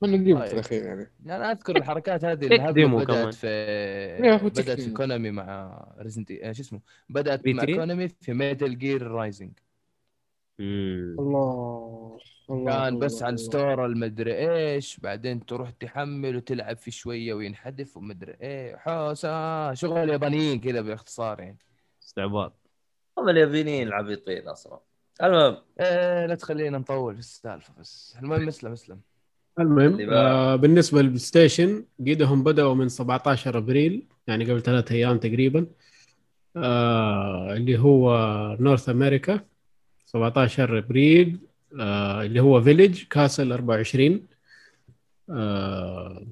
من ال demo في طيب. الأخير يعني أنا أذكر <laughs> الحركات هذه تك الهبله كمان. بدأت في بدأت في. Konami مع Resident شو اسمه بدأت في مع؟ Konami في Metal Gear Rising. الله الله كان الله بس على الله. ال store المدري إيش بعدين تروح تحمل وتلعب فيه شوية وينحذف ومدري إيه. حوسة شغل يابانيين كذا باختصار يعني. استعباط. هم اليابانيين العبيطين أصلا. المهم. إيه لا تخلينا نطول في السالفة بس. المهم اسلم اسلم. المهم آه بالنسبة لل PlayStation قيدهم بدأوا من 17 أبريل يعني قبل ثلاثة أيام تقريبا آه اللي هو North America. 17 ابريل آه اللي هو Village Castle 24 آه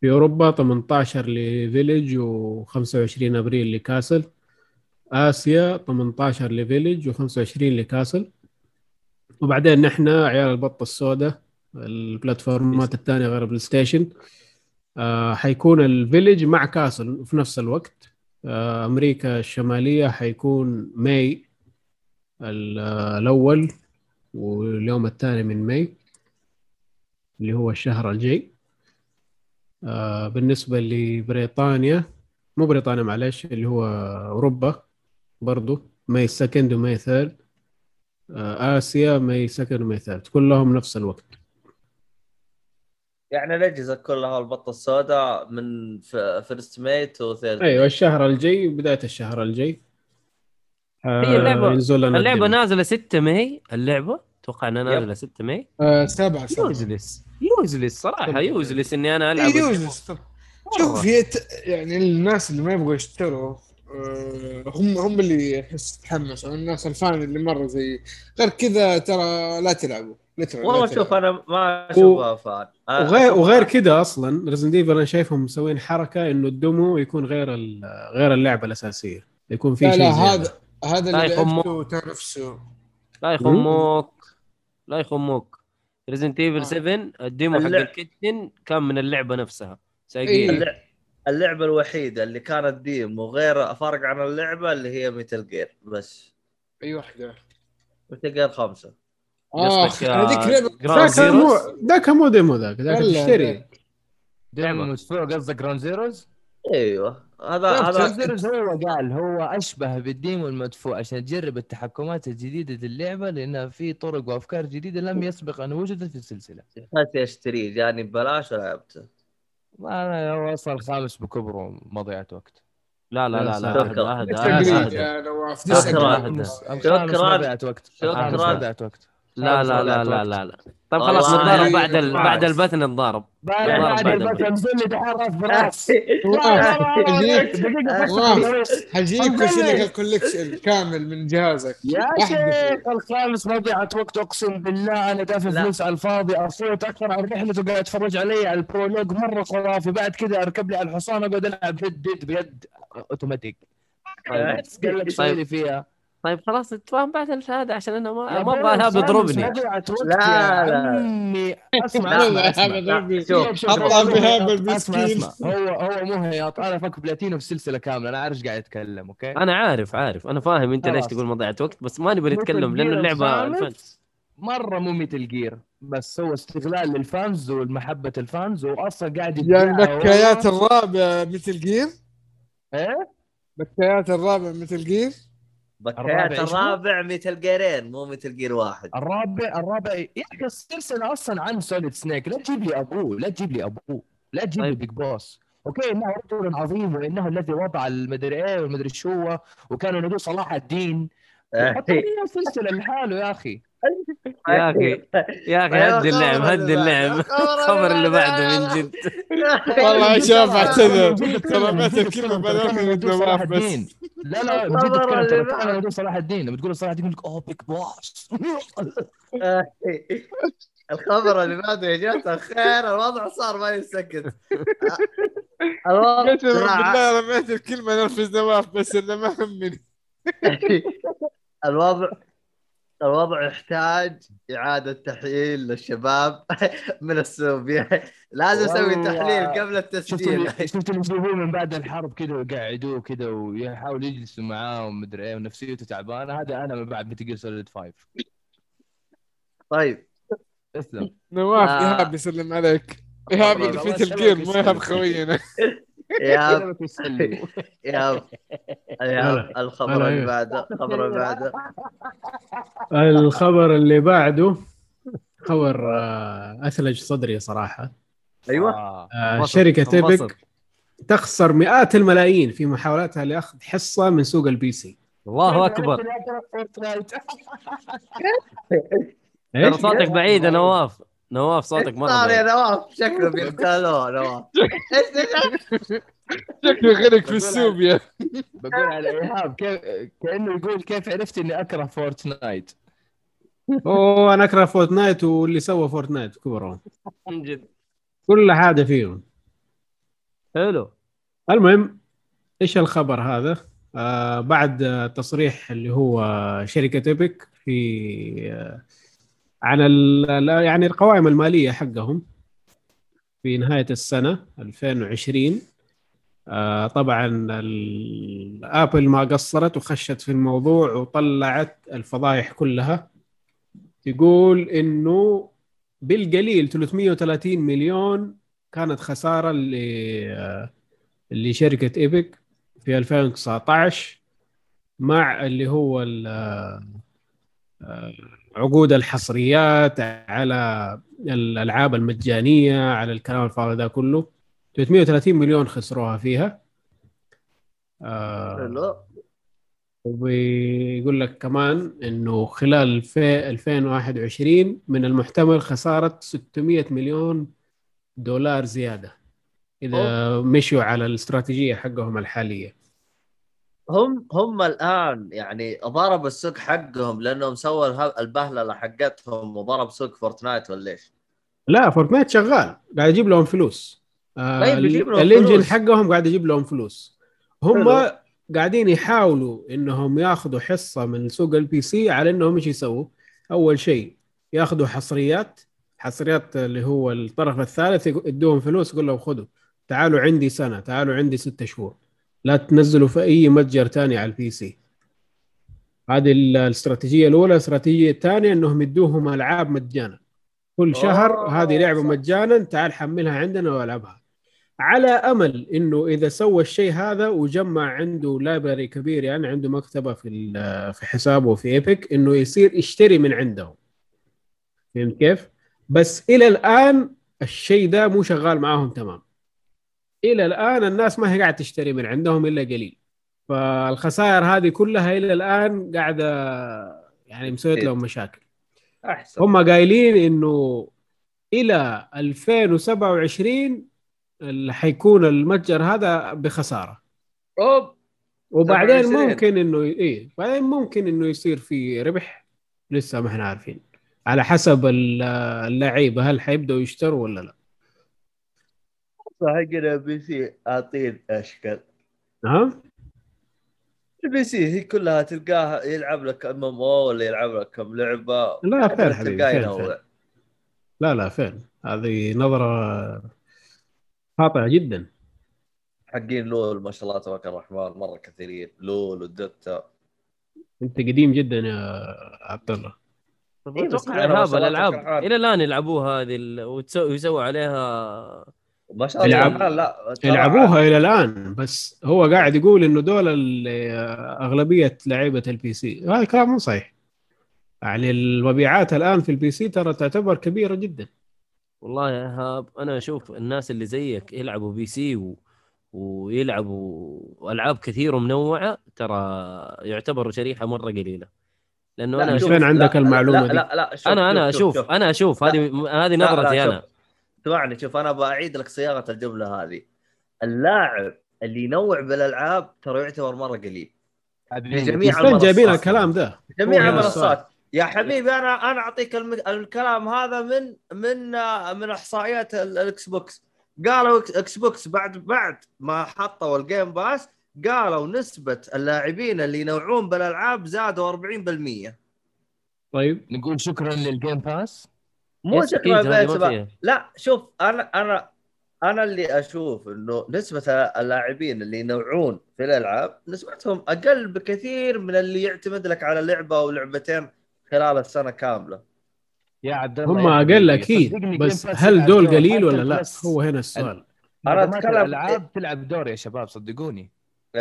في أوروبا 18 ل Village و25 أبريل ل Castle. آسيا 18 ل Village و25 ل Castle. وبعدين نحن عيال البطه السوداء البلاتفورمات الثانية غير ال PlayStation آه حيكون ال Village مع Castle في نفس الوقت. آه أمريكا الشمالية حيكون May ال- الأول واليوم الثاني من May اللي هو الشهر الجاي. آه بالنسبة لبريطانيا مو بريطانيا معلش اللي هو أوروبا برضو May second و May third آه آسيا May second و May third كلهم نفس الوقت. يعني الأجهزة كلها البطة السوداء من first May و third أيوه الشهر الجاي بداية الشهر الجاي. هي اللعبة- لنا اللعبة الديمو. نازلة 6 May اللعبة أتوقع إنها نازلة 6 May. آه سبعة سبعة. useless useless صراحة useless إني أنا ألعب. إيه، useless. شوف هي ت... يعني الناس اللي ما يبغوا يشتروا آه، هم هم اللي يحس تحمسوا الناس ال fan اللي مرة زي غير كذا ترى لا تلعبوا. لا تلعبوا والله شوف. أنا ما أشوفها fun. وغير وغير كده أصلا Resident Evil أنا شايفهم مسوين حركة إنه ال demo يكون غير ال- غير اللعبة الأساسية. يكون في شيء لا. هذا هذا لا اللي. لعبته تنافسه لا يخموك. لا يخموك. Resident Evil 7 ال demo حق ال Kitchen كان من اللعبة نفسها. إيه. سايقين اللع- اللعبة الوحيدة اللي كانت demo وغير فارق عن اللعبة اللي هي Metal Gear بس. أي واحدة Metal Gear خمسة. آه هذيك لعبة ذاك مو Zeroes ذاك مو demo ذاك ذاك تشتري. demo مدفوع قصدك Ground Zeroes؟ أيوه. هذا هذا هو قال هو أشبه بالديمو المدفوع عشان تجرب التحكمات الجديدة للعبه لانها في طرق وأفكار جديدة لم يسبق أن وجدت في السلسلة. ناسي اشتريه جاني ببلاش ولعبته ما أنا هو أصلا الخامس بكبره مضيعه وقت. لا لا لا لا. اهدى اهدى اهدى شكراً. شكراً. وقت. الخامس شكراً. مضيعة وقت. <laughs> لا لا لا لا لا لا. طيب خلاص نتضارب بعد ال... بعد البث نتضارب. بعد لا، بعد بعد البث البث. انزل لي راس براس. حجيك. لك الكوليكشن كامل من جهازك. يا. شيخ الخامس مضيعة وقت اقسم بالله. أنا دافع لا. فلوس على الفاضي اصوت أكثر عن رحلته قاعد اتفرج علي على البرولوج مرة خرافي. بعد كذا اركب لي على الحصان اقعد العب هيد ديد بيد. أوتوماتيك. سوي لي فيها. طيب خلاص نتفاهم بعد هذا عشان أنا ما ما أبغى هذا خامس يضربني مضيعة وقت لا، لا. عمي. أسمع لا، أسمع لا، أسمع. حطها بهاب أسمع المسكين. هو هو مو هياط أنا فك بلاتينو في سلسلة كاملة. أنا عارف إيش قاعد أتكلم أوكي؟ أنا عارف عارف. أنا فاهم أنت ليش. تقول مضيعة وقت بس ما نبي نتكلم لأنه اللعبة. مرة مو مثل جير بس هو استغلال للفانز والمحبة الفانز واصلا قاعد يعني بكايات الرابع مثل جير إيه؟ بكايات الرابع مثل جير بكايات الرابع Metal Gear مو Metal Gear واحد. الرابع الرابع يا أخي السلسلة أصلا عن Solid Snake لا تجيب لي أبوه لا تجيب لي أبوه لا تجيب لي طيب. Big Boss okay إنه رجل عظيم وإنه الذي وضع المدري إيه والمدري شو هو وكان ينادوه صلاح الدين. حط لي سلسله لحاله يا أخي. يا أخي يا أخي أيوة، هدي اللعب <laughs> اللي اللعب. الخبر اللي بعده من جد. <laughs> والله <laughs> يا شباب اعتذر. ترى جد الكلمة بدل بس. الدين. لا لا. كان ينادوه صلاح الدين. لما تقول صلاح الدين يقول لك أوه بيج بوس الخبر اللي بعده يا جماعة الخير. الوضع صار ما يسكت الوضع بالله رميت الكلمة نرفز نواف بس إنه ما همني. الوضع الوضع يحتاج إعادة تحليل للشباب <laughs> من السوبيا لازم أسوي. تحليل قبل التسجيل. شفت اللي من بعد الحرب كذا ويقعدوه كذا ويحاولوا يجلسوا معاه ومدري إيه ونفسيته تعبانة. هذا أنا من بعد متل سوليد 5 طيب. اسلم نواف آه. ايهاب يسلم عليك. اللي الله في مو ويسلمك. ايهاب خوينا. <laughs> يا. <laughs> يا يا الخبر اللي. بعده الخبر اللي بعده الخبر اللي بعده خبر آه، أثلج صدري صراحة أيوه آه. آه، شركة. Epic تخسر مئات الملايين في محاولاتها لأخذ حصة من سوق ال PC الله أكبر. ترى؟ صوتك بعيد يا نواف نواف صوتك مرة صار يا نواف. شكله بيقتلوه <laughs> نواف. <laughs> شكله غرق في السوبيا بقول على إيهاب كيف كأنه يقول كيف عرفت إني أكره Fortnite؟ أوه أنا أكره Fortnite واللي سوى Fortnite كبرهم من جد. كل حاجة فيهم. حلو. المهم إيش الخبر هذا؟ آه بعد تصريح اللي هو شركة Epic في آه عن يعني القوائم المالية حقهم في نهاية السنة 2020 آه طبعا Apple ما قصرت وخشت في الموضوع وطلعت الفضايح كلها. تقول إنه بالقليل 330 مليون كانت خسارة اللي آه لشركه إيبك في 2019 مع اللي هو آه، عقود الحصريات على الألعاب المجانية على الكلام الفاضي ده كله. 330 مليون خسروها فيها. آه، وبيقول لك كمان إنه خلال في 2021 من المحتمل خسارة 600 مليون دولار زيادة. إذا مشوا على الاستراتيجية حقهم الحالية. هم هم الآن يعني ضربوا السوق حقهم لأنهم سووا البهللة حقتهم وضرب سوق Fortnite ولا إيش؟ لا Fortnite شغال قاعد يجيب لهم فلوس آه طيب يجيب لهم ال engine. حقهم قاعد يجيب لهم فلوس هم حلو. قاعدين يحاولوا إنهم ياخذوا حصة من سوق ال PC على إنهم إيش يسووا؟ أول شيء ياخذوا حصريات حصريات اللي هو الطرف الثالث يدوهم فلوس يقول لهم خذوا تعالوا عندي سنة تعالوا عندي ستة شهور لا تنزلوا في أي متجر ثاني على ال PC هذه ال- الاستراتيجية الأولى. الاستراتيجيه الثانية إنهم يدوهم ألعاب مجانا. كل شهر أوه، هذه لعبة. مجانا تعال حملها عندنا وألعبها. على أمل إنه إذا سوى الشيء هذا وجمع عنده لايبرري كبير يعني عنده مكتبة في في حسابه في ايبك إنه يصير يشتري من عندهم. فهمت كيف؟ بس إلى الآن الشيء ده مو شغال معاهم تمام. إلى الآن الناس ما هي قاعدة تشتري من عندهم إلا قليل. فالخسائر هذه كلها إلى الآن قاعدة يعني مسويت لهم مشاكل. أحسن. هم قايلين إنه إلى 2027 اللي حيكون المتجر هذا بخسارة. أوب. وبعدين 27. ممكن إنه إيه. بعدين ممكن إنه يصير في ربح. لسه ما إحنا عارفين. على حسب ال- اللعيبة هل حيبدأوا يشتروا ولا لا. حقنا بي سي عاطين اشكال ها البي سي هي كلها تلقاها يلعب لك ام ام أو ولا يلعب لك كم لعبة؟ لا حبيبي ينوع. فين لا لا فين هذه نظرة خاطئة جدا. حقين LoL ما شاء الله تبارك الرحمن مرة كثيرين. LoL وال Dota أنت قديم جدا يا عبد الله. إيه، أتوقع وصلت الألعاب. إلى الآن يلعبوها هذه ويسووا عليها ما شاء الله يلعب- لا لا يلعبوها إلى الآن بس هو قاعد يقول إنه دول ال- أغلبية لعيبة ال PC هذا كلام مو صحيح يعني المبيعات الآن في ال PC ترى تعتبر كبيرة جدا والله يا ايهاب أنا أشوف الناس اللي زيك يلعبوا PC و... ويلعبوا ألعاب كثير ومنوعة ترى يعتبروا شريحة مرة قليلة لأنه لا، أنا فين عندك لا، المعلومه لا دي؟ لا لا شوف أنا أنا أشوف شوف. أنا أشوف لا. هذه هذه لا، نظرتي لا، أنا شوف. اسمعني شوف أنا باعيد لك صياغة الجملة هذه. اللاعب اللي ينوع بالألعاب ترى يعتبر مرة قليل. في جميع المنصات. جايبين الكلام ده؟ جميع المنصات. يا حبيبي أنا أنا أعطيك الم... الكلام هذا من من من إحصائيات ال- ال Xbox قالوا Xbox بعد بعد ما حطوا ال Game Pass قالوا نسبة اللاعبين اللي ينوعون بالألعاب زادوا 40% طيب. نقول شكرا لل Game Pass مو. لا شوف أنا أنا أنا اللي أشوف إنه نسبة اللاعبين اللي ينوعون في الألعاب نسبتهم أقل بكثير من اللي يعتمد لك على لعبة أو لعبتين خلال السنة كاملة يا عبد الله هم أقل أكيد بس هل دول قليل ولا لا؟ هو هنا السؤال أنا خدمات أتكلم- الألعاب تلعب دور يا شباب صدقوني؟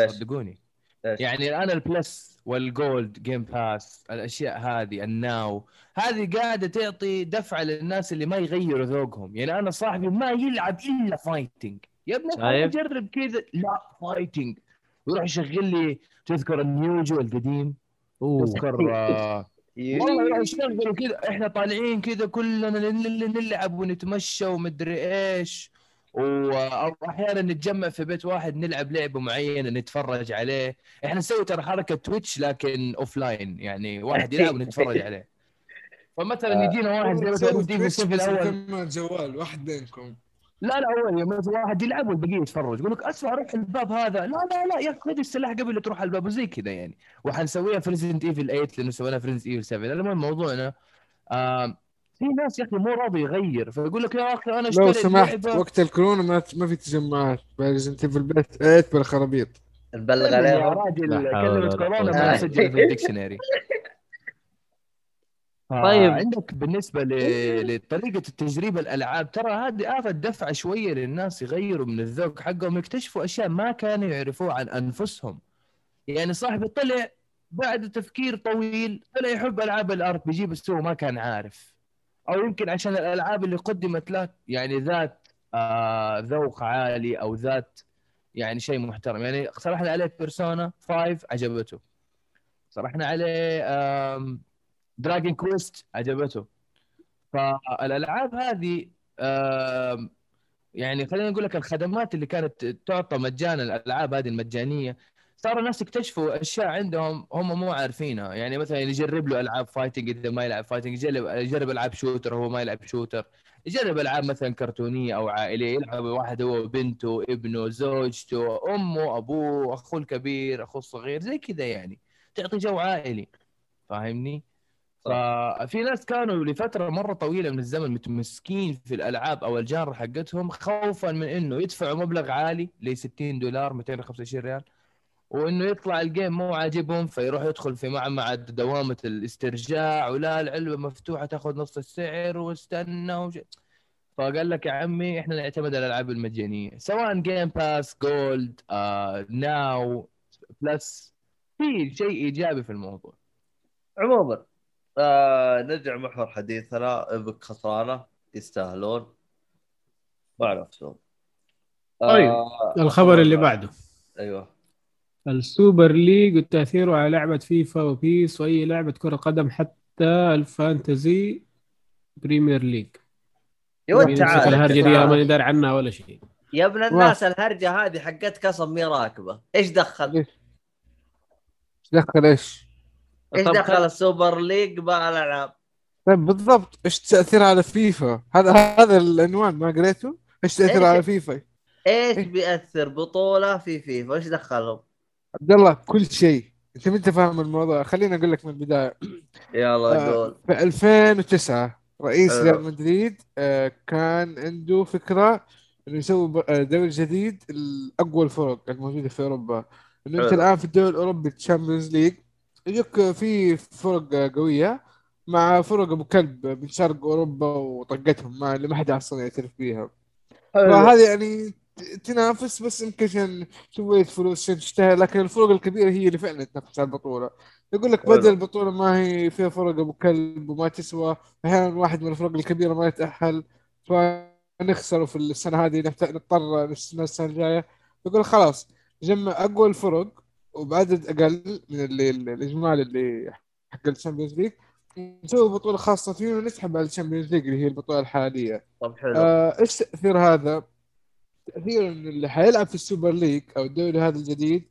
صدقوني إيش؟ يعني الآن ال Plus وال Gold Game Pass الأشياء هذه ال Now هذه قاعدة تعطي دفعه للناس اللي ما يغيروا ذوقهم. يعني أنا صاحبي ما يلعب إلا fighting يا ابني شايف؟ اجرب كذا. لا fighting يروح يشغل لي تذكر ال Neo Geo القديم؟ تذكر آه <laughs> والله يروح يشغلوا كذا. إحنا طالعين كذا كلنا نل- نلعب ونتمشى ومدري إيش. وأحيانا نتجمع في بيت واحد نلعب لعبة معينة نتفرج عليه. إحنا نسوي ترى حركة Twitch لكن offline يعني واحد يلعب ونتفرج <laughs> عليه. فمثلا يجينا واحد زي مثلا ديفو 7 الأول جوال واحد بينكم. لا لا أول يوم مثلا واحد يلعب والبقية يتفرج. يقول لك اسمع روح الباب هذا. لا لا لا يا أخي خذ السلاح قبل لا تروح الباب وزي كذا يعني. وحنسويها في ريزنت ايفل 8 لأنه سويناها في ريزنت ايفل 7 المهم موضوعنا آه في ناس يا أخي مو راضي يغير فيقول لك يا أخي أنا لو اشتريت سمحت لعبة. وقت الكورونا ما ما في تجمعات. بريزنت في البيت؟ ايت بالخرابيط نبلغ يا عليهم. راجل لا حول كلمة ولا كورونا. ما نسجل في الديكشنري <laughs> طيب. عندك بالنسبة ل- لطريقة التجريب الألعاب ترى هذه آفة دفعة شوية للناس يغيروا من الذوق حقهم يكتشفوا أشياء ما كانوا يعرفوها عن أنفسهم. يعني صاحبي طلع بعد تفكير طويل طلع يحب ألعاب ال RPG بس هو ما كان عارف. أو يمكن عشان الألعاب اللي قدمت له يعني ذات آه ذوق عالي أو ذات يعني شيء محترم. يعني طرحنا عليه Persona 5 عجبته. طرحنا عليه Dragon Quest عجبته. فالألعاب هذه يعني خلينا نقول لك الخدمات اللي كانت تعطى مجانا الألعاب هذه المجانية صار الناس يكتشفوا أشياء عندهم هم مو عارفينها. يعني مثلا يجرب له ألعاب fighting إذا ما يلعب fighting يجرب يجرب ألعاب shooter هو ما يلعب shooter يجرب ألعاب مثلا كرتونية أو عائلية يلعب واحد هو بنته ابنه زوجته أمه أبوه أخوه الكبير أخوه الصغير زي كذا يعني. تعطي جو عائلي. فاهمني؟ ففي ناس كانوا لفترة مرة طويلة من الزمن متمسكين في الألعاب أو ال genre حقتهم خوفا من إنه يدفعوا مبلغ عالي ل 60 دولار 225 ريال. وإنه يطلع ال game مو عاجبهم فيروح يدخل في معمعة دوامة الاسترجاع ولا العلبة مفتوحة تاخذ نص السعر واستنى وش... فقال لك يا عمي إحنا نعتمد على الألعاب المجانية سواء Game Pass Gold آه، Now Plus في شيء إيجابي في الموضوع. عموما آه نرجع محور حديثنا Epic خسرانة يستاهلون. مع نفسهم طيب، آه الخبر اللي بعده. أيوه. السوبر ليج وتاثيره على لعبة فيفا وبيس وأي لعبة كرة قدم حتى ال fantasy Premier League يا ولد تعال الهرجة دي تعال. ماني داري عنها ولا شيء يا ابن الناس الهرجة هذه حقتك أصلا مي راكبة إيش دخل؟ إيش دخل إيش؟ إيش طب دخل خل- السوبر ليج بالالعاب؟ طيب بالضبط إيش تأثير على فيفا؟ هذا هذا العنوان ما قريته؟ إيش تأثير إيه. على فيفا؟ إيش إيه. بيأثر بطولة في فيفا؟ إيش دخلهم؟ عبد الله كل شيء أنت ما انت فاهم الموضوع خليني أقول لك من البداية يلا آه. قول في 2009 رئيس حلو. ريال مدريد آه، كان عنده فكرة إنه يسوي آه، دوري جديد لاقوى الفرق الموجودة في أوروبا إنه أنت. الآن في الدوري الأوروبي تشامبيونز ليج يجوك في فرق آه، قوية مع فرق أبو كلب من شرق أوروبا وطقتهم ما اللي ما حد أصلا يعترف فيها فهذه يعني تنافس بس يمكن عشان شوية فلوس عشان تشتهر. لكن الفرق الكبيرة هي اللي فعلا تنافس على البطولة. يقول لك. بدل البطولة ما هي فيها فرق أبو كلب وما تسوى أحيانا واحد من الفرق الكبيرة ما يتأهل. فنخسر في السنة هذه نضطر نستنى السنة الجاية. يقول خلاص جمع أقوى الفرق وبعدد أقل من اللي الاجمالي اللي حق الشامبيونز ليج. نسوي بطولة خاصة فيه ونسحب على الشامبيونز ليج اللي هي البطولة الحالية. طب حلو. آه، إيش تأثير هذا؟ تأثير إن اللي حيلعب في السوبر ليج أو الدوري هذا الجديد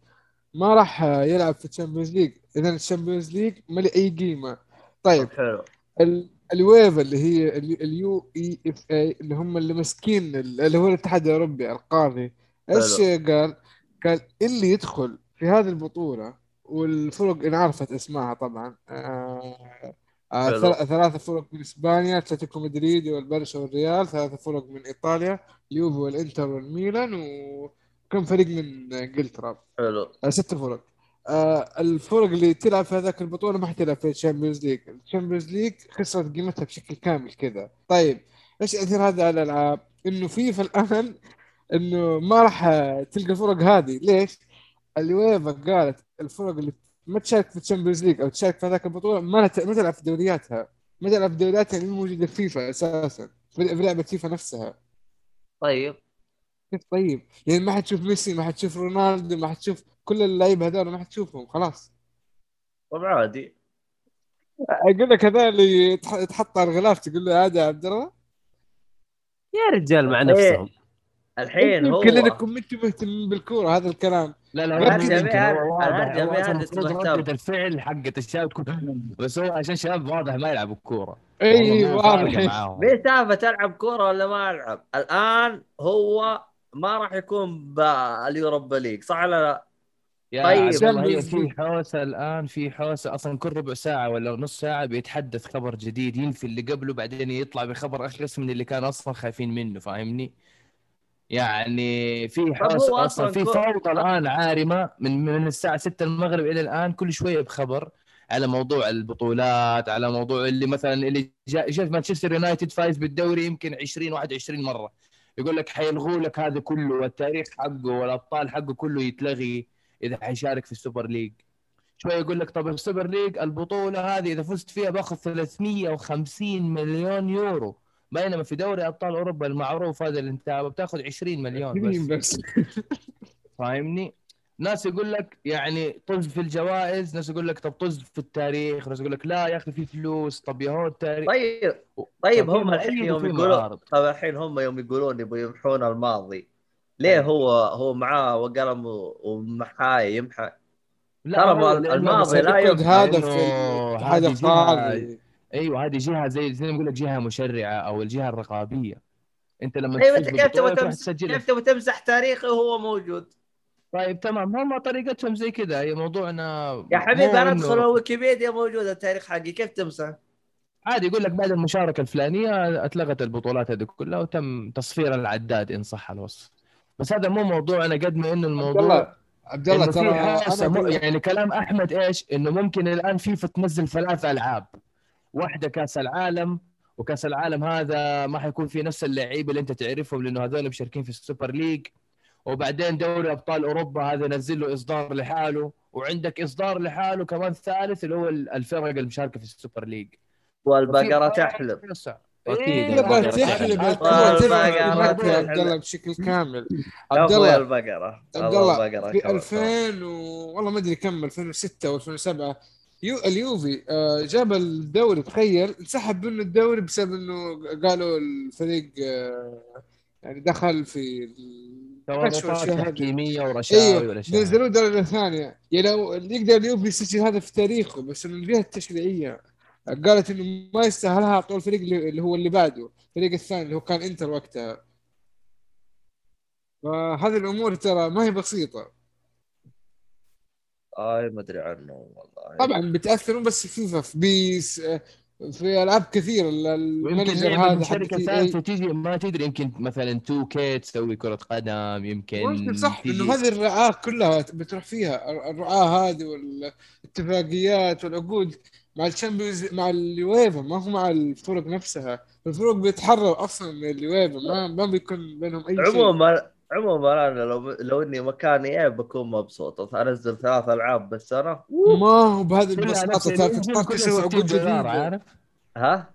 ما راح يلعب في الشامبيونز ليج. اذا الشامبيونز ليج ما له أي قيمة. طيب حلو. ال- الويفا اللي هي ال- اليو إي إف اي اللي هم اللي ماسكين ال- اللي هو الاتحاد الأوروبي القاضي إيش قال؟ قال اللي يدخل في هذه البطولة والفرق إن عرفت اسمائها طبعا آه آه ثلاثة فرق من إسبانيا أتلتيكو مدريد والبرشا والريال ثلاثة فرق من إيطاليا. اليوفي والانتر والميلان وكم فريق من انجلترا. حلو. آه، ست فرق. آه الفرق اللي تلعب في هذاك البطولة ما حتلعب في الشامبيونز ليج. الشامبيونز ليج خسرت قيمتها بشكل كامل كذا. طيب إيش يأثر هذا على الألعاب؟ إنه فيفا الآن <laughs> إنه ما راح تلقى الفرق هذه. ليش؟ الويفا قالت الفرق اللي ما تشارك في الشامبيونز ليج أو تشارك في هذاك البطولة ما لها- ما تلعب في دورياتها. ما تلعب في دورياتها اللي موجودة في فيفا أساسا في في لعبة فيفا نفسها. طيب. كيف طيب؟ يعني ما حتشوف ميسي ما حتشوف رونالدو ما حتشوف كل اللعيبة هذول ما حتشوفهم خلاص. طب عادي. أقول لك هذول اللي يتحط على الغلاف تقول له عادي يا عبد الله. يا رجال مع. نفسهم. الحين هو يمكن لانكم أنتم مهتمين بالكورة هذا الكلام. لا لا المفروض مهتم. ردة الفعل حقت الشباب بس هو عشان شباب واضح ما يلعبوا الكوره إي واضح. ليه سالفة العب كورة ولا ما ألعب؟ الآن هو ما راح يكون باليوروبا ليج صح ولا لا؟ يا طيب. في حوسة الآن في حوسة أصلا كل ربع ساعة ولا نص ساعة بيتحدث خبر جديد ينفي اللي قبله بعدين يطلع بخبر اخرس من اللي كان أصلا خايفين منه فاهمني؟ يعني في أصلاً أصلا في فوضى الآن عارمة من من الساعة 6 المغرب إلى الآن كل شوية بخبر على موضوع البطولات على موضوع اللي مثلا اللي شاف مانشستر يونايتد فايز بالدوري يمكن 20 21 مرة. يقول لك حيلغوا لك هذا كله والتاريخ حقه والأبطال حقه كله يتلغي إذا حيشارك في السوبر ليج. شوي يقول لك طب السوبر ليج البطولة هذه إذا فزت فيها باخذ 350 مليون يورو. بينما في دوري أبطال أوروبا المعروف هذا اللي أنت بتاخذ 20 مليون بس. بس. فاهمني؟ ناس يقول لك يعني طز في الجوائز، ناس يقول لك طب طز في التاريخ، ناس يقول لك لا يا أخي في فلوس، طب يا هو التاريخ. طيب طيب هم الحين يوم يقولون. طيب الحين هم يوم يقولون يبغوا يمحون الماضي ليه هو هو معاه وقلم ومحاي يمحى؟ لا ترى الماضي لا يمحى هذا في لأنه أيوه هذه جهة زي زي ما يقول لك جهة مشرعة أو الجهة الرقابية. أنت لما تفوز انت كيف تبغى تسجلها. كيف تبغى تمسح تاريخي وهو موجود. طيب تمام. هم طريقتهم زي كذا. هي موضوعنا يا حبيبي أنا إنه- ادخل الويكيبيديا موجود التاريخ حقي. كيف تمسح؟ عادي يقول لك بعد المشاركة الفلانية اتلغت البطولات هذه كلها وتم تصفير العداد إن صح الوصف. بس هذا مو موضوعنا قد ما إنه عبد الموضوع الله عبد الله ترى أنا يعني كلام أحمد إيش؟ إنه ممكن الآن فيفا تنزل ثلاث ألعاب. واحدة كأس العالم وكأس العالم هذا ما حيكون في نفس اللعيبه اللي أنت تعرفهم لأنه هذول مشاركين في السوبر ليج. وبعدين دوري أبطال أوروبا هذا نزل له إصدار لحاله وعندك إصدار لحاله كمان ثالث اللي هو الفرق المشاركة في السوبر ليج. والبقره إيه، تحلب. تحلب. يا رجل. عبد الله بشكل كامل. عبد الله. البقره عبد الله البقره في كمان. 2000 و... والله ما أدري كم 2006 و 2007 يو اليوفي آه، جاب الدوري تخيل انسحب منه الدوري بسبب إنه قالوا الفريق آه، يعني دخل في. تحكيمية ورشاوي هذه. نزلوه درجه ثانية يعني لو اللي يقدر اليوفي يسجل هذا في تاريخه بس انه الجهة التشريعية قالت إنه ما يستاهلها أعطوه الفريق اللي هو اللي بعده الفريق الثاني اللي هو كان إنتر وقتها فهذه الأمور ترى ما هي بسيطة آي ما أدري عنه والله. طبعا بتاثر مو بس في فيفا في بيس في العاب كثير ال Manager هذا شركه ثالثه اي تيجي ما تدري يمكن مثلا 2K تسوي كرة قدم يمكن ممكن صح إنه هذه الرعاة كلها بتروح فيها. الر- الرعاة هذه والاتفاقيات والعقود مع الشامبيونز مع اليويفا ما هو مع الفرق نفسها. الفرق بيتحرر أصلا من اليويفا ما ما بيكون بينهم أي شيء. عموما عموما أنا لو لو إني مكاني إيه بكون مبسوط أنزل ثلاث ألعاب بالسنه ما هو بهذه البساطة تضطر كلها تسوي 60 عقود دولار جديده عارف؟ ها؟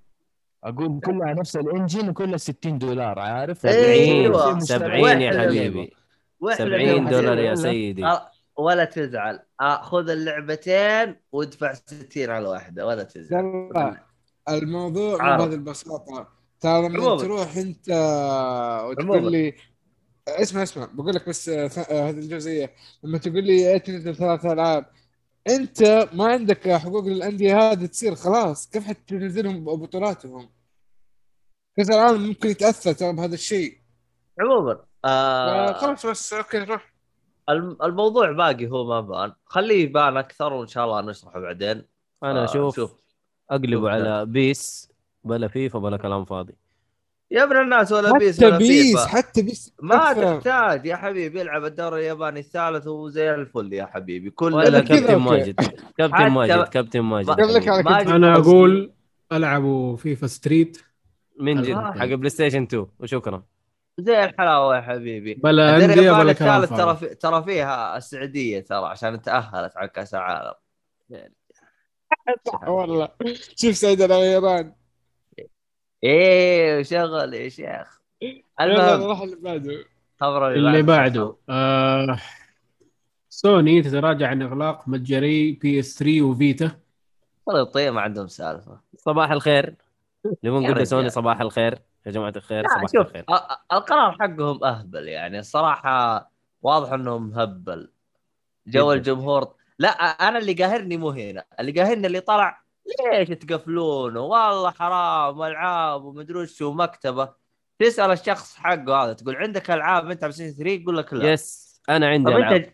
أقول كلها نفس ال engine وكلها 60 دولار عارف؟ 70 أيوة. 70 يا حبيبي. وإحنا 70 لو دولار يا سيدي. ولا تزعل. خذ اللعبتين وادفع 60 على واحدة ولا تزعل. الموضوع. بهذه البساطة. ترى لما. تروح أنت. وتقول لي اسمع اسمع. بقول لك بس آه، آه، هذه الجزئية. لما تقول لي إيه تنزل ثلاث ألعاب أنت ما عندك حقوق للأندية هذه تصير خلاص. كيف حتنزلهم بطولاتهم كأس العالم ممكن يتأثر ترى بهذا الشيء. عموما آه، آه خلاص بس okay روح. الم- الموضوع باقي هو ما بان. خليه يبان أكثر وإن شاء الله نشرحه بعدين. أنا آه، أشوف شوف. اقلبه على بيس بلا فيفا بلا كلام فاضي. يا ابن الناس ولا بيس حتى ولا بيس فيفا. حتى بيس ما. تحتاج يا حبيبي العب الدوري الياباني الثالث وزي الفل يا حبيبي. كل ولا كابتن. ماجد. كابتن حتى- ماجد كابتن ماجد. أنا أقول العبوا فيفا ستريت. من جد آه. حق بلاي ستيشن 2 وشكرا. زي الحلاوة يا حبيبي. بلا أندية بلا كلام الثالث ترى في... ترى فيها السعودية ترى عشان تأهلت على كأس العالم. صح <laughs> والله. شوف سعيد الغيران إيه شغل يا شيخ. المهم نروح اللي بعده. خبر اللي بعده آه سوني تتراجع عن إغلاق متجري PS 3 وفيتا والله طيب ما عندهم سالفة. صباح الخير. نبغى نقول رجال. صباح الخير. يا جماعة الخير صباح شوف الخير. القرار حقهم أهبل يعني. الصراحة واضح إنهم مهبل جو. الجمهور لا أنا اللي قاهرني مو هنا. اللي قاهرني اللي طلع ليش تقفلونه؟ والله حرام ألعاب ومدري وش ومكتبة. تسأل الشخص حقه هذا تقول عندك ألعاب أنت على 3 يقول لك لا. يس أنا عندي طب ألعاب. أنت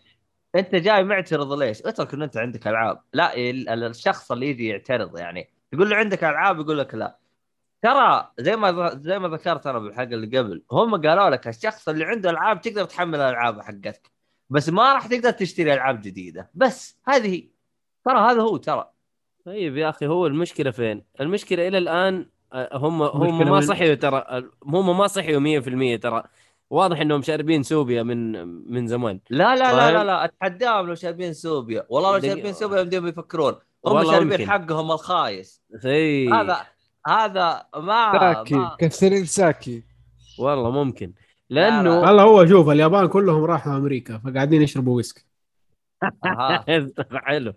انت جاي معترض ليش؟ اترك إن أنت عندك ألعاب، لا ال- ال- الشخص اللي يجي يعترض يعني. تقول له عندك ألعاب؟ يقول لك لا. ترى زي ما زي ما ذكرت أنا بالحلقة اللي قبل، هم قالوا لك الشخص اللي عنده ألعاب تقدر تحمل الألعاب حقتك، بس ما راح تقدر تشتري ألعاب جديدة، بس هذه. ترى هذا هو ترى. طيب يا أخي هو المشكلة فين؟ المشكلة إلى الآن آه، هم هم ما صحيوا ترى هم ما صحيوا 100% ترى واضح إنهم شاربين سوبيا من من زمان لا لا لا فاهم؟ لا لا اتحداهم لو شاربين سوبيا، والله لو. شاربين سوبيا يمديهم يفكرون، هم شاربين ممكن. حقهم الخايس. اي هذا هذا ما, ساكي ما كاثرين ساكي والله ممكن لا. لأنه والله هو شوف اليابان كلهم راحوا أمريكا فقاعدين يشربوا ويسكي. <laughs> حلو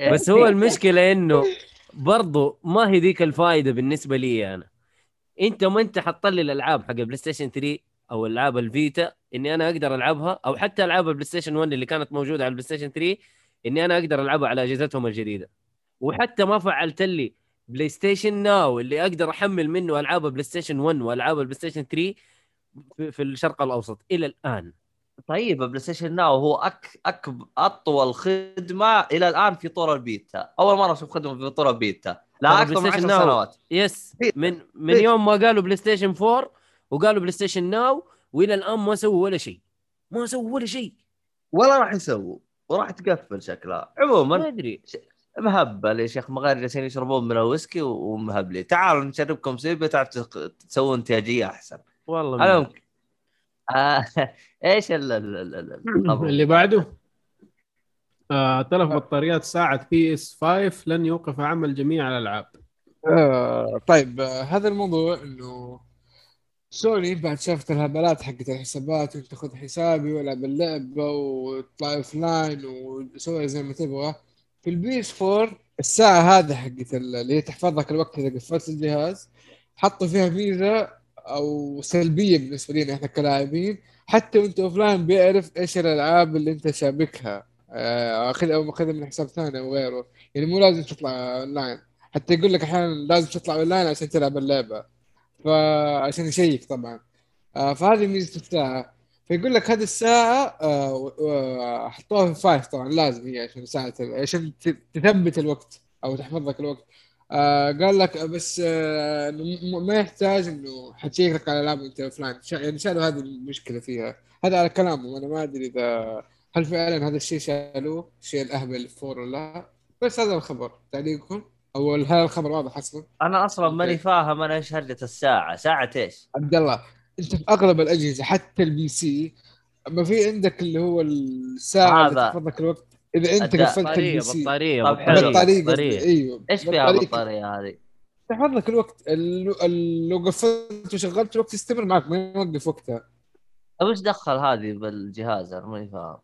بس هو المشكلة إنه برضو ما هي ذيك الفائده بالنسبة لي أنا. أنت ما أنت حط لي الألعاب حق البلاي ستيشن 3 أو ألعاب الفيتا إني أنا أقدر ألعبها أو حتى ألعاب البلاي ستيشن 1 اللي كانت موجودة على البلاي ستيشن 3 إني أنا أقدر ألعبها على أجهزتهم الجديدة. وحتى ما فعلت لي بلاي ستيشن ناو اللي أقدر أحمل منه ألعاب البلاي ستيشن 1 وألعاب البلاي ستيشن 3 في في الشرق الأوسط إلى الآن. طيب بلاي ستيشن ناو هو أك... أك... أطول خدمة إلى الآن في طور البيتا. أول مرة أشوف خدمة في طور البيتا. لا أكثر من بلاي 10 ستيشن ناو. سنوات. yes. من من يوم ما قالوا بلاي ستيشن 4 وقالوا بلاي ستيشن ناو وإلى الآن ما سووا ولا شيء. ما سووا ولا شيء. ولا راح يسووا. وراح تقفل شكلها. ما عموما ادري مهبل يا شيخ. مغاري جالسين يشربون من الويسكي ومهبلين. تعالوا نشربكم سوبيا تعرف تسوون انتاجيه أحسن. والله أنا من- ممكن آه... <laughs> إيش ال ال- ال- ال- <clears throat> الخبر؟ اللي بعده؟ آه تلف بطاريات ساعة PS 5 لن يوقف عمل جميع الألعاب. آه طيب آه هذا الموضوع إنه سوني بعد شافت الهبلات حقت الحسابات وانت خذ حسابي والعب اللعبة وطلع offline وسوي زي ما تبغى في ال PS 4 الساعة هذه حقت ال- اللي هي تحفظ لك الوقت إذا قفلت الجهاز حطوا فيها ميزه أو سلبية بالنسبة لنا إحنا كلاعبين. حتى وأنت offline بيعرف إيش الألعاب اللي أنت شابكها. آه، اخذ أو ماخذها من حساب ثاني أو غيره. يعني مو لازم تطلع أونلاين. حتى يقول لك أحيانا لازم تطلع أونلاين عشان تلعب اللعبة. فعشان يشيك طبعا. آه، فهذه ميزه الساعة فيقول لك هذه الساعة آه، حطوها في five طبعا. لازم هي عشان ساعة عشان تثبت الوقت أو تحفظ لك الوقت. آه قال لك بس آه ما يحتاج إنه حتشيك لك على العاب أنت offline يعني شالوا هذه المشكلة فيها. هذا على كلامهم. أنا ما أدري إذا هل فعلا هذا الشيء شالوه؟ الشيء الاهبل four ولا لا؟ بس هذا الخبر تعليقكم؟ أو هل الخبر واضح أصلا؟ أنا أصلا ماني. فاهم أنا إيش هرجة الساعة. ساعة إيش؟ عبد الله أنت في أغلب الأجهزة حتى ال PC ما في عندك اللي هو الساعة اللي هذا. تحفظ لك الوقت. إذا أنت قفلت ال PC. بطارية حلو. بطارية بطارية. أيوه إيش فيها البطاريه هذه؟ تحفظ لك الوقت. ال- ال- لو قفلت وشغلت الوقت يستمر معك ما يوقف وقتها. طيب إيش دخل هذه بالجهاز؟ أنا ماني فاهم.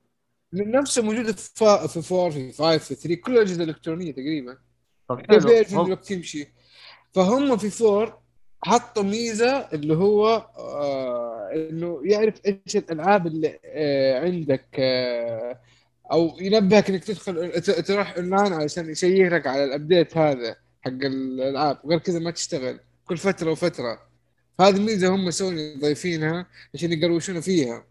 نفسه موجوده في فا- في 4 في 5 في 3 كل الأجهزة الإلكترونية تقريبا. طب كيف حلو. يعرف الوقت يمشي. فهم في 4 حطوا ميزة اللي هو آه إنه يعرف إيش الألعاب اللي آه عندك آه أو ينبهك إنك تدخل تروح اونلاين علشان يشيك لك على ال update هذا حق الألعاب. غير كذا ما تشتغل كل فترة وفترة. هذه ميزه هم سوني ضايفينها عشان يقروشون فيها.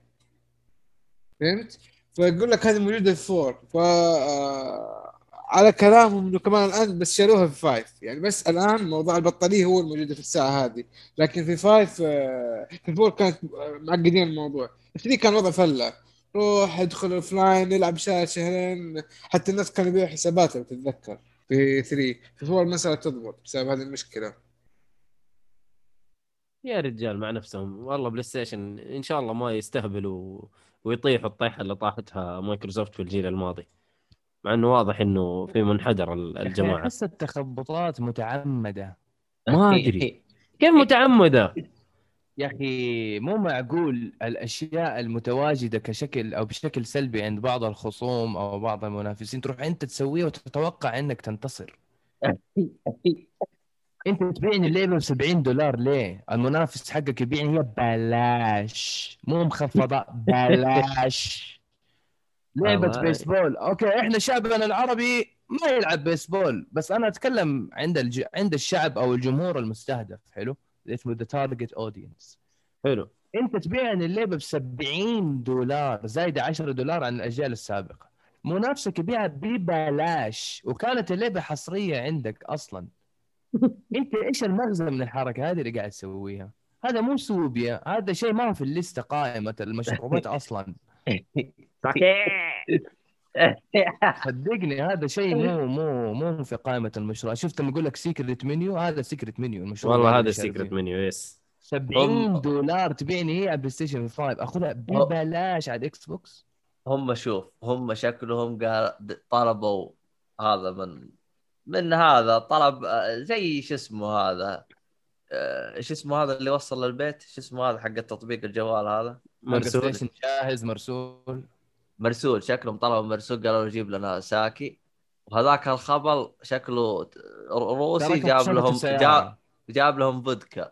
فهمت؟ فيقول لك هذه موجودة في 4 ف آه، على كلامهم إنه كمان الآن بس شالوها في 5 يعني بس الآن موضوع البطارية هو الموجودة في الساعة هذه. لكن في 5 آه، في 4 كانت آه، معقدين الموضوع. في 3 كان وضع فلة. روح ادخل offline العب شهر شهرين حتى الناس كانوا يبيعوا حسابات لو تتذكر؟ في 3 في 4 المساله تضبط بسبب هذه المشكلة. يا رجال مع نفسهم. والله بلاي ستيشن إن شاء الله ما يستهبلوا ويطيحوا الطيحة اللي طاحتها مايكروسوفت في الجيل الماضي. مع إنه واضح إنه في منحدر ال- الجماعة. أحس التخبطات متعمدة. ما أدري. <laughs> كيف متعمدة؟ يا أخي مو معقول الأشياء المتواجدة كشكل أو بشكل سلبي عند بعض الخصوم أو بعض المنافسين تروح أنت تسويها وتتوقع إنك تنتصر. <laughs> أنت تبيعني اللعبه ب 70 دولار ليه؟ المنافس حقك يبيعني هي ببلاش مو مخفضة بلاش. <laughs> لعبة. بيسبول. okay إحنا شعبنا العربي ما يلعب بيسبول بس أنا أتكلم عند الج... عند الشعب أو الجمهور المستهدف حلو؟ اسمه the target audience حلو. انت تبيعني اللعبة ب 70 دولار زايدة 10 دولار عن الأجيال السابقة. منافسك يبيعها ببلاش وكانت اللعبة حصرية عندك أصلا. <laughs> انت إيش المغزى من الحركة هذه اللي قاعد تسويها؟ هذا مو سوبيا هذا شيء ما هو في الليستة قائمة المشروبات <laughs> أصلا. <laughs> صدقني هذا شيء مو مو مو في قائمة المشروبات. شفت لما أقول لك secret menu هذا secret menu المشروع والله هذا شاربين. menu yes 70 دولار تبيعني هي على بلاي ستيشن 5 اخذها ببلاش على إكس بوكس هم شوف هم شكلهم قال طلبوا هذا من من هذا طلب آه، زي شو اسمه هذا؟ آه، شو اسمه هذا اللي وصل للبيت؟ شو اسمه هذا حق التطبيق الجوال هذا؟ مرسول. جاهز مرسول. مرسول شكلهم طلبوا مرسول قالوا له جيب لنا ساكي وهذاك الخبل شكله روسي جاب لهم. جاب, جاب لهم فودكا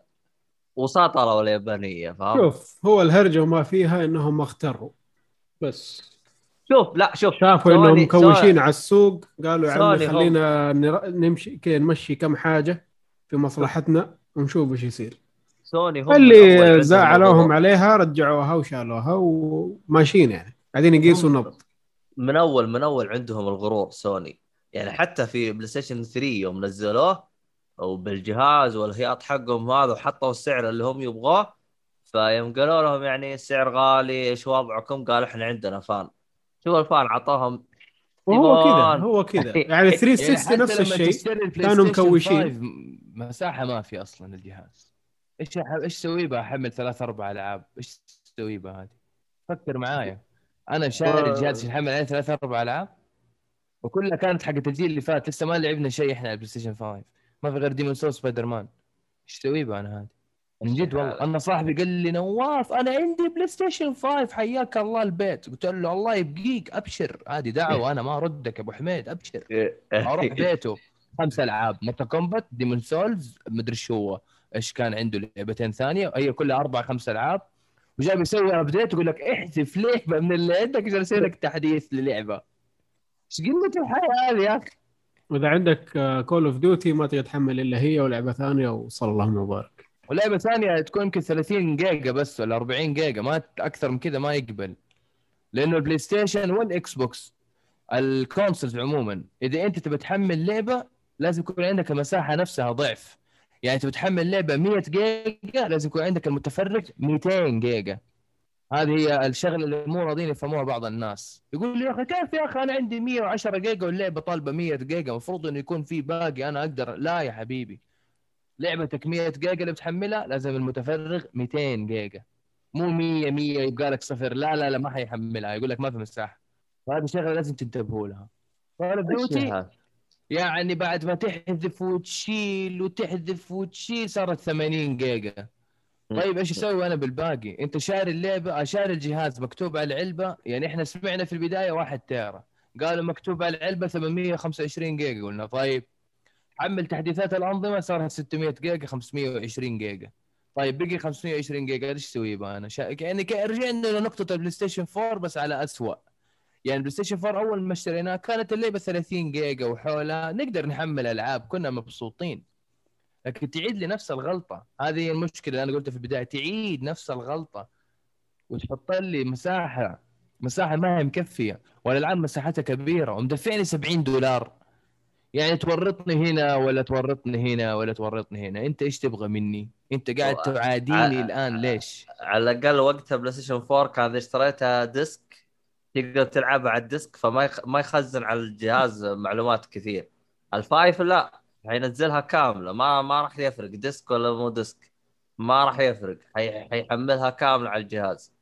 وسطروا اليابانية فاهم شوف هو الهرجة وما فيها إنهم اختروا بس شوف لا شوف شافوا إنهم مكوشين على السوق قالوا يا عمي. خلينا نر- نمشي كذا نمشي كم حاجة في مصلحتنا ونشوف إيش يصير سوني هم اللي زعلوهم. عليها رجعوها وشالوها وماشيين يعني قاعدين يقيسوا نبض من اول من أول عندهم الغرور سوني. يعني حتى في بلاي ستيشن 3 يوم نزلوه وبالجهاز والهياط حقهم هذا وحطوا السعر اللي هم يبغوه فيوم قالوا لهم يعني السعر غالي إيش وضعكم؟ قالوا إحنا عندنا fans شوف ال fans عطوهم وهو كذا. هو كذا. يعني <laughs> 360 نفس الشيء. كانوا مكوشين. مساحة ما في أصلا الجهاز. إيش إيش أسوي بها؟ أحمل ثلاث أربع ألعاب. إيش تسوي بها هذه؟ فكر معايا. أنا شاري و- الجهاز عشان احمل عليه ثلاث أربع ألعاب وكلها كانت حقت الجيل اللي فات. لسه ما لعبنا شيء إحنا على البلاي ستيشن 5 ما في غير Demon's Souls Spider-Man إيش أسوي أنا هذه؟ من جد والله. أنا صاحبي قال لي نواف أنا عندي بلاي ستيشن 5 حياك الله البيت. قلت له الله يبقيك أبشر. عادي دعوة أنا ما أردك أبو حميد أبشر. أروح بيته. خمس ألعاب. Mortal Kombat Demon's Souls مدري شو هو. إيش كان عنده لعبتين ثانية. هي كلها أربع خمس ألعاب. وجاي بيسوي update يقول لك احذف لعبة من اللي عندك عشان يسوي لك تحديث للعبة. إيش قلة الحياة هذه يا أخي؟ وإذا عندك Call of Duty ما تقدر تحمل إلا هي ولعبة ثانية وصلى اللهم وبارك ولعبة ثانية تكون يمكن 30 جيجا بس ولا 40 جيجا ما أكثر من كذا ما يقبل. لأنه البلاي ستيشن والاكس بوكس ال consoles عموما. إذا أنت تبي تحمل لعبة لازم يكون عندك المساحة نفسها ضعف. يعني تبي تحمل لعبة 100 جيجا لازم يكون عندك المتفرغ 200 جيجا. هذه هي الشغلة اللي مو راضيين يفهموها بعض الناس. يقول لي يا أخي كيف يا أخي أنا عندي 110 جيجا واللعبة طالبة 100 جيجا؟ المفروض إنه يكون في باقي أنا أقدر. لا يا حبيبي. لعبتك 100 جيجا اللي بتحملها لازم المتفرغ 200 جيجا. مو 100 100 يبقى لك صفر. لا لا لا ما حيحملها. يقول لك ما في مساحة. فهذه شغلة لازم تنتبهوا لها. Call of Duty يعني بعد ما تحذف وتشيل وتحذف وتشيل صارت 80 جيجا. طيب إيش أسوي أنا بالباقي؟ أنت شاري اللعبة شاري الجهاز مكتوب على العلبة يعني إحنا سمعنا في البداية واحد تيرا. قالوا مكتوب على العلبة 825 جيجا. قلنا طيب حمل تحديثات الأنظمة صارت 600 جيجا 520 جيجا. طيب بقي 520 جيجا إيش أسوي بقى أنا؟ شا... يعني رجعنا لنقطه البلاي ستيشن 4 بس على اسوء يعني البلاي ستيشن 4 أول ما اشتريناه كانت اللعبة 30 جيجا وحولها نقدر نحمل ألعاب كنا مبسوطين. لكن تعيد لي نفس الغلطة. هذه المشكلة اللي أنا قلتها في البداية. تعيد نفس الغلطة. وتحط لي مساحة مساحة ما هي مكفية. والألعاب مساحتها كبيرة. ومدفعني 70 دولار. يعني تورطني هنا ولا تورطني هنا ولا تورطني هنا. أنت إيش تبغى مني؟ أنت قاعد تعاديني الآن ليش؟ على الأقل وقتها بلاي ستيشن 4 كان إذا اشتريتها disc تقدر تلعبها على ال disc فما يخ... ما يخزن على الجهاز معلومات كثير. ال five لا حينزلها كاملة. ما ما راح يفرق disc ولا مو disc. ما راح يفرق. حي... حيحملها كاملة على الجهاز.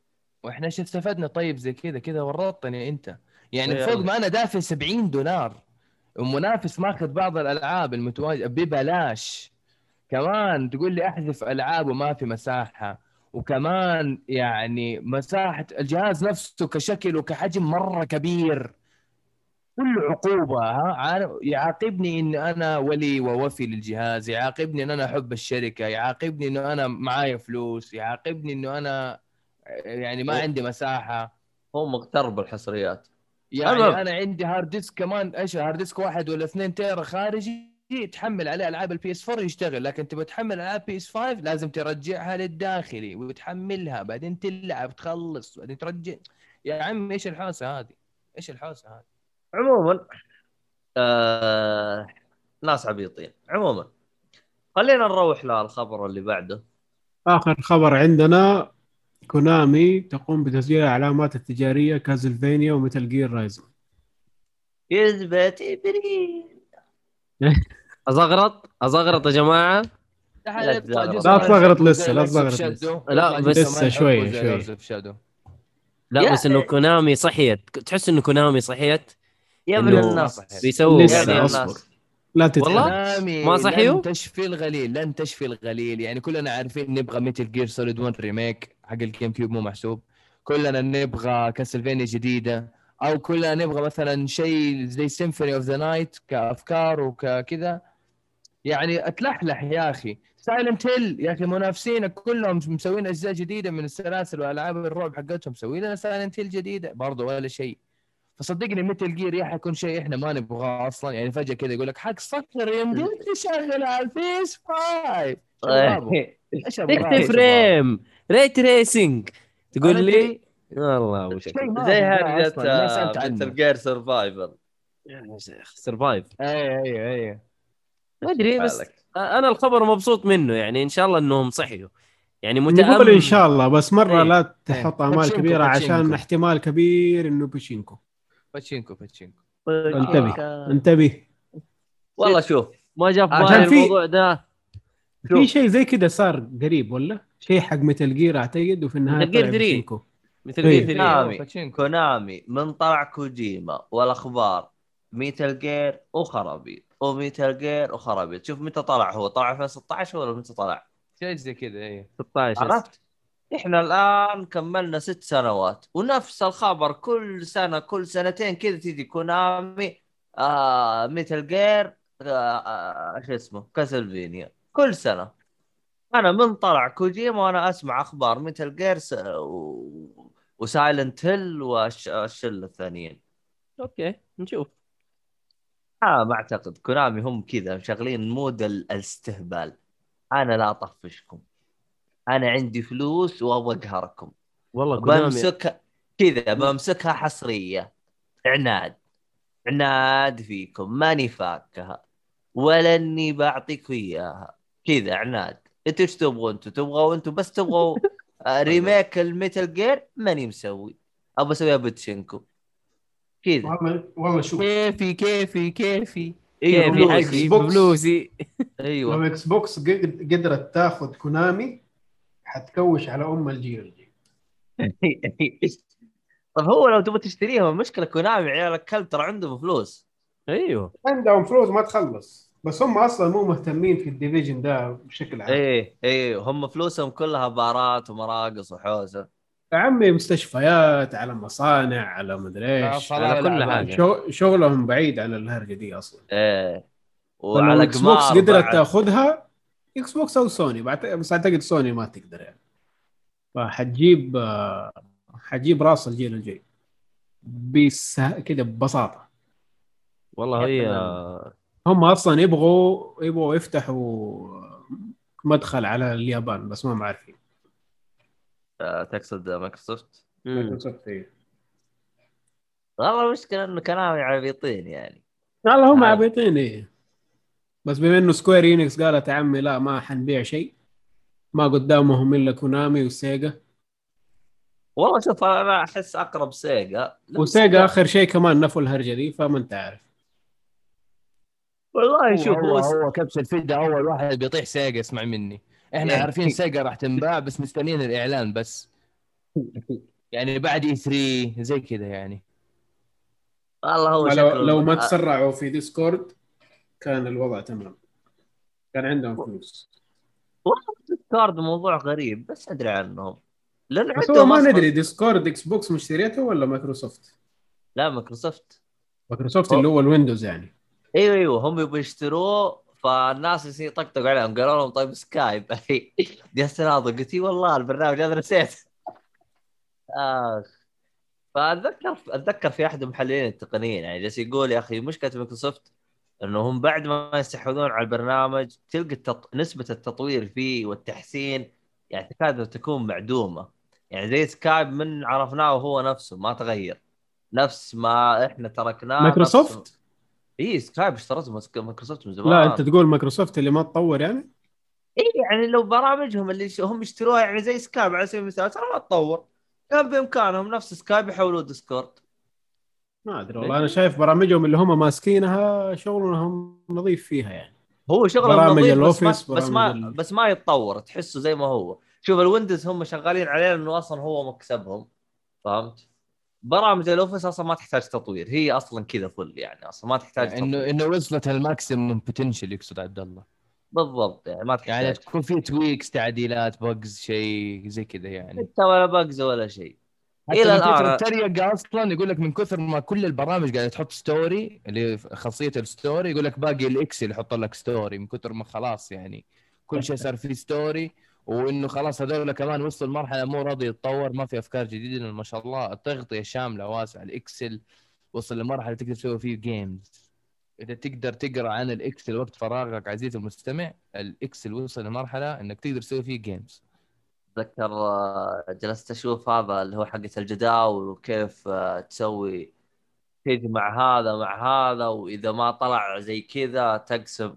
وإحنا إيش استفدنا؟ طيب زي كذا كذا ورطتني انت. يعني. فوق ما أنا دافع 70 دولار ومنافس ماخذ بعض الألعاب المتواجدة. ببلاش. كمان تقول لي أحذف ألعاب وما في مساحة. وكمان يعني مساحة الجهاز نفسه كشكل وكحجم مرة كبير. كل عقوبة ها؟ يعاقبني إن أنا ولي ووفي للجهاز يعاقبني إن أنا أحب الشركة يعاقبني إنه أنا معايا فلوس يعاقبني إنه أنا يعني ما عندي مساحة. هو مغتر بالحصريات. يعني تمام. أنا عندي hard disk كمان إيش؟ hard disk واحد ولا اثنين تيرا خارجي تحمل عليه ألعاب ال PS 4 يشتغل لكن تبغى تحمل ألعاب PS 5 لازم ترجعها للداخلي وتحملها بعدين تلعب تخلص بعدين ترجع. يا عم إيش الحوسة هذه؟ إيش الحوسة هذه؟ عموما آه... ناس عبيطين. عموما خلينا نروح للخبر اللي بعده. آخر خبر عندنا كونامي تقوم بتسجيل العلامات التجارية كازلفينيا ومثل جير رايزن. يثبت إبريل. <laughs> أزغرط؟ أزغرط يا جماعة. لا تزغرط. لسه، لا تزغرط لسه. لا، بس- لسه شوية. شوية. لا بس إنه أخي. كونامي صحيت. تحس إنه كونامي صحيت؟ يا ابن الناس. بيسووا لسه، يا ابن أصبر. الناس. لا تتعب والله؟ ما صحيوا؟ لن تشفي الغليل لن تشفي الغليل. يعني كلنا عارفين نبغى Metal Gear Solid 1 remake حق ال GameCube مو محسوب. كلنا نبغى Castlevania جديدة أو كلنا نبغى مثلا شيء زي Symphony of the Night كأفكار وكذا. يعني أتلحلح يا أخي. Silent Hill يا أخي منافسينك كلهم مسوين أجزاء جديدة من السلاسل وألعاب الرعب حقتهم. مسوين لنا Silent Hill جديدة. برضه ولا شيء. فصدقني متل جير يا حيكون شيء إحنا ما نبغاه أصلا. يعني فجأة كذا يقول لك حق صفر يمديك <laughs> تشغل على الفيس 5 شباب. إيش <laughs> أبغاه يا 60 شباب؟ فريم ريت ريسنج تقول لي؟ والله وش زي أبغاه هرجة أصلاً، ما سألت عنه. مثل جير سرفايفل سرفايف اي اي أي. ما أدري بس أنا الخبر مبسوط منه يعني إن شاء الله إنهم صحيوا. يعني متامل نقول إن شاء الله بس مرة إيه. لا تحط أمال باتشينكو، كبيرة عشان باتشينكو. احتمال كبير إنه بوشينكو باتشينكو باتشينكو. انتبه انتبه. والله شوف. ما جاء في عشان بالي في- الموضوع ده. في شيء زي كذا صار قريب ولا؟ شيء حق متل جير أعتقد وفي النهاية متل جير طلع 3. بوشينكو مثل إيه. جير 3. باتشينكو كونامي من طلع كوجيما والأخبار ميتال جير وخرابيط. وميتال جير وخرابيط شوف متى طلع هو طلع 2016 ولا متى طلع؟ شيء زي كذا إيه. 16 عرفت؟ إحنا الآن كملنا ست سنوات ونفس الخبر كل سنة كل سنتين كذا تيجي كونامي آه Metal Gear آه آه شو اسمه Castlevania. كل سنة. أنا من طلع كوجيما وأنا أسمع أخبار Metal Gear س... و... و Silent Hill والشله الثانيين. okay نشوف. آه ما أعتقد كونامي هم كذا مشغلين mode ال- الاستهبال. أنا لا أطفشكم. أنا عندي فلوس وابغى اقهركم والله كونامي بمسكها كذا بمسكها حصرية. عناد. عناد فيكم ماني فاكها ولا إني بعطيكم إياها. كذا عناد. أنتوا إيش تبغوا إنتوا تبغوا إنتوا بس تبغوا remake ال Metal Gear ماني مسوي. أبغى اسويها باتشينكو كذا والله والله شوف كيفي كيفي كيفي. أيوه كيفي. حقي. بفلوسي أيوه. لو X box قد- قدرت تاخذ Konami حتكوش على أم الجيل الجديد <laughs> طب هو لو تبغى تشتريها المشكلة Konami عيال الكلب ترى عندهم فلوس. أيوه. عندهم فلوس ما تخلص. بس هم أصلا مو مهتمين في ال division ده بشكل عام. إيه إيه هم فلوسهم كلها بارات ومراقص وحوسة. يا عمي مستشفيات على مصانع على مدري آه، إيش على كل. حاجة. شو- شغلهم بعيد عن الهرجة دي أصلا. إيه. وعلى Xbox قدرت بعد. تاخذها Xbox أو سوني بعت- بس أعتقد سوني ما تقدر يعني. فحتجيب آه، حتجيب راس الجيل الجاي. بس كده ببساطة. والله هي هم أصلا يبغوا يبغوا يفتحوا مدخل على اليابان بس ما عارفين تقصد Microsoft. Microsoft إيه. والله المشكلة إنه Konami عبيطين يعني. والله هم. عبيطين إيه. بس بما إنه Square Enix قالت يا عمي لا ما حنبيع شيء. ما قدامهم إلا Konami و Sega. والله شوف أنا أحس أقرب سيجا. وسيجا آخر شيء كمان نفوا الهرجة دي فما أنت عارف. والله شوف هو, هو هو كبش الفدا أول واحد بيطيح Sega اسمع مني. إحنا يعني- عارفين Sega راح تنباع بس مستنيين الإعلان بس. يعني بعد E3 زي كذا يعني. والله هو لو, لو ما تسرعوا في Discord كان الوضع تمام. كان عندهم فلوس. Discord موضوع غريب بس أدري عنهم. لأن بس هو عندهم ما ندري Discord Xbox مشتريته ولا مايكروسوفت لا Microsoft Microsoft. اللي هو ال Windows يعني. أيوه أيوه هم يبغوا يشتروه فالناس يطقطقوا عليهم قالوا لهم طيب Skype جلست اناظر قلت والله البرنامج هذا نسيت. اخ فأتذكر أتذكر في أحد المحللين التقنيين يعني جالس يقول يا أخي مشكلة مايكروسوفت انه هم بعد ما يستحوذون على البرنامج تلقى التط... نسبة التطوير فيه والتحسين يعني تكاد تكون معدومة. يعني زي Skype من عرفناه وهو نفسه ما تغير. نفس ما إحنا تركناه مايكروسوفت؟ إي Skype اشترته مايكروسوفت من زمان. لا أنت تقول مايكروسوفت اللي ما تطور يعني؟ إي يعني لو برامجهم اللي هم يشتروها يعني زي Skype على سبيل المثال ترى ما تطور. كان بإمكانهم نفس Skype يحولوه Discord. ما أدري والله أنا شايف برامجهم اللي هم ماسكينها شغلهم نظيف فيها يعني. هو شغله برامج نظيف بس ما بس ما ال- بس ما يتطور تحسه زي ما هو. شوف ال Windows هم شغالين عليه لأنه أصلا هو مكسبهم. فهمت؟ برامج ال Office أصلا ما تحتاج تطوير هي أصلا كذا فل يعني أصلا ما تحتاج يعني إنه إنه وصلت ال maximum potential يقصد عبد الله. بالضبط يعني ما تحتاج. يعني تكون في tweaks تعديلات bugs شيء زي كذا يعني. حتى ولا bugs ولا شيء. كثر الآن. التريقة أصلا يقول لك من كثر ما كل البرامج قاعدة تحط story اللي خاصية ال story يقول لك باقي ال Excel يحط لك story من كثر ما خلاص يعني كل شيء صار فيه story وإنه خلاص هذول كمان وصلوا لمرحلة مو راضي يتطور ما في أفكار جديدة لأنه ما شاء الله التغطية شاملة واسعة ال Excel وصل لمرحلة تقدر تسوي فيه games إذا تقدر تقرأ عن ال Excel وقت فراغك عزيزي المستمع ال Excel وصل لمرحلة إنك تقدر تسوي فيه games أتذكر آه، جلست أشوف هذا اللي هو حقة الجداول وكيف آه، تسوي تجمع هذا مع هذا وإذا ما طلع زي كذا تقسم.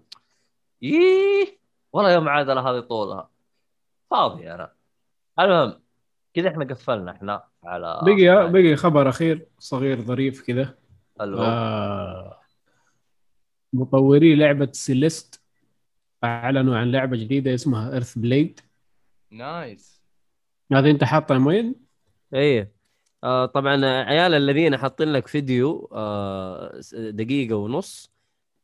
ييه والله يوم عادله هذه طولها فاضي أنا. المهم كذا إحنا قفلنا إحنا على بقي بقي خبر أخير صغير ظريف كذا. آه مطوري لعبة Celeste أعلنوا عن لعبة جديدة اسمها Earthblade nice. هذه أنت حاطها وين؟ إيه. آه طبعا عيال الذين حاطين لك فيديو آه دقيقة ونص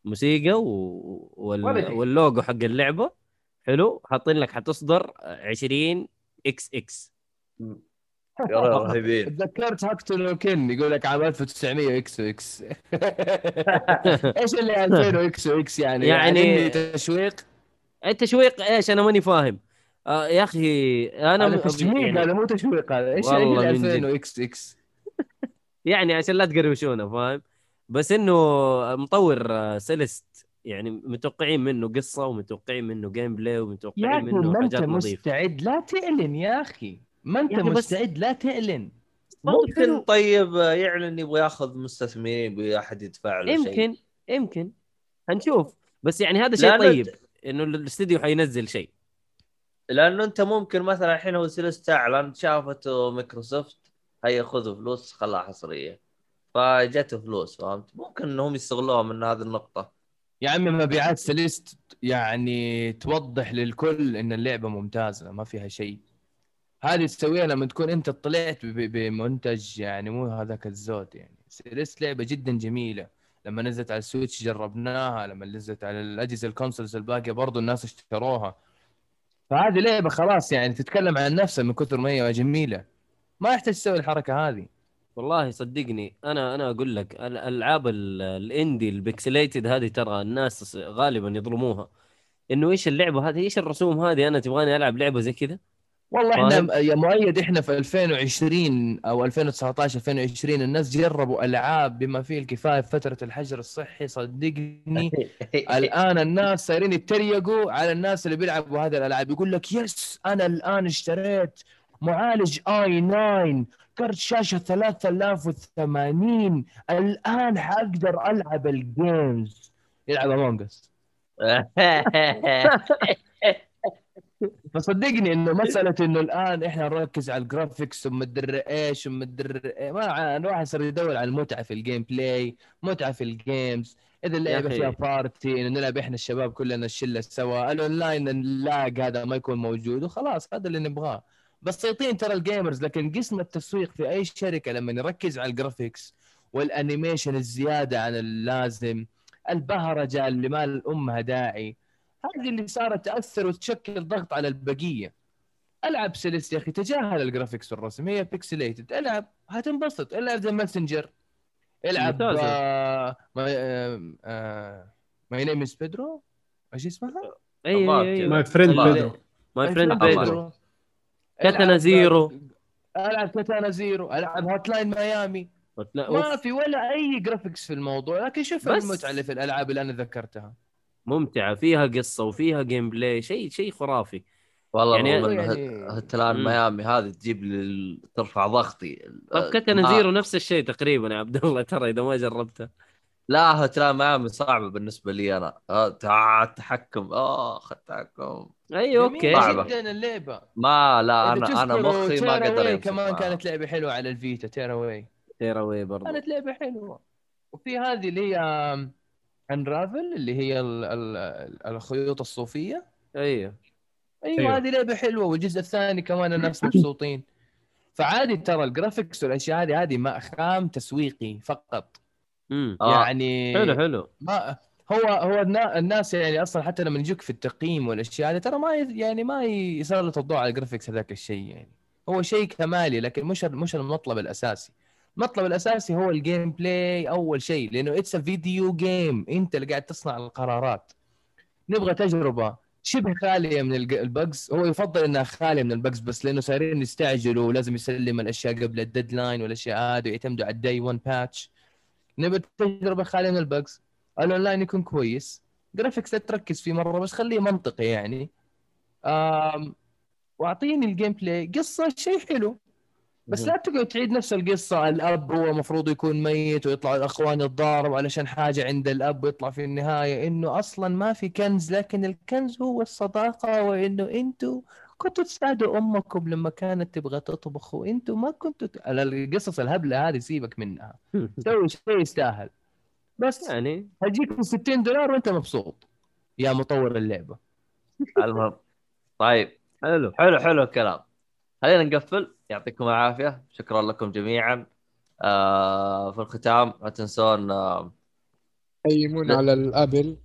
موسيقى و... وال... واللوجو حق اللعبة. حلو حاطين لك حتصدر 20 إكس إكس. <laughs> يا رهيبين. تذكرت Hokuto no Ken يقول لك عام 1900 إكس إكس. <laughs> إيش اللي 2000 إكس إكس يعني؟ يعني- يعني تشويق؟ التشويق إيش؟ أنا ماني فاهم. آه يا أخي أنا هذا تشويق هذا مو تشويق هذا. إيش والله اللي من 2000 جد. وإكس إكس؟ <laughs> يعني عشان لا تقروشونا فاهم؟ بس إنه مطور آه، Celeste. يعني متوقعين منه قصة ومتوقعين منه gameplay ومتوقعين منه ما أنت مستعد؟ لا تعلن يا أخي. ما أنت بس- مستعد؟ لا تعلن ممكن طيب يعلن يبغى يأخذ مستثمرين يبغى أحد يدفع له شيء. يمكن يمكن. هنشوف. بس يعني هذا شيء طيب إنه الاستديو حينزل شيء. لأنه أنت ممكن مثلا الحين هو Celeste اعلن شافته مايكروسوفت هيا خذوا فلوس خلاها حصريه فجته فلوس فهمت؟ ممكن إنهم يستغلوها من هذه النقطة. يا عمي مبيعات Celeste يعني توضح للكل إن اللعبة ممتازة ما فيها شيء. هذه تسويها لما تكون أنت طلعت بمنتج يعني مو هذاك الزود يعني. Celeste لعبة جدا جميلة. لما نزلت على ال Switch جربناها لما نزلت على الأجهزة ال consoles الباقية برضو الناس اشتروها. فهذه لعبة خلاص يعني تتكلم عن نفسها من كثر ما هي جميلة. ما يحتاج تسوي الحركة هذه. والله صدقني أنا أنا أقول لك الألعاب ال- الإندي البكسليتد هذه ترى الناس غالبا يظلموها. إنه إيش اللعبة هذه؟ إيش الرسوم هذه؟ أنا تبغاني ألعب لعبة زي كذا؟ والله؟ إحنا يا مؤيد إحنا في 2020 أو 2019 2020 الناس جربوا ألعاب بما فيه الكفاية في فترة الحجر الصحي صدقني. <laughs> الآن الناس صايرين يتريقوا على الناس اللي بيلعبوا هذه الألعاب. يقول لك yes أنا الآن اشتريت معالج i 9 كرت شاشة 3080 الآن حقدر ألعب ال games. يلعب Among Us <laughs> فصدقني إنه مسألة إنه الآن إحنا نركز على ال graphics ومدري إيش ومدري إيه، ما الواحد صار يدور على المتعة في ال gameplay متعة في ال games إذا اللعبة. فيها party إنه نلعب إحنا الشباب كلنا الشلة سوا. ال online ال lag هذا ما يكون موجود وخلاص هذا اللي نبغاه. بسيطين ترى ال gamers لكن قسم التسويق في أي شركة لما يركز على ال graphics وال animation الزيادة عن اللازم البهرجة اللي ما لامها داعي هذه اللي صارت تأثر وتشكل ضغط على البقية. ألعب Celeste يا أخي تجاهل ال graphics والرسم هي pixelated ألعب هتنبسط. ألعب The Messenger ألعب My Name Is Pedro إيش اسمها؟ أي My Friend. Pedro My Friend. Pedro Katana Zero. ألعب Katana Zero ألعب Hotline Miami لا، ما أوف. في ولا أي graphics في الموضوع لكن شوف بس. المتعة اللي في الألعاب اللي أنا ذكرتها ممتعة فيها قصة وفيها gameplay شيء شيء خرافي والله يعني- يعني يعني- Hotline. Miami هذه تجيب لي ترفع ضغطي طب Katana ما- Zero نفس الشيء تقريبا يا عبد الله ترى إذا ما جربتها لا Hotline Miami صعبة بالنسبة لي أنا آه، تع- التحكم اخ التحكم أيوه okay. جدا اللعبة. ما لا أنا أنا مخي ما قدر يمسك. كمان. كانت لعبة حلوة على ال Vita Tearaway Tearaway برضه كانت لعبة حلوة. وفي هذه اللي هي Unravel اللي هي ال- ال- الخيوط الصوفية. أيوه أيوه أيوة. هذه لعبة حلوة. والجزء الثاني كمان الناس <laughs> مبسوطين. فعادي ترى ال graphics والأشياء هذه هذه ما خام تسويقي فقط. امم. يعني حلو حلو. ما هو هو النا- الناس يعني أصلا حتى لما يجوك في التقييم والأشياء هذه ترى ما يعني ما يسلط الضوء على ال graphics هذاك الشيء يعني. هو شيء كمالي لكن مش مش المطلب الأساسي. المطلب الأساسي هو ال gameplay أول شيء لأنه it's video game أنت اللي قاعد تصنع القرارات. نبغى تجربة شبه خالية من ال bugs هو يفضل إنها خالية من ال bugs بس لأنه صايرين يستعجلوا ولازم يسلم الأشياء قبل ال deadline والأشياء هذه ويعتمدوا على ال day 1 patch نبغى تجربة خالية من ال bugs ال online يكون كويس. graphics لا تركز فيه مرة بس خليه منطقي يعني. آم... وأعطيني ال gameplay قصة شيء حلو. بس لا تقعد تعيد نفس القصة. الأب هو المفروض يكون ميت ويطلع الأخوان يتضاربوا علشان حاجة عند الأب ويطلع في النهاية. إنه أصلا ما في كنز لكن الكنز هو الصداقة وإنه إنتوا كنتوا تساعدوا أمكم لما كانت تبغى تطبخ وإنتوا ما كنتوا ت... القصص الهبلة هذه سيبك منها. <laughs> سوي شيء يستاهل. بس يعني هجيك ب 60 دولار وانت مبسوط. يا مطور اللعبة. المهم. طيب. حلو. حلو حلو الكلام. خلينا نقفل. يعطيكم العافية. شكرا لكم جميعا. آه في الختام لا تنسون آه قيمونا على الأبل.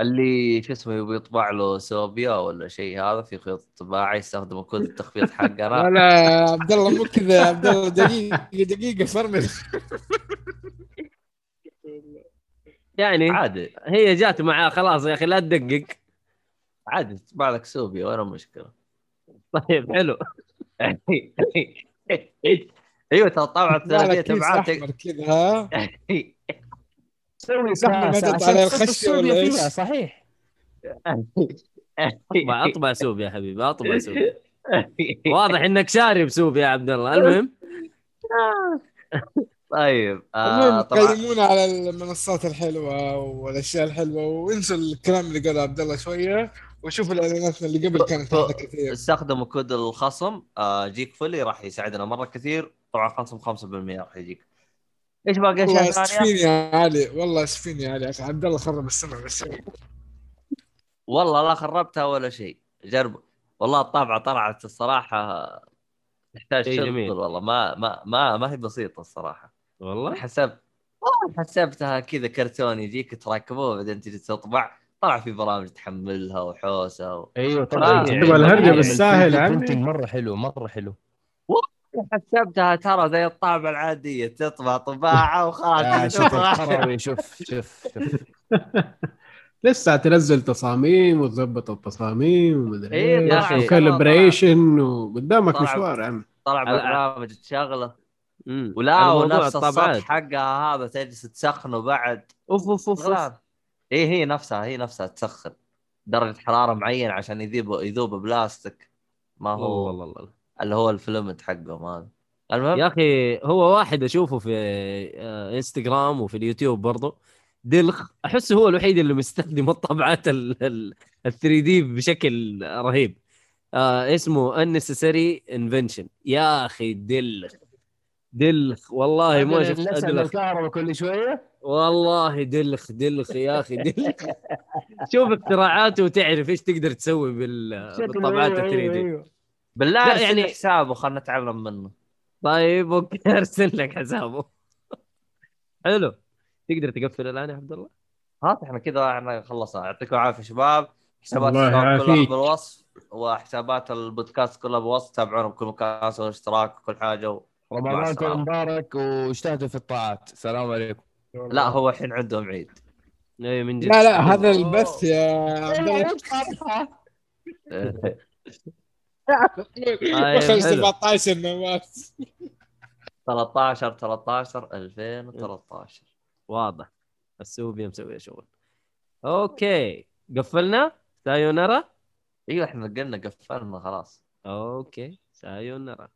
اللي شو اسمه يبي يطبع له سوبيا ولا شيء هذا في خيط طباعه يستخدم كود التخفيض حقنا. لا عبد الله مو كذا. يا عبد الله دقيقة دقيقة فرمل. <laughs> يعني عادي. هي جات معاه خلاص يا أخي لا تدقق. عادي تطبع لك سوبيا وين المشكلة طيب حلو. <laughs> أيوه ترى طبعا لا ثلاثيه ابعاد كذا <laughs> سوي عشان على ولا صحيح. اطبع أطبع سوب يا حبيبي أطبع سوب <laughs> واضح إنك شارب سوب يا عبد الله. المهم. طيب آه قيمونا على المنصات الحلوة والأشياء الحلوة وانسوا الكلام اللي قاله عبد الله شوية وشوفوا الاعلانات اللي قبل كانت كثير. استخدموا كود الخصم آه جيك فولي راح يساعدنا مرة كثير. طبعا خصم 5% راح يجيك. إيش باقي والله اشياء ثانية؟ اسفين يا علي والله اسفين يا علي. عبد الله خرب السمع بس. والله لا خربتها ولا شيء. جرب. والله الطابعة طلعت الصراحة تحتاج شيء شغل جميل. والله. ما ما ما ما هي بسيطة الصراحة. والله؟ حسبت والله حسبتها كذا كرتون يجيك تركبوه بعدين تجي تطبع طلع في برامج تحملها وحوسة و... أيوه آه، طبعا تبغى الهرجة بالساهل عمي. عمي مرة حلو مرة حلو. حسبتها ترى زي الطابعه العادية تطبع طباعة آه، وخلاص شوف. الكروي شوف شوف شوف. <laughs> لسه تنزل تصاميم وتظبط التصاميم ومدري أخي. وكالبريشن وقدامك طلع- مشوار يا عم طلع برنامج تشغله. مم. ولا ونفس الطابعات. السطح حقها هذا تجلس تسخنه بعد. أوف أوف أوف, أوف. اي هي نفسها هي نفسها تسخن. درجة حرارة معينة عشان يذوب يذوب بلاستيك. ما هو والله والله. اللي هو الفيلمنت حقهم هذا. المهم يا أخي هو واحد أشوفه في آه، إنستغرام وفي اليوتيوب برضه دلخ. احسه هو الوحيد اللي مستخدم الطبعات ال 3 دي بشكل رهيب. آه اسمه unnecessary invention. يا أخي دلخ. دلخ والله ما شفت ادلخ الكهرباء كل شوية. والله دلخ دلخ يا أخي دلخ. شوف اختراعاته وتعرف إيش تقدر تسوي بال- بالطبعات ال 3 دي. بالله لا، أرسل يعني- حسابه خلنا نتعلم منه. طيب أوكي <laughs> أرسل لك حسابه. حلو. تقدر تقفل الآن يا عبد الله؟ هات إحنا كذا إحنا خلصنا. يعطيكم العافية شباب. حسابات كلها. بالوصف وحسابات البودكاست كلها بالوصف تابعونا بكل مكان سووا اشتراك وكل حاجة و... رمضانكم. مبارك واجتهدوا في الطاعات. السلام عليكم. لا هو الحين عندهم عيد. اي من جد لا لا هذا البث يا عبد الله. طيب، <laughs> دخل حلو. 17 نواف 13 13 2013 واضح. السوبيا مسوي شغل. okay. قفلنا؟ さよなら؟ أيوه إحنا قلنا قفلنا خلاص. okay. さよなら.